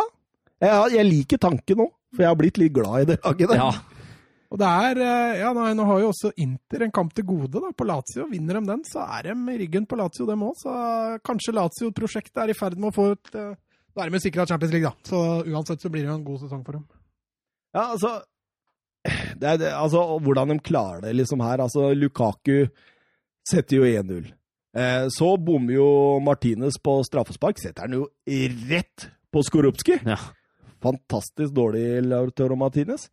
Jeg, jeg liker tanken òg, for jeg har blitt litt glad i det laget Ja. Og det er, ja, ja, Nå har jo også Inter en kamp til gode da, på Lazio. Vinner de den, så er de i ryggen på Lazio, dem òg. Så kanskje Lazio-prosjektet er i ferd med å få et Da er de sikra Champions League, da. Så uansett så blir det jo en god sesong for dem. Ja, altså det er, det, altså, Hvordan de klarer det liksom her. Altså, Lukaku setter jo 1-0. Eh, så bommer jo Martinez på straffespark. Setter han jo rett på Skorupski. Ja fantastisk dårlig Lautaro Martinez.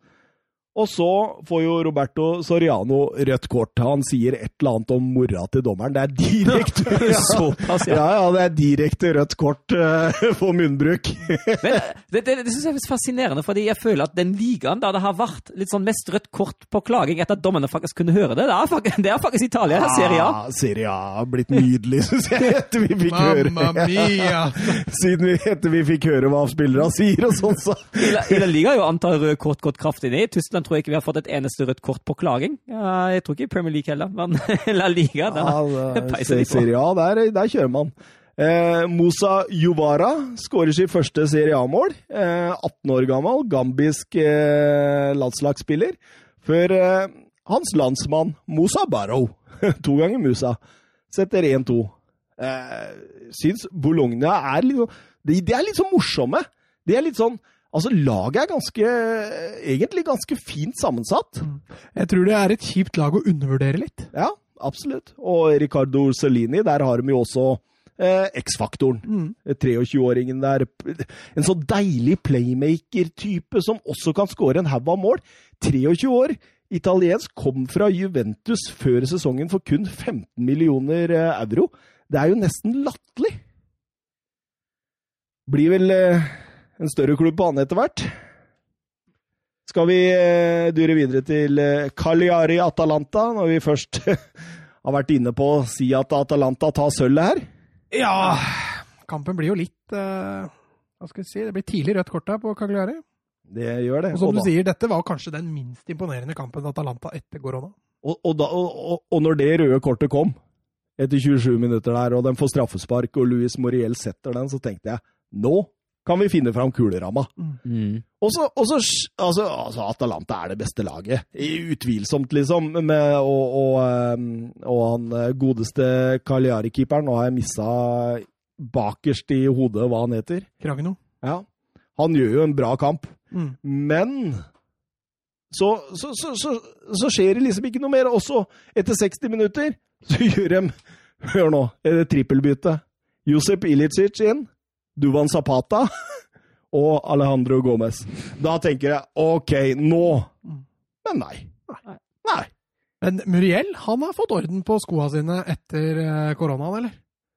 Og så får jo Roberto Soriano rødt kort. Han sier et eller annet om mora til dommeren. Det er direkte Såpass, ja. ja, det er direkte rødt kort uh, for munnbruk. Men Det, det, det syns jeg er fascinerende, fordi jeg føler at den ligaen der det har vært litt sånn mest rødt kort på klaging etter at dommerne faktisk kunne høre det, det er faktisk, det er faktisk Italia. Ja, Serie A. Serie A har blitt nydelig, syns jeg, etter vi fikk Mamma høre mia. Siden vi, etter vi fikk høre hva spillerne sier og sånn, så. I La, I La Liga er jo antar røde kort gått kraftig ned. I Tror jeg ikke vi har fått et eneste rødt kort på klaging. Jeg tror ikke i Premier League heller, men La Liga, da ja, peiser de på. Serie A, der, der kjører man. Eh, Musa Juvara skårer sitt første Serie A-mål. Eh, 18 år gammel, gambisk eh, landslagsspiller. Før eh, hans landsmann Moussa Barrow, to ganger Musa, setter 1-2. Eh, syns Bologna er litt, de, de er litt sånn morsomme. De er litt sånn Altså, laget er ganske, egentlig ganske fint sammensatt. Mm. Jeg tror det er et kjipt lag å undervurdere litt. Ja, absolutt. Og Ricardo Cellini, der har de jo også eh, X-faktoren. Mm. 23-åringen der. En så deilig playmaker-type som også kan skåre en haug av mål. 23 år. Italiensk kom fra Juventus før sesongen for kun 15 millioner eh, euro. Det er jo nesten latterlig. Blir vel eh, en større klubb på han etter hvert. Skal vi eh, dure videre til eh, Cagliari Atalanta, når vi først har vært inne på å si at Atalanta tar sølvet her? Ja Kampen blir jo litt uh, Hva skal vi si? Det blir tidlig rødt kort her på Cagliari. Det gjør det. Og som og du sier, dette var kanskje den minst imponerende kampen Atalanta etter korona. Og, og, da, og, og, når det røde kortet kom, etter 27 minutter der, og den får straffespark, og Luis Moriel setter den, så tenkte jeg nå kan vi finne fram kuleramma. Mm. Og så altså, altså, Atalanta er det beste laget. Utvilsomt, liksom. Med, og, og, ehm, og, han eh, godeste Cagliari-keeperen Nå har jeg missa bakerst i hodet hva han heter. Kragno. Ja. Han gjør jo en bra kamp. Mm. Men så, så, så, så, skjer det liksom ikke noe mer. Også etter 60 minutter så gjør de Hør nå, trippelbytte. Josep Ilicic inn. Duvan Zapata og Alejandro Gomez. Da tenker jeg OK, nå Men nei. Nei. Men Muriel han har fått orden på skoa sine etter eh, koronaen, eller?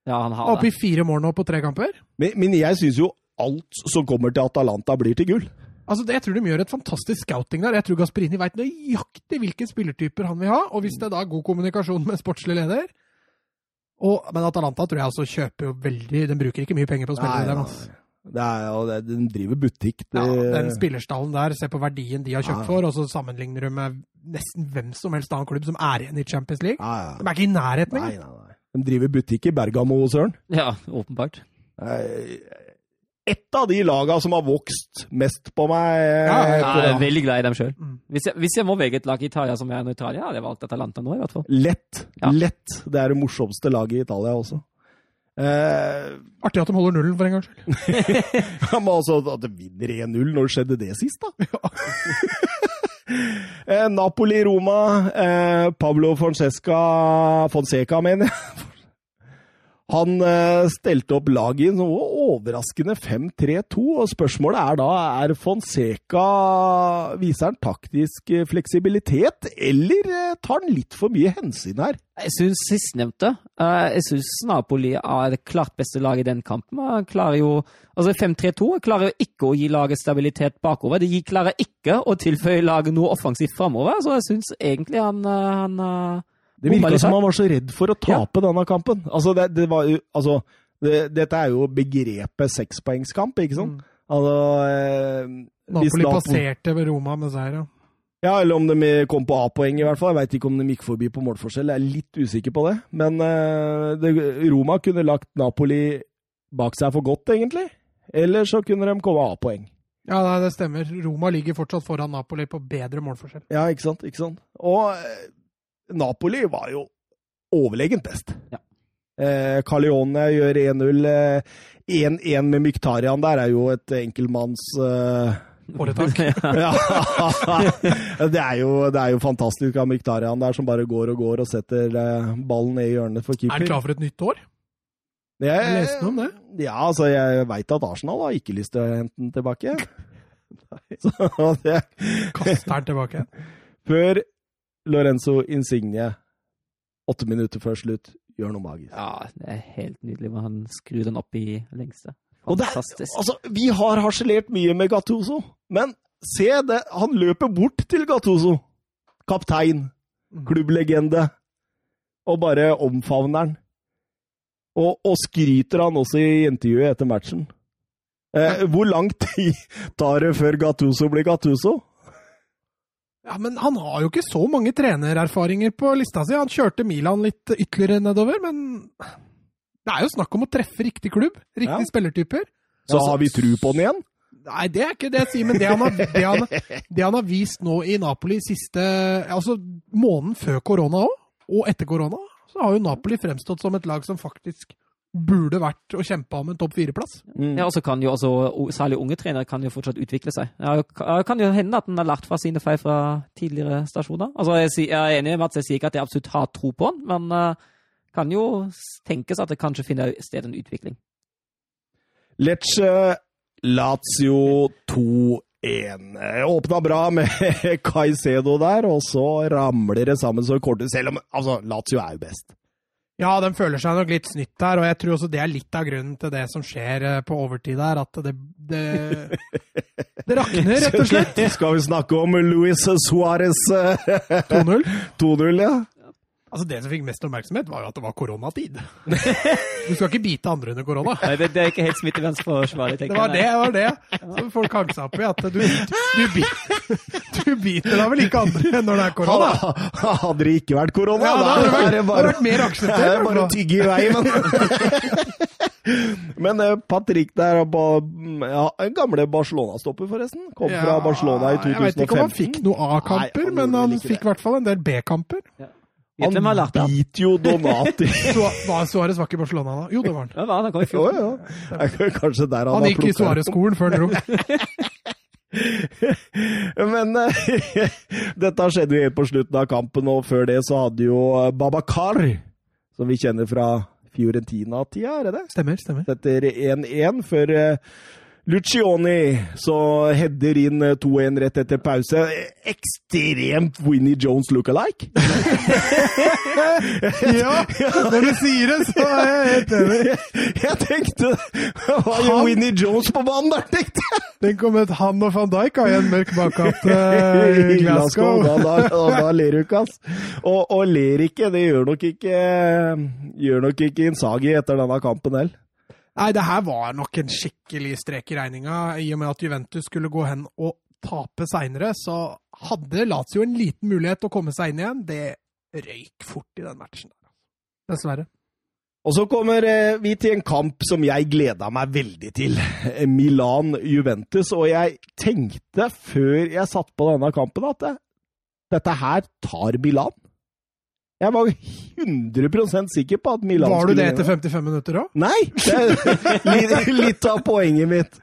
Ja, han har det. Oppe i fire mål nå på tre kamper. Men, men jeg syns jo alt som kommer til Atalanta, blir til gull. Altså, Jeg tror de gjør et fantastisk scouting der. Jeg tror Gasperini veit nøyaktig hvilke spillertyper han vil ha. Og hvis det er da god kommunikasjon med sportslig leder, og, men Atalanta tror jeg også kjøper jo veldig Den bruker ikke mye penger på å spille dem. Altså. Det er, og det, den driver butikk. Det... Ja, den spillerstallen der, se på verdien de har kjøpt ja. for, og så sammenligner du med nesten hvem som helst annen klubb som er igjen i Champions League. Ja, de er ikke i nærheten engang. De driver butikk i Bergamo, Søren. Ja, åpenbart. Jeg, ett av de lagene som har vokst mest på meg. Ja, jeg er veldig glad i dem sjøl. Mm. Hvis, hvis, jeg må velge et lag i Italia som er nøytral, ja, hadde jeg valgt Atalanta nå, i hvert fall. Lett. Ja. Lett. Det er det morsomste laget i Italia også. Eh, Artig at de holder nullen, for en gangs skyld. ja, men altså, at de vinner 1-0, når skjedde det sist, da? Eh, Napoli-Roma. Eh, Pablo Fonseca, Fonseca, mener jeg. Han eh, stelte opp laget i en overraskende 5-3-2, og spørsmålet er da er Fonseca Viser han taktisk eh, fleksibilitet, eller eh, tar han litt for mye hensyn her? Jeg syns sistnevnte. Jeg syns Napoli er det klart beste laget i den kampen. Han klarer jo Altså 5-3-2 klarer jo ikke å gi laget stabilitet bakover. De klarer ikke å tilføye laget noe offensivt framover, så jeg syns egentlig han, han det virka som han var så redd for å tape ja. denne kampen. Altså, det, det var jo, altså det, Dette er jo begrepet sekspoengskamp, ikke sant? Mm. Altså, eh, Napoli passerte ved Roma med seier, ja. Ja, eller om de kom på A-poeng, i hvert fall. Jeg veit ikke om de gikk forbi på målforskjell. Jeg er litt usikker på det. Men eh, det, Roma kunne lagt Napoli bak seg for godt, egentlig. Eller så kunne de komme A-poeng. Ja, det stemmer. Roma ligger fortsatt foran Napoli på bedre målforskjell. Ja, ikke sant. Ikke sant? Og eh, Napoli var jo overlegent best. Ja. Eh, Carlione gjør 1-0. 1-1 eh, med Myktarian der er jo et enkeltmanns eh, Foretak. ja. det, er jo, det er jo fantastisk av Myktarian der, som bare går og går og setter eh, ballen ned i hjørnet for keeper. Er han klar for et nytt år? Jeg, jeg leste om det. Ja, altså, jeg veit at Arsenal har ikke lyst til å hente den tilbake. Så, det... Kaster den tilbake? Før Lorenzo Insigne, åtte minutter før slutt, gjør noe magisk. Ja, det er helt nydelig hvor han skrur den opp i lengste. Fantastisk. Er, altså, vi har harselert mye med Gattuso, men se det, han løper bort til Gattuso. Kaptein, mm. klubblegende, og bare omfavner han. Og, og skryter han også i intervjuet etter matchen. Eh, hvor lang tid tar det før Gattuso blir Gattuso? Ja, Men han har jo ikke så mange trenererfaringer på lista si. Han kjørte Milan litt ytterligere nedover, men det er jo snakk om å treffe riktig klubb. Riktige ja. spillertyper. Så har vi tru på den igjen? Nei, det er ikke det jeg sier, men det han, har, det, han, det han har, vist nå i Napoli siste Altså måneden før korona òg, og etter korona, så har jo Napoli fremstått som et lag som faktisk burde vært å kjempe om en topp fire-plass. Mm. Ja, og så kan jo altså, Særlig unge trenere kan jo fortsatt utvikle seg. Det kan jo hende at han har lært fra sine feil fra tidligere stasjoner. Altså, Jeg, er enig med at jeg sier ikke at jeg absolutt har tro på han, men uh, kan jo tenkes at det kanskje finner sted en utvikling. Lecce Lazio 2-1. Åpna bra med Caicedo der, og så ramler det sammen så kort. Selv om altså, Lazio er jo best. Ja, de føler seg nok litt snytt der, og jeg tror også det er litt av grunnen til det som skjer eh, på overtid der. At det, det, det rakner, rett og slett. Skal vi snakke om Luis Suárez 2-0? 2-0, ja. Altså Det som fikk mest oppmerksomhet, var jo at det var koronatid. Du skal ikke bite andre under korona. Nei, det, det er ikke helt smittevernsforsvarlig. Det var det, det var det. Så folk hang seg opp i at du, du, du, biter da vel ikke andre når det er korona? Hadde det ikke vært korona, ja, da hadde det vært, bare, vært mer akseptert. Det er bare å tygge i vei, men Men eh, Patrick der, ja, en gamle Barcelona-stopper, forresten. Kom fra Barcelona i 2015. Jeg vet ikke om han fikk noe A-kamper, men han fikk i hvert fall en del B-kamper. Han biter jo Donati. Suárez var ikke i Barcelona da? Jo, det var han. Ja, han kom i fjor. Ja, ja. Kanskje der han, han gikk i Suárez-skolen før han dro. Men dette skjedde jo helt på slutten av kampen, og før det så hadde jo Babakar, som vi kjenner fra Fiorentina-tida, er det det? Stemmer, stemmer. Setter 1-1 før Lucioni så header inn 2-1 eh, rett etter pause. Ekstremt Winnie Jones look-alike! ja, når du sier det, så er jeg helt enig. Jeg tenkte Hva gjør Winnie Jones på banen der, tenkte jeg! Tenk om et han og van Dijk har en mørk bakgate uh, i Glasgow. Da, da, da, da ler du ikke, ass. Og, og, ler ikke, det gjør nok ikke, gjør nok ikke Insagi etter denne kampen heller. Nei, det her var nok en skikkelig strek i regninga. I og med at Juventus skulle gå hen og tape seinere, så hadde Lazio en liten mulighet til å komme seg inn igjen. Det røyk fort i den matchen. Dessverre. Og så kommer eh, vi til en kamp som jeg gleda meg veldig til. Milan-Juventus. Og jeg tenkte før jeg satt på denne kampen at dette her tar Milan. Jeg var 100% sikker på at Milan skulle Var du det etter 55 minutter òg? Nei! Det er litt, av poenget mitt.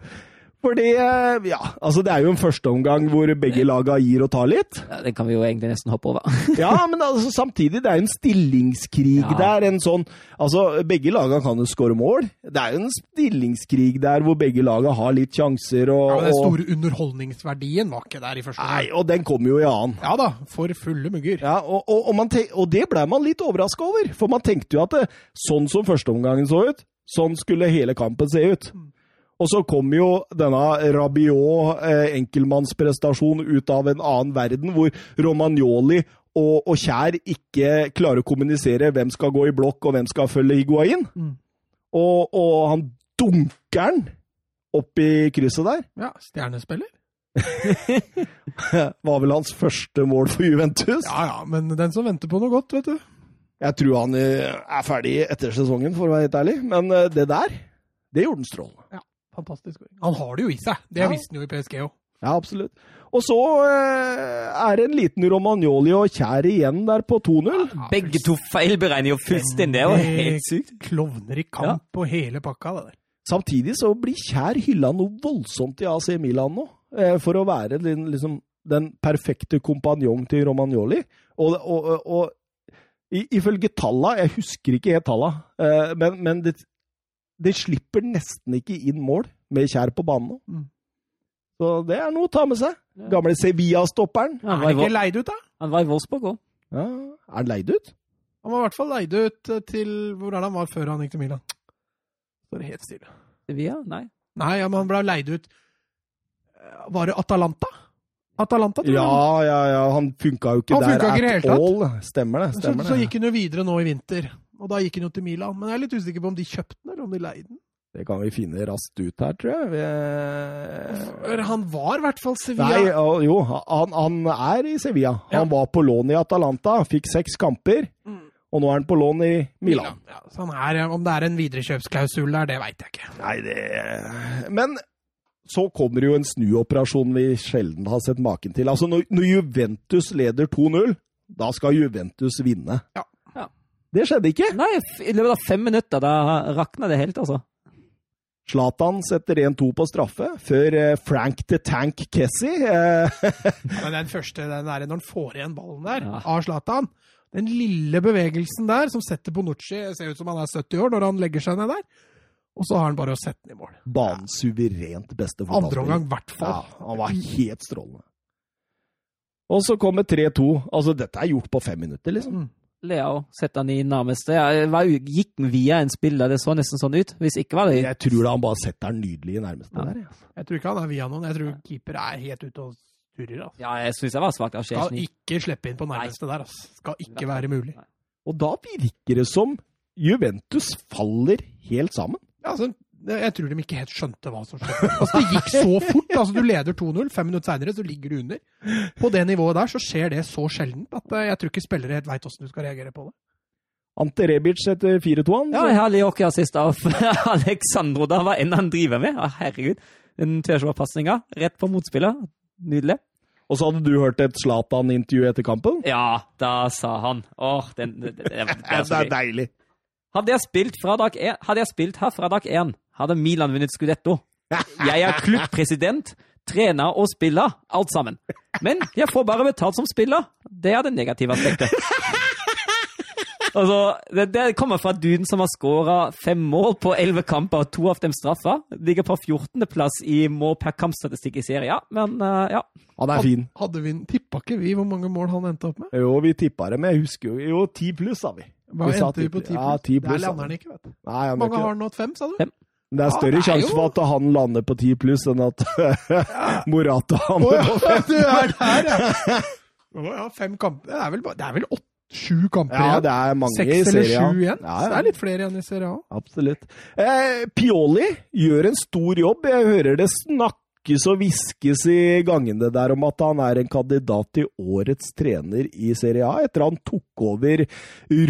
Fordi, eh, ja, altså Det er jo en førsteomgang hvor begge laga gir og tar litt. Ja, det kan vi jo egentlig nesten hoppe over. ja, men altså, samtidig, det er jo en stillingskrig ja. der. en sånn, altså Begge laga kan jo skåre mål. Det er jo en stillingskrig der hvor begge laga har litt sjanser. Og, ja, men Den store underholdningsverdien var ikke der i første omgang. Nei, og den kommer jo i annen. Ja da, for fulle mugger. Ja, Og, og, og, og det ble man litt overraska over. For man tenkte jo at det, sånn som førsteomgangen så ut, sånn skulle hele kampen se ut. Mm. Og så kom jo denne Rabiot eh, enkeltmannsprestasjon ut av en annen verden, hvor Romagnoli og, og, Kjær ikke klarer å kommunisere hvem skal gå i blokk og hvem skal følge Higuain. Mm. Og, og, han dunker den opp i krysset der. Ja, stjernespiller. Var vel hans første mål for Juventus. Ja ja, men den som venter på noe godt, vet du. Jeg tror han eh, er ferdig etter sesongen, for å være helt ærlig. Men eh, det der, det gjorde han strålende. Ja. Fantastisk. Han har det jo i seg. Det ja. visste han jo i PSG òg. Ja, absolutt. Og så eh, er det en liten Romagnoli og Kjær igjen der på 2-0. Ja, Begge to feilberegner jo fullstendig. Det er jo helt sykt. Klovner i kamp ja. og hele pakka. det der. Samtidig så blir Kjær hylla noe voldsomt i AC Milan nå, eh, for å være liksom, den perfekte kompanjong til Romagnoli. Og, og, og ifølge talla, jeg husker ikke helt talla, eh, men, men det, det slipper nesten ikke inn mål med Kjær på banen nå. Mm. Så det er noe å ta med seg. Gamle Sevilla-stopperen. Ja, er han ikke leid ut, da? Han var i Wolfsburg òg. Ja, er han leid ut? Han var i hvert fall leid ut eh, til Hvor er det han var før han gikk til Milan? Står helt stille. Sevilla? Nei. Nei, ja, men han ble leid ut eh, Var det Atalanta? Atalanta, tror jeg. Ja, ja, ja. Han funka jo ikke han der ikke at all. Stemmer det. stemmer så, så, gikk han jo videre nå i vinter. Og da gikk han jo til Milan. Men jeg er litt usikker på om de kjøpte den, eller om de leide den. Det kan vi finne raskt ut her, tror jeg. Vi... Han var i hvert fall Sevilla. Nei, jo, han, han er i Sevilla. Ja. Han var på lån i Atalanta, fikk seks kamper. Mm. Og nå er han på lån i Milan. Ja, så er, om det er en viderekjøpsklausul der, det veit jeg ikke. Nei, det Men så kommer jo en snuoperasjon vi sjelden har sett maken til. Altså, når Juventus leder 2-0, da skal Juventus vinne. Ja. Det skjedde ikke. Nei, i løpet av fem minutter da rakna det helt, altså. Zlatan setter 1-2 på straffe, før eh, Frank the Tank Kessie Men Den første, den der, når han får igjen ballen der, ja. av Zlatan Den lille bevegelsen der som setter Bonucci Ser ut som han er 70 år når han legger seg ned der. Og så har han bare å sette den i mål. Banens suverent beste fotballspiller. Andre omgang, i hvert fall. Ja, han var helt strålende. Og så kommer 3-2. Altså, dette er gjort på fem minutter, liksom. Mm. Leo sette han i nærmeste. Gikk han via en spiller? Det så nesten sånn ut. Hvis ikke var det Jeg tror da han bare setter han nydelig i nærmeste ja. der. Ja. Jeg tror ikke han er via noen. Jeg tror keeper er helt ute og turer. Altså. Ja, jeg syns jeg var svakt av Skal ikke slippe inn på nærmeste Nei. der. Altså. Skal ikke være mulig. Og da virker det som Juventus faller helt sammen. Ja, altså, jeg tror de ikke helt skjønte hva som skjedde. Altså, det gikk så fort. altså Du leder 2-0, fem minutter seinere så ligger du under. På det nivået der så skjer det så sjelden at eh, jeg tror ikke spillere helt veit åssen du skal reagere på det. Ante Rebic etter 4-2, han. Ja, herlig hockeyassist av Alexandro. Da var en han driver med. Herregud. Den Tørsvold-pasninga rett på motspiller. Nydelig. Og så hadde du hørt et Zlatan-intervju etter kampen? Ja, da sa han Åh, den, det, den, den, den, er, den, deilig. Hadde jeg spilt, fra hadde jeg spilt her fra dag én, hadde Milan vunnet Scudetto. Jeg er klubbpresident, trener og spiller, alt sammen. Men jeg får bare betalt som spiller. Det er det negative aspektet. Altså, det, det, kommer fra duden som har skåra fem mål på elleve kamper, og to av dem straffa. Ligger på 14.-plass i mål per kampstatistikk i serien. Men uh, ja. Han er fin. Hadde vi, Tippa ikke vi hvor mange mål han endte opp med? Jo, vi tippa det, men jeg husker jo Jo, ti pluss, sa vi. Hva vi endte vi på ti pluss? Ja, 10 pluss. Der lander han ikke, vet du. Nei, Hvor mange har han nådd? Fem, sa du? Fem. Det er større ja, sjanse for at han lander på ti pluss, enn at Morata havner på fem. Du er der, ja! ja fem kamper. Det er vel, det er vel åtte sju kamper ja, det er mange Seks eller sju igjen. Ja, ja. det er litt flere igjen i serien òg. Absolutt. Eh, Pioli gjør en stor jobb. Jeg hører det snakkes og hviskes i gangene der om at han er en kandidat til årets trener i Serie A, etter han tok over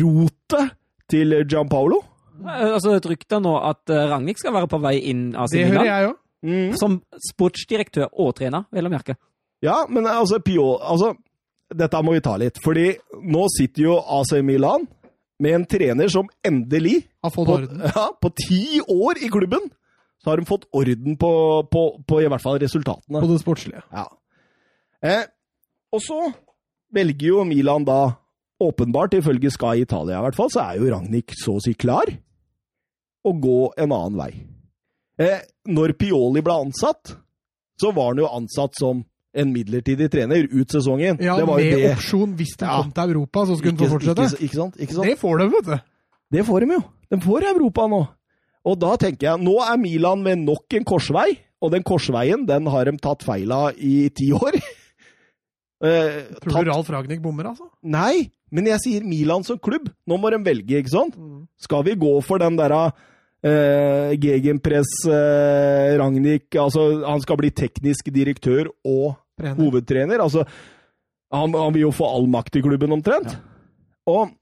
rotet til Gianpaolo. Altså, Et rykte nå at Ragnhild skal være på vei inn av Det hører jeg òg. Mm. Som sportsdirektør og trener, vel å merke. Ja, men altså, Pio, altså Dette må vi ta litt. Fordi nå sitter jo AC Milan med en trener som endelig Har fått på, orden. Ja, på ti år i klubben så har de fått orden på, på, på i hvert fall resultatene. På det sportslige. Ja. Eh, og så velger jo Milan da, åpenbart ifølge Sky Italia i hvert fall, så er jo Ragnhild så å si klar å gå en annen vei. Eh, når Pioli ble ansatt, så var han jo ansatt som en midlertidig trener ut sesongen. Ja, med det. opsjon hvis de ja. kom til Europa, så skulle han få fortsette. Ikke, ikke, sant, ikke sant? Det får de, vet du. Det får de jo. De får Europa nå. Og da tenker jeg, nå er Milan med nok en korsvei, og den korsveien den har de tatt feil av i ti år. eh, Tror du. Ralf Ragnhild bommer, altså? Nei, men jeg sier Milan som klubb. Nå må de velge, ikke sant? Mm. Skal vi gå for den derre eh, Gegenpress eh, Ragnhild Altså, han skal bli teknisk direktør og Trener. hovedtrener. Altså, han, han, vil jo få all makt i klubben, omtrent. Ja. Og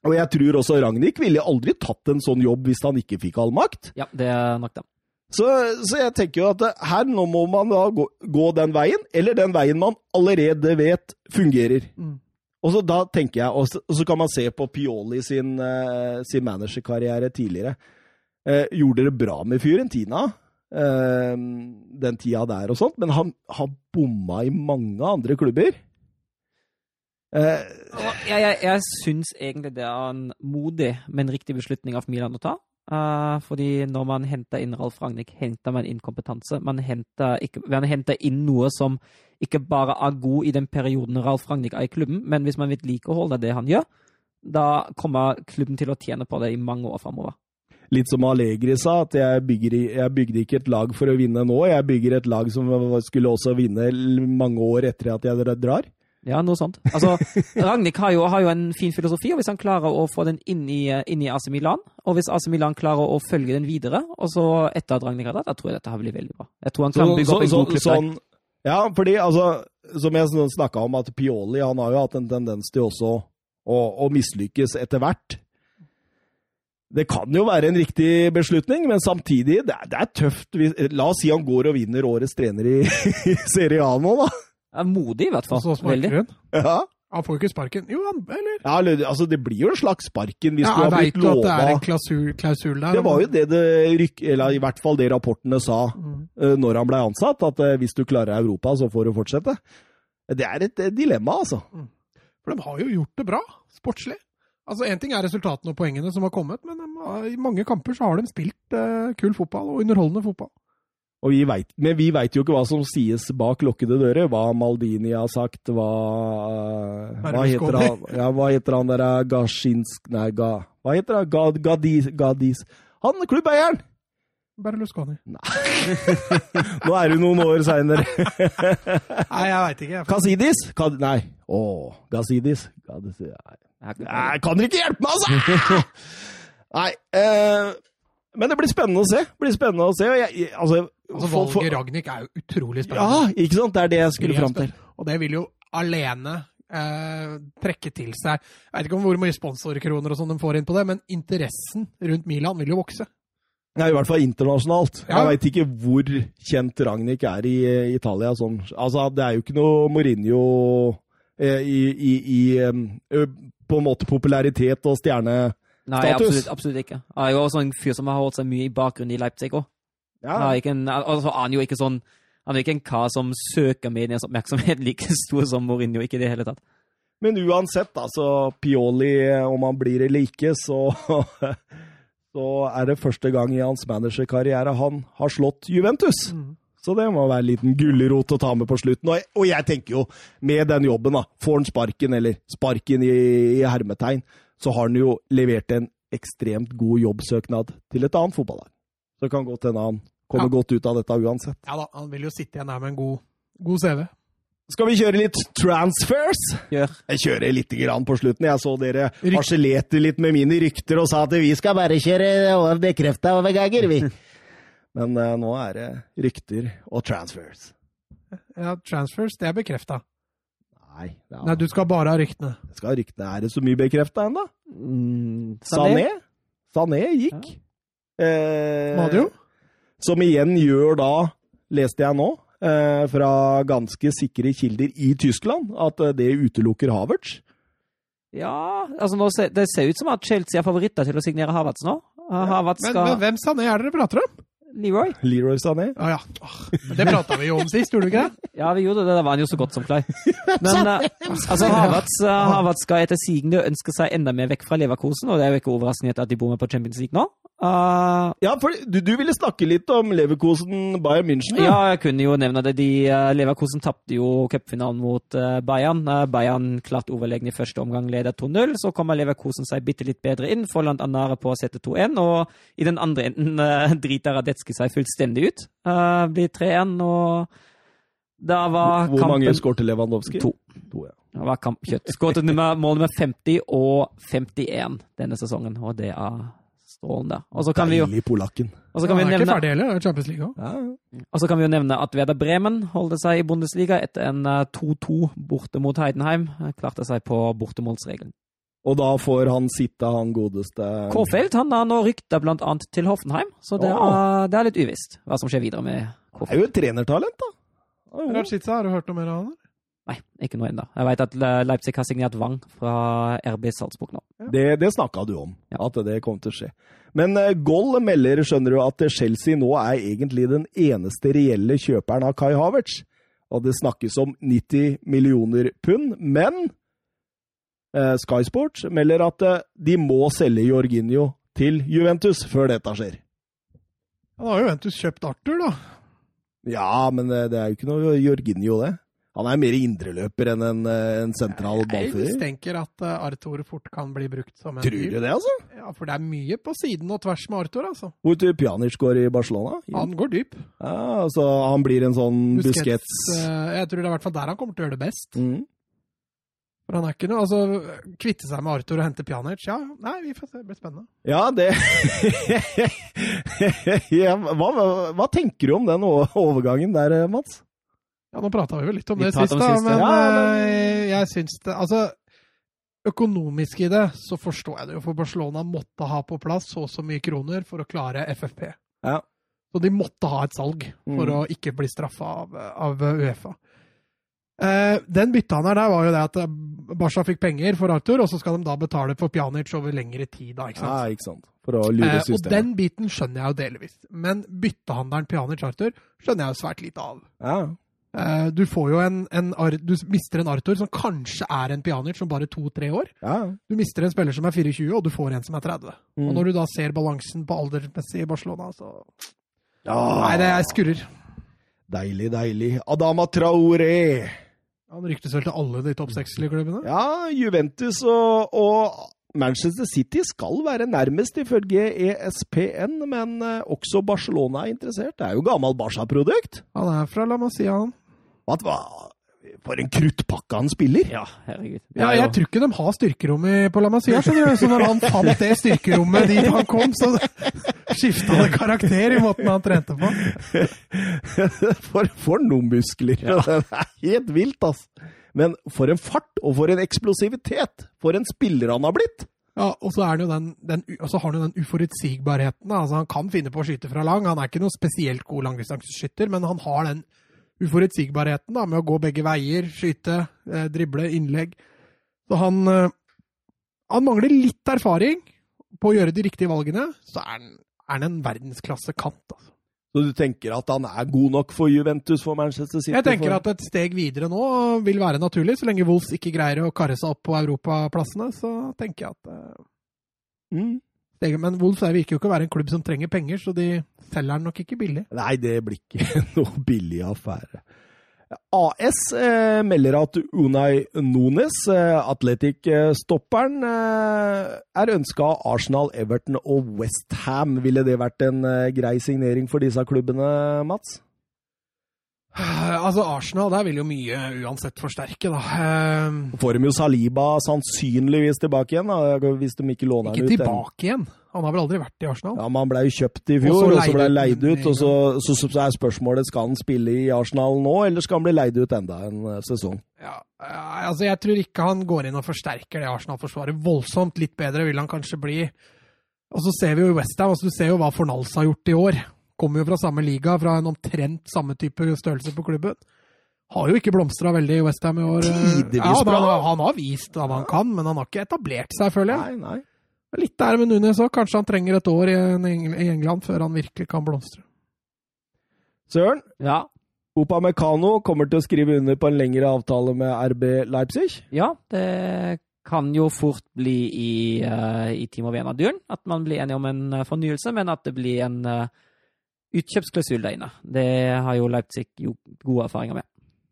og jeg tror også Ragnhild ville aldri tatt en sånn jobb hvis han ikke fikk all makt. Ja, det er nok det. Så, så jeg tenker jo at her nå må man da gå, gå, den veien, eller den veien man allerede vet fungerer. Mm. Og så da tenker jeg, og så, og så, kan man se på Pioli sin, uh, sin managerkarriere tidligere. Uh, gjorde det bra med Fiorentina eh, den tida der og sånt, men han har bomma i mange andre klubber. Eh, jeg jeg, jeg syns egentlig det er en modig, men riktig beslutning av Milan å ta. Uh, fordi når man henter inn Ralf Ragnhild, henter man inn kompetanse. Man henter, ikke, man henter, inn noe som ikke bare er god i den perioden Ralf Ragnhild er i klubben, men hvis man vedlikeholder det han gjør, da kommer klubben til å tjene på det i mange år framover. Litt som Allegri sa, at jeg bygger, jeg bygde ikke et lag for å vinne nå, jeg bygger et lag som skulle også vinne mange år etter at jeg drar. Ja, noe sånt. Altså, Ragnhild har, har, jo en fin filosofi, og hvis han klarer å få den inn i, inn i AC Milan, og hvis AC Milan klarer å følge den videre, og så etter at Ragnhild har dratt, da tror jeg dette har blitt veldig bra. Jeg tror han kan bygge opp en god klubb sånn, Ja, fordi altså, som jeg snakka om, at Pioli han har jo hatt en tendens til også å, å mislykkes etter hvert. Det kan jo være en riktig beslutning, men samtidig, det er, det er tøft. La oss si han går og vinner årets trener i, i Serie A nå, da. Er modig, i hvert fall. Og så sparker hun? Ja. Han får jo ikke sparken. Jo, han, eller? Ja, altså Det blir jo en slags sparken hvis ja, du har blitt lova Vet jo at det er en klausul, klausul, der? Det var jo det det ryk, eller i hvert fall det rapportene sa mm. uh, når han ble ansatt, at uh, hvis du klarer Europa, så får du fortsette. Det er et uh, dilemma, altså. Mm. For de har jo gjort det bra, sportslig. Altså, Én ting er resultatene og poengene som har kommet, men i mange kamper så har de spilt kul fotball og underholdende fotball. Og vi vet, men vi veit jo ikke hva som sies bak lukkede dører. Hva Maldini har sagt, hva Hva heter han, ja, hva heter han der Gashinsk Nei, ga, hva heter han? Gad, Gadis, Gadis Han klubbeieren! Berlusconi. Nei. Nå er du noen år seinere. nei, jeg veit ikke. Kasidis? Kad, nei. Å, Gazidis? Gadis, nei. Kan dere ikke hjelpe meg, altså?! nei. Eh, men det blir spennende å se. Det blir spennende å se. Jeg, altså, altså Valget Ragnhild er jo utrolig spennende. Ja, ikke sant? Det er det jeg skulle fram til. Og det vil jo alene eh, trekke til seg Jeg vet ikke om hvor mye sponsorkroner og sånn de får inn på det, men interessen rundt Milan vil jo vokse. Ja, I hvert fall internasjonalt. Ja. Jeg veit ikke hvor kjent Ragnhild er i, i Italia. Sånn. Altså, det er jo ikke noe Mourinho i, i, i eh, på en måte popularitet og stjerne Nei, absolutt, absolutt, ikke. Han er jo også en fyr som har holdt seg mye i bakgrunnen i Leipzig òg. Ja. Altså, han er jo ikke sånn Han er ikke en kar som søker medias oppmerksomhet like stor som Mourinho, ikke i det hele tatt. Men uansett, altså, Pioli, om han blir eller ikke, så så er det første gang i hans managerkarriere han har slått Juventus. Mm. Så det må være en liten gulrot å ta med på slutten. Og jeg, og jeg, tenker jo, med den jobben, da, får han sparken, eller sparken i, i hermetegn, så har han jo levert en ekstremt god jobbsøknad til et annet fotballag. Så det kan godt hende han kommer ja. godt ut av dette uansett. Ja da, han vil jo sitte igjen her med en god, god CV. Skal vi kjøre litt transfers? Gjør. Jeg kjører litt grann på slutten. Jeg så dere harselerte litt med mine rykter og sa at vi skal bare kjøre bekrefta overganger, vi. Men uh, nå er det rykter og transfers. Ja, transfers, det er bekrefta. Nei, er... Nei, du skal bare ha ryktene. Jeg skal ha ryktene. Er det så mye bekrefta ennå? Mm, Sané? Sané gikk. Ja. Eh, Madio? Som igjen gjør da, leste jeg nå, eh, fra ganske sikre kilder i Tyskland, at eh, det utelukker Havertz. Ja, altså nå ser, det ser ut som at Chelsea er favoritter til å signere Havertz nå. Havertz skal... men, men hvem Sané er det dere prater om? Leroy. Leroy Sané. Ah, ja. Det prata vi jo om sist, gjorde du ikke det? Ja, vi gjorde det. Da var han jo så godt som klar. Men uh, altså, Havertz, uh, Havertz skal etter sigende ønske seg enda mer vekk fra Leverkosen, og det er jo ikke overraskende at de bor med på Champions League nå. Uh, ja, for du, du, ville snakke litt om Leverkosen Bayern München? Ja, ja jeg kunne jo nevne det. De, uh, Leverkosen tapte jo cupfinalen mot uh, Bayern. Bayern klart overlegen i første omgang, leder 2-0. Så kommer Leverkosen seg bitte litt bedre inn, får Land Anare på å sette 2-1. Og i den andre enden driter Radetzky seg fullstendig ut. blir 3-1, og da var Hvor, hvor mange skårte Lewandowski? To. to ja. Det var kampkjøtt. Skåret mål nummer 50 og 51 denne sesongen, og det er Strålende. Og så kan Deilig vi jo, polakken. Og så kan ja, vi nevne, ferdig heller, Champions League òg. Ja. Og så kan vi jo nevne at Werder Bremen holdt seg i Bundesliga etter en 2-2 eh, borte mot Heidenheim. Klarte seg på bortemålsregelen. Og da får han sitte, han godeste Kårfeld han har nå rykta annet til Hoffenheim, så det, oh. er, det er, litt uvisst hva som skjer videre med Kårfeld. Det er jo et trenertalent, da. Rajica, har du hørt noe mer av han? Nei, ikke noe ennå. Jeg vet at Leipzig har signert Wang fra RB Salzburg nå. Ja. Det, det snakka du om, ja. at det kom til å skje. Men uh, Goll melder skjønner du, at Chelsea nå er egentlig den eneste reelle kjøperen av Kai Havertz. Og det snakkes om 90 millioner pund, men uh, Sky Sports melder at uh, de må selge Jorginho til Juventus før dette skjer. Da har Juventus kjøpt Arthur, da. Ja, men det, det er jo ikke noe Jorginho, det. Han er mer indreløper enn en, eh, en sentral ballfører. Jeg mistenker at Arthur fort kan bli brukt som en Tror du det, altså? Ja, for det er mye på siden og tvers med Arthur, altså. Hvor dyp Pjanic går i Barcelona? Ja. Han går dyp. Ja, altså han blir en sånn buskets, Busquets. Uh, Jeg tror det er i hvert fall der han kommer til å gjøre det best. Mm. For han er ikke noe Altså, kvitte seg med Arthur og hente Pjanic, ja, nei, vi får se. Det blir spennende. Ja, det ja, hva, hva tenker du om den overgangen der, Mats? Ja, nå prata vi vel litt om vi det sist, da, men ja, uh, jeg syns det Altså, økonomisk i det så forstår jeg det jo, for Barcelona måtte ha på plass så og så mye kroner for å klare FFP. Ja. Så de måtte ha et salg for mm. å ikke bli straffa av, av, Uefa. Uh, den her der var jo det at Barca fikk penger for Arthur, og så skal de da betale for Pjanic over lengre tid. da, ikke sant? Ja, ikke sant. For å lure systemet. Uh, og den biten skjønner jeg jo delvis. Men byttehandelen Pjanic-Arthur skjønner jeg jo svært lite av. Ja. Uh, du får jo en, en, Du mister en Arthur som kanskje er en Pjanic som bare to-tre år. Ja. Du mister en spiller som er 24, og du får en som er 30. Mm. Og når du da ser balansen på aldersmessig i Barcelona, så ja. Nei, det er skurrer. Deilig, deilig. Adama Traoré. Han ryktes vel til alle de topp seks-klubbene? Ja, Juventus og, og, Manchester City skal være nærmest, ifølge ESPN, men eh, også Barcelona er interessert. Det er jo gammel Barca-produkt. Han er fra La Masia, han. Hva, for en kruttpakke han spiller! Ja, herregud. Ja, jeg tror ikke de har styrkerom på La Masia. Så når han fant det styrkerommet dit han kom, så skifta det karakter i måten han trente på. For, for noen muskler! Ja. Det er helt vilt, altså. Men for en fart, og for en eksplosivitet! For en spiller han har blitt! Ja, og så, den, den, har han jo den uforutsigbarheten. Altså, han kan finne på å skyte fra lang. Han er ikke noe spesielt god langdistanseskytter, men han har den uforutsigbarheten da, med å gå begge veier, skyte, eh, drible, innlegg. Så han, eh, han mangler litt erfaring på å gjøre de riktige valgene. Så er han, er han en verdensklasse kant. Altså. Så du tenker at han er god nok for Juventus for Manchester City? Jeg tenker at et steg videre nå vil være naturlig. Så lenge Wolves ikke greier å karre seg opp på europaplassene, så tenker jeg at eh... mm. Men Wolves virker jo ikke å være en klubb som trenger penger, så de selger den nok ikke billig. Nei, det blir ikke noe billig affære. AS eh, melder at Unai Nunes, eh, Atletic-stopperen, eh, er ønska av Arsenal, Everton og Westham. Ville det vært en eh, grei signering for disse klubbene, Mats? Altså, Arsenal der vil jo mye uansett forsterke, da. Um, Får de jo Saliba sannsynligvis tilbake igjen, da, hvis de ikke låner han ut. Ikke tilbake igjen? Han har vel aldri vært i Arsenal? Ja, men Han ble jo kjøpt i fjor, og så ble han leid ut. og så, så, så, er spørsmålet skal han spille i Arsenal nå, eller skal han bli leid ut enda en uh, sesong? Ja, altså Jeg tror ikke han går inn og forsterker det Arsenal-forsvaret voldsomt. Litt bedre vil han kanskje bli Og så ser vi jo Westham, altså du ser jo hva Fornals har gjort i år. Kommer jo fra samme liga, fra en omtrent samme type størrelse på klubben. Har jo ikke blomstra veldig i Westham i år. Tidvis ja, bra. Han, han, har vist hva han kan, men han har ikke etablert seg, føler jeg. Nei, nei. Litt der med Nunes òg. Kanskje han trenger et år i, i England før han virkelig kan blomstre. Søren, Ja. Opa Mekano kommer til å skrive under på en lengre avtale med RB Leipzig. ja, det kan jo fort bli i, uh, i Timo Werner-duren. At man blir enig om en uh, fornyelse, men at det blir en uh, utkjøpsklausul der inne. Det har jo Leipzig jo gode erfaringer med.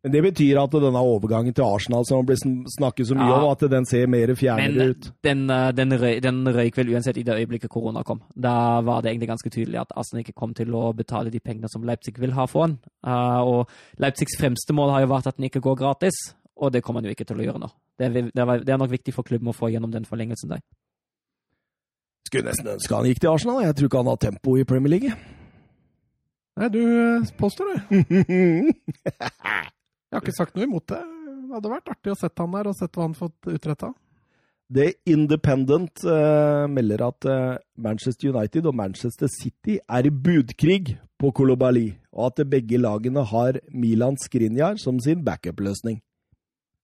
Men det betyr at denne overgangen til Arsenal som blir snakket så mye Ja. om, at den ser mer fjernere ut. den, uh, den, røy, den røyk vel uansett i det øyeblikket korona kom. Da var det egentlig ganske tydelig at Arsenal ikke kom til å betale de pengene som Leipzig vil ha for den. Uh, og Leipzigs fremste mål har jo vært at den ikke går gratis, og det kommer han jo ikke til å gjøre nå. Det det er, det er nok viktig for klubben å få gjennom den forlengelsen der. Skulle nesten ønske han gikk til Arsenal. Jeg tror ikke han har tempo i Premier League. Nei, du eh, påstår det. Jeg har ikke sagt noe imot det. Det hadde vært artig å sette han der, og sett hva han fått utretta. The Independent uh, melder at uh, Manchester United og Manchester City er i budkrig på Kolobali, og at begge lagene har Milan Skriniar som sin backup-løsning.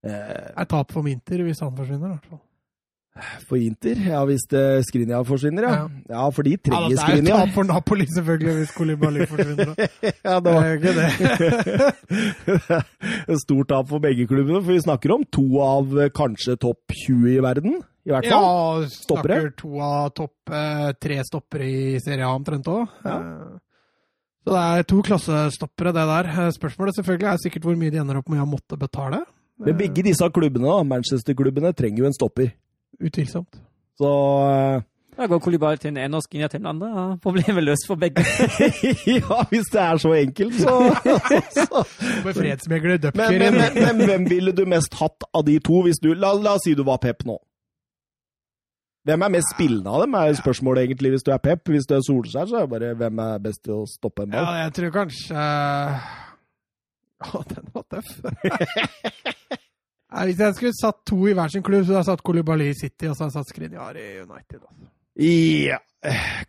Uh, er tap for Minter hvis han forsvinner, i hvert fall. For Inter, ja hvis Skrinia forsvinner, ja. Ja. Ja, for de Ja, trenger det er jo tap for Napoli, selvfølgelig, hvis Kolibali forsvinner. Ja, det var ikke det. et stort tap for begge klubbene, for vi snakker om to av eh, kanskje topp 20 i verden, i hvert fall. Ja, Stoppere? snakker to av topp eh, tre stoppere i Serie A omtrent òg. Ja. Så det er to klassestoppere, det der. Eh, Spørsmålet selvfølgelig er sikkert hvor mye de ender opp med å måtte betale. Men begge disse klubbene, Manchester-klubbene, trenger jo en stopper. Utvilsomt. Så eh, Da går Kolibali til den ene og Skinja til den andre. Ja, Problemet løst for begge. ja, hvis det er så enkelt, så, så. Med fredsmegler Men, Dupker men, men, men hvem ville du mest hatt av de to? Hvis du, la, la oss si du var Pep nå. Hvem er mest spillende av dem, er spørsmålet egentlig hvis du er Pep. Hvis du er Solskjær, så er det bare hvem er best til å stoppe en ball? Ja, jeg tror kanskje Å, den var tøff. Nei, hvis jeg skulle satt to i hver sin klubb, så hadde jeg satt Kolibali i City, og så hadde jeg satt Skriniar i United. Også. Ja.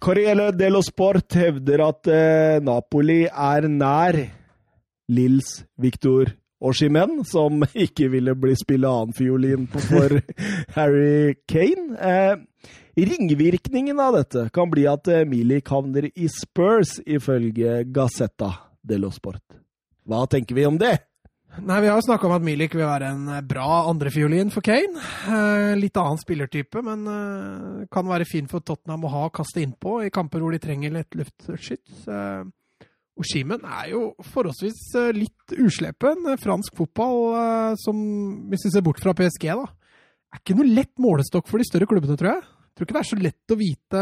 Corriere dello Sport hevder at eh, Napoli er nær Lils Victor Oshimen, som ikke ville bli spille annenfiolin for Harry Kane. Eh, ringvirkningen av dette kan bli at eh, Milik havner i Spurs, ifølge Gazzetta dello Sport. Hva tenker vi om det? Nei, Vi har jo snakka om at Milik vil være en eh, bra andrefiolin for Kane. Eh, litt annen spillertype, men eh, kan være fin for Tottenham å ha å kaste innpå i kamper hvor de trenger litt luftskyts. Eh, Oshimen er jo forholdsvis litt uslepen. Fransk fotball, eh, som hvis vi ser bort fra PSG, da, er ikke noe lett målestokk for de større klubbene, tror jeg. Jeg tror ikke det er så lett å vite.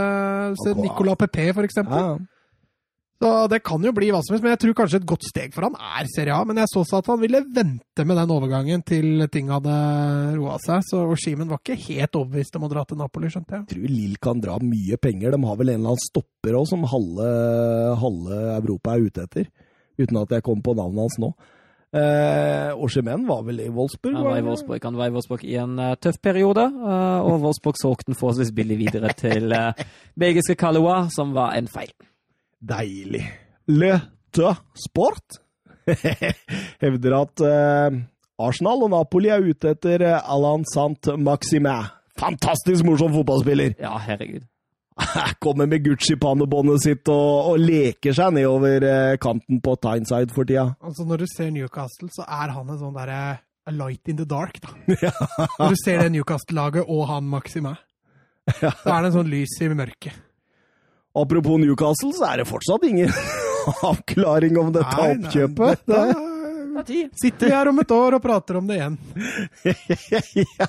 Se Nicolas Pepe, for eksempel. Så det kan jo bli hva som helst, men jeg tror kanskje et godt steg for han er Serie A. Men jeg så så at han ville vente med den overgangen til ting hadde roa seg. Så Oshimen var ikke helt overbevist om å dra til Napoli, skjønte jeg. Jeg tror Lill kan dra mye penger. De har vel en eller annen stopper òg, som halve, halve Europa er ute etter. Uten at jeg kom på navnet hans nå. Eh, Oshimen var vel i Wolfsburg? Han var i Wolfsburg, han var i Wolfsburg i en uh, tøff periode, Uh, og Wolfsburg solgte den forholdsvis billig videre til uh, belgiske Kaloa, som var en feil. Deilig. Le Te Sport hevder at eh, Arsenal og Napoli er ute etter Alain Saint-Maximin. Fantastisk morsom fotballspiller! Ja, herregud. Kommer med Gucci-pannebåndet sitt og, og leker seg nedover eh, kanten på Tyneside for tida. Altså Når du ser Newcastle, så er han en sånn derre a light in the dark, da. Når du ser det Newcastle-laget og han Maxime, så er det en sånn lys i mørket. Apropos Newcastle, så er det fortsatt ingen avklaring om dette Nei, nei, oppkjøpet. dette- Det er. Sitter vi her om et år og prater om det igjen. ja.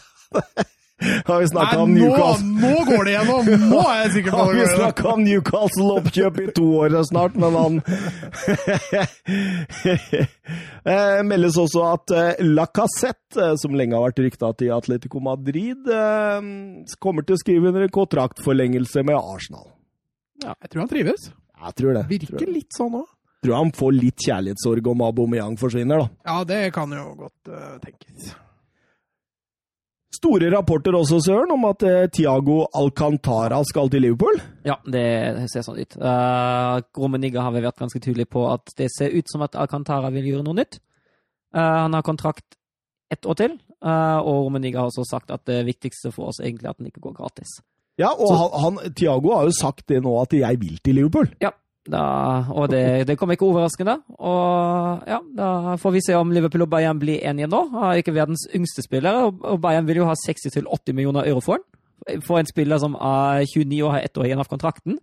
Har vi snakka om Newcastle? nå går det gjennom! Nå er jeg sikker på Har det vi går snakka om Newcastle-oppkjøp i to år snart, men han Eh, meldes også at eh, Lacassette, eh, som lenge har vært rykta til Atletico Madrid, eh, kommer til å skrive under en kontraktforlengelse med Arsenal. Jeg tror han trives. Jeg tror det. Tror, Virker litt sånn òg. tror han får litt kjærlighetssorg om Aubameyang forsvinner, da. Ja, det kan jo godt uh, tenkes. Store rapporter også, Søren, om at uh, Tiago Alcantara skal til Liverpool? Ja, det ser sånn ut. Uh, Romeniga har vært ganske tydelig på at det ser ut som at Alcantara vil gjøre noe nytt. Uh, han har kontrakt ett år til, uh, og Romeniga har også sagt at det viktigste for oss egentlig er at den ikke går gratis. Ja, og han, han, Thiago har jo sagt det nå, at jeg vil til Liverpool. Ja, da, og det, det kom ikke overraskende. Og ja, da får vi se om Liverpool og Bayern blir enige nå. Han er ikke verdens yngste spiller, og Bayern vil jo ha 60-80 millioner euro for han. For en spiller som er 29 og har ett år igjen av kontrakten.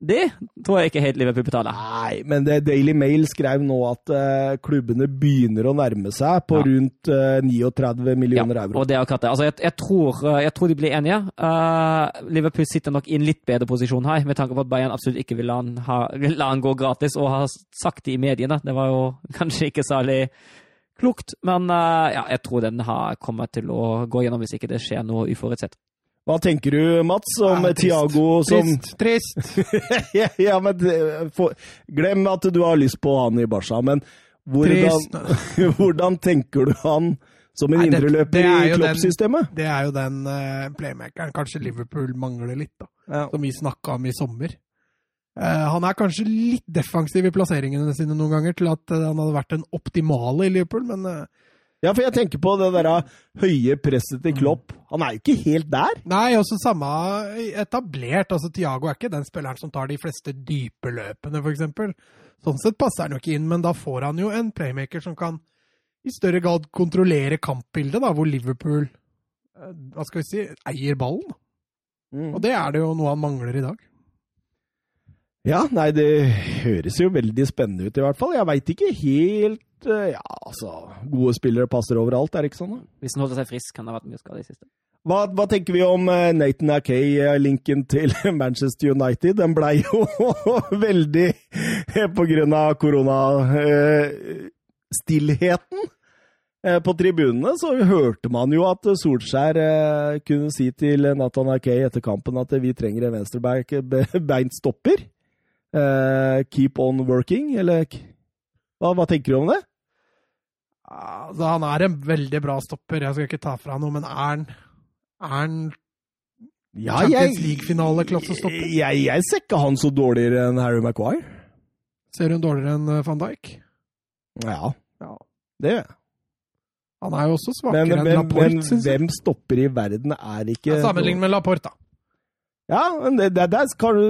Det tror jeg ikke helt Liverpool betaler. Nei, men det Daily Mail skrev nå at uh, klubbene begynner å nærme seg på ja. rundt uh, 39 millioner ja, euro. og det er akkurat det. Altså, jeg, jeg, tror, uh, jeg, tror, de blir enige. Uh, Liverpool sitter nok i en litt bedre posisjon her, med tanke på at Bayern absolutt ikke vil la han, ha, la han gå gratis, og har sagt det i mediene. Det var jo kanskje ikke særlig klokt, men ja, jeg tror den har kommet til å gå gjennom hvis ikke det skjer noe uforutsett. Hva tenker du, Mats, om ja, Tiago som Trist! trist. ja, men for, glem at du har lyst på han i Barca, men hvordan, hvordan tenker du han som en indreløper i kloppsystemet? Det er jo den uh, playmakeren kanskje Liverpool mangler litt, da. Ja. Som vi snakka om i sommer. Uh, han er kanskje litt defensiv i plasseringene sine noen ganger til at uh, han hadde vært den optimale i Liverpool, men ja, for jeg tenker på det der høye presset til Klopp. Han er jo ikke helt der. Nei, også samme etablert. Altså, Tiago er ikke den spilleren som tar de fleste dype løpene, f.eks. Sånn sett passer han jo ikke inn, men da får han jo en playmaker som kan i større grad kontrollere kampbildet, da, hvor Liverpool eh, hva skal vi si, eier ballen. Mm. Og det er det jo noe han mangler i dag. Ja, nei, det høres jo veldig spennende ut, i hvert fall. Jeg veit ikke helt Eh, ja, altså Gode spillere passer overalt, er det ikke sånn? da? Hvis han holder seg frisk, kan det ha vært mye skade i siste. Hva, hva, tenker vi om uh, Nathan Akay-linken til Manchester United? Den blei jo veldig på grunn av koronastillheten. På tribunene så hørte man jo at Solskjær kunne si til Nathan Akay etter kampen at vi trenger en venstrebeint stopper. Keep on working, eller hva, hva tenker du om det? Altså, han er en veldig bra stopper, jeg skal ikke ta fra noe, men er han, er han ja, Champions League-finaleklassestopper? Jeg, jeg ser ikke han så dårligere enn Harry Maguire. Ser hun dårligere enn eh, van Dijk? Ja, ja. det gjør jeg. Han er jo også svakere men, enn Laporte. Men hvem stopper i verden er ikke Sammenlignet med Laporte, da. Ja, men det, det, det,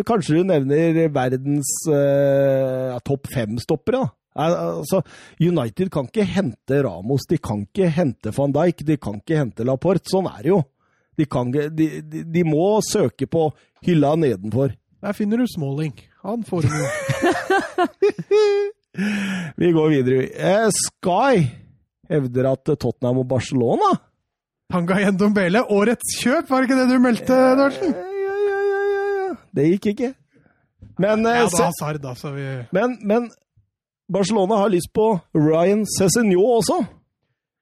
kanskje du nevner verdens eh, topp fem-stoppere, da. Altså, United kan ikke hente Ramos, de kan ikke hente van Dijk, de kan ikke hente Laporte. Sånn er det jo. De, kan, de, de, de må søke på hylla nedenfor. Der finner du Smalling. Han får det Vi går videre. Eh, Sky hevder at Tottenham og Barcelona Tanga Yendombele, årets kjøp, var det ikke det du meldte, Dorsen? Ja, ja, ja, ja, ja. Det gikk ikke. Men, ja, det er Hazard, da, så vi men, men Barcelona har lyst på Ryan Cézinho også.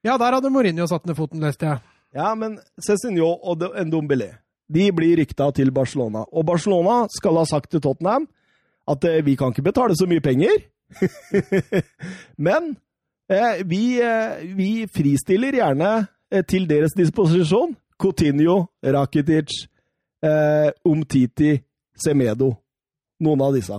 Ja, der hadde Mourinho satt ned foten, leste jeg. Ja, men Cézinho og Ndombele de blir rykta til Barcelona. Og Barcelona skal ha sagt til Tottenham at eh, vi kan ikke betale så mye penger. men eh, vi, eh, vi, fristiller gjerne eh, til deres disposisjon Coutinho, Rakitic, eh, Umtiti, Semedo. Noen av disse.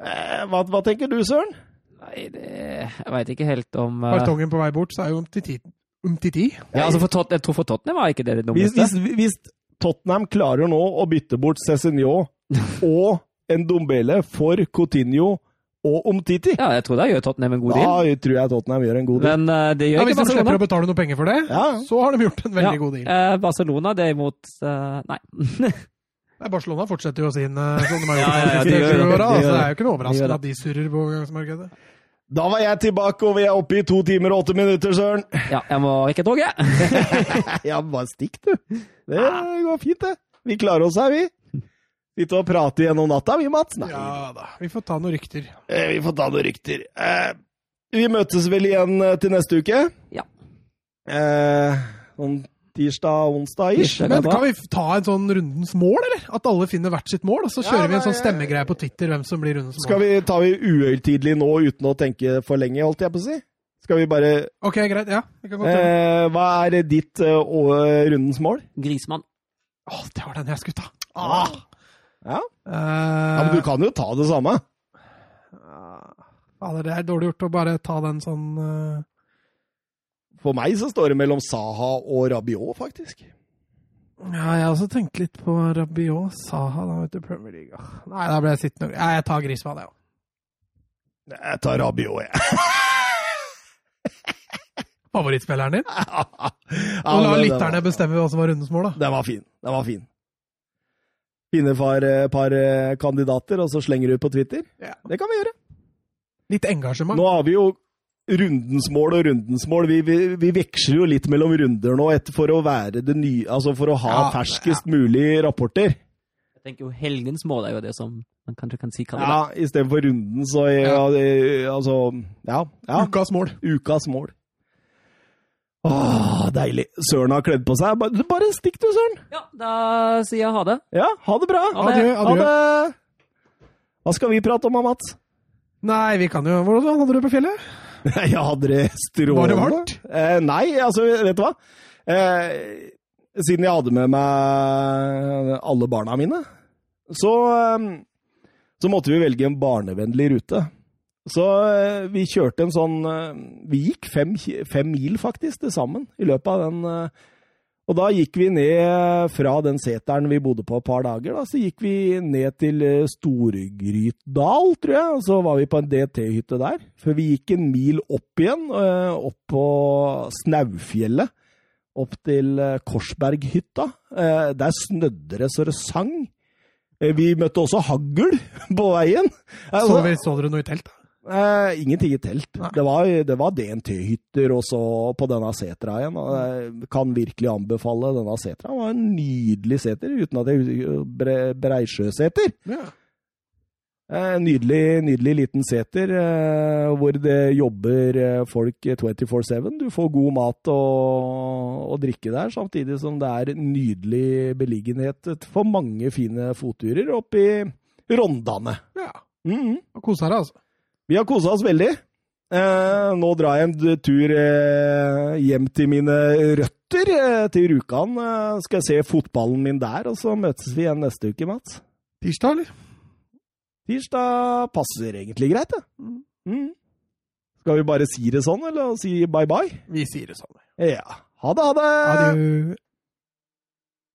Eh, hva, hva, tenker du, Søren? Nei, det, jeg veit ikke helt om uh... Bartongen på vei bort, så er jo Umtiti. Umtiti. Ja, altså for tot, jeg tror for Tottenham var ikke det det dummeste. Hvis, hvis, hvis, Tottenham klarer nå å bytte bort Cézinho og en Dombele for Coutinho og Omtiti. Ja, jeg tror da gjør Tottenham en god deal. Ja, jeg tror jeg Tottenham gjør en god deal. Men uh, det gjør ja, ikke Hvis de slipper å betale noe penger for det, ja. så har de gjort en veldig ja, god deal. Uh, Barcelona derimot uh, Nei. Nei, Barcelona fortsetter jo sin uh, sånn de har gjort ja, ja, de gjør, åra, altså, det er jo ikke noe overraskende at de surrer på overgangsmarkedet. Da var jeg tilbake, og vi er oppe i to timer og åtte minutter, Søren. Ja, jeg må ikke toget. ja, bare stikk, du. Det går fint, det. Vi klarer oss her, vi. Sitte og prate gjennom natta, vi, Mats. Nei. Ja da. Vi får ta noen rykter. Eh, vi får ta noen rykter. Eh, vi møtes vel igjen eh, til neste uke? Ja. Eh, sånn tirsdag, onsdag ish. Men kan vi ta en sånn rundens mål, eller? At alle finner hvert sitt mål, og så kjører ja, vi en sånn stemmegreie på Twitter hvem som blir rundens mål. Skal vi ta vi uhøytidelig nå uten å tenke for lenge, holdt jeg på å si? Skal vi bare Ok, greit. Ja. Vi kan godt eh, Hva er ditt uh, rundens mål? Grismann. Å, det var den jeg skulle ta. Ah. Ja. Uh, ja. Men du kan jo ta det samme. Fader, det er dårlig gjort å bare ta den sånn uh... For meg så står det mellom Saha og Rabiot, faktisk. Ja, jeg har også tenkt litt på Rabiot. Saha, da, vet du, Premier League. Nei, da ble jeg sittende Ja, jeg tar Grismann, jeg òg. Jeg tar Rabiot, jeg. Favorittspilleren din? ja, Og la lytterne bestemme hva som var rundens mål, da. Den var fin. Den var fin. Finne et par, eh, par, eh, kandidater, og så slenger du ut på Twitter. Ja. Det kan vi gjøre. Litt engasjement. Nå har vi jo rundens mål og rundens mål. Vi, vi, vi, veksler jo litt mellom runder nå for å være det nye Altså for å ha ja, ferskest ja. mulig rapporter. Jeg tenker jo helgens mål er jo det som man kanskje kan si kaller det. Ja, istedenfor runden, så ja, altså Ja. Ukas mål. Ukas mål. Åh, deilig. Søren har kledd på seg. Bare, bare stikk du, Søren. Ja, da sier jeg ha det. Ja, ha det bra. Adjø. Ha det. Hva skal vi prate om, Mats? Nei, vi kan jo Hvordan hadde du det på fjellet? Jeg hadde det strålende. Var det varmt? Eh, nei, altså, vet du hva? Eh, siden jeg hadde med meg alle barna mine, så, eh, så måtte vi velge en barnevennlig rute. Så eh, vi kjørte en sånn eh, Vi gikk fem, fem, mil, faktisk, til sammen i løpet av den. Eh, og da gikk vi ned fra den seteren vi bodde på et par dager, da, så gikk vi ned til Storgrytdal, tror jeg, og så var vi på en DT-hytte der. Før vi gikk en mil opp igjen, opp på Snaufjellet. Opp til Korsberghytta. Der snødde det så det sang. Vi møtte også hagl på veien. Så, så dere noe i telt? Da? Eh, ingenting i telt. Det var, det var DNT-hytter også på denne setra igjen. Jeg kan virkelig anbefale denne setra. Det var en nydelig seter, uten at jeg bre, Breisjøseter. Ja. Eh, nydelig, nydelig liten seter eh, hvor det jobber folk 24-7. Du får god mat og, og, drikke der, samtidig som det er nydelig beliggenhet for mange fine fotturer Oppi i Rondane. Ja. Mm -hmm. Kose deg, altså. Vi har kosa oss veldig. Eh, nå drar jeg en tur eh, hjem til mine røtter, eh, til Rjukan. Eh, skal jeg se fotballen min der, og så møtes vi igjen neste uke, Mats. Tirsdag, eller? Tirsdag passer egentlig greit, det. Mm. mm. Skal vi bare si det sånn, eller si bye bye? Vi sier det sånn. Ja. Ha det, ha det! Adjø.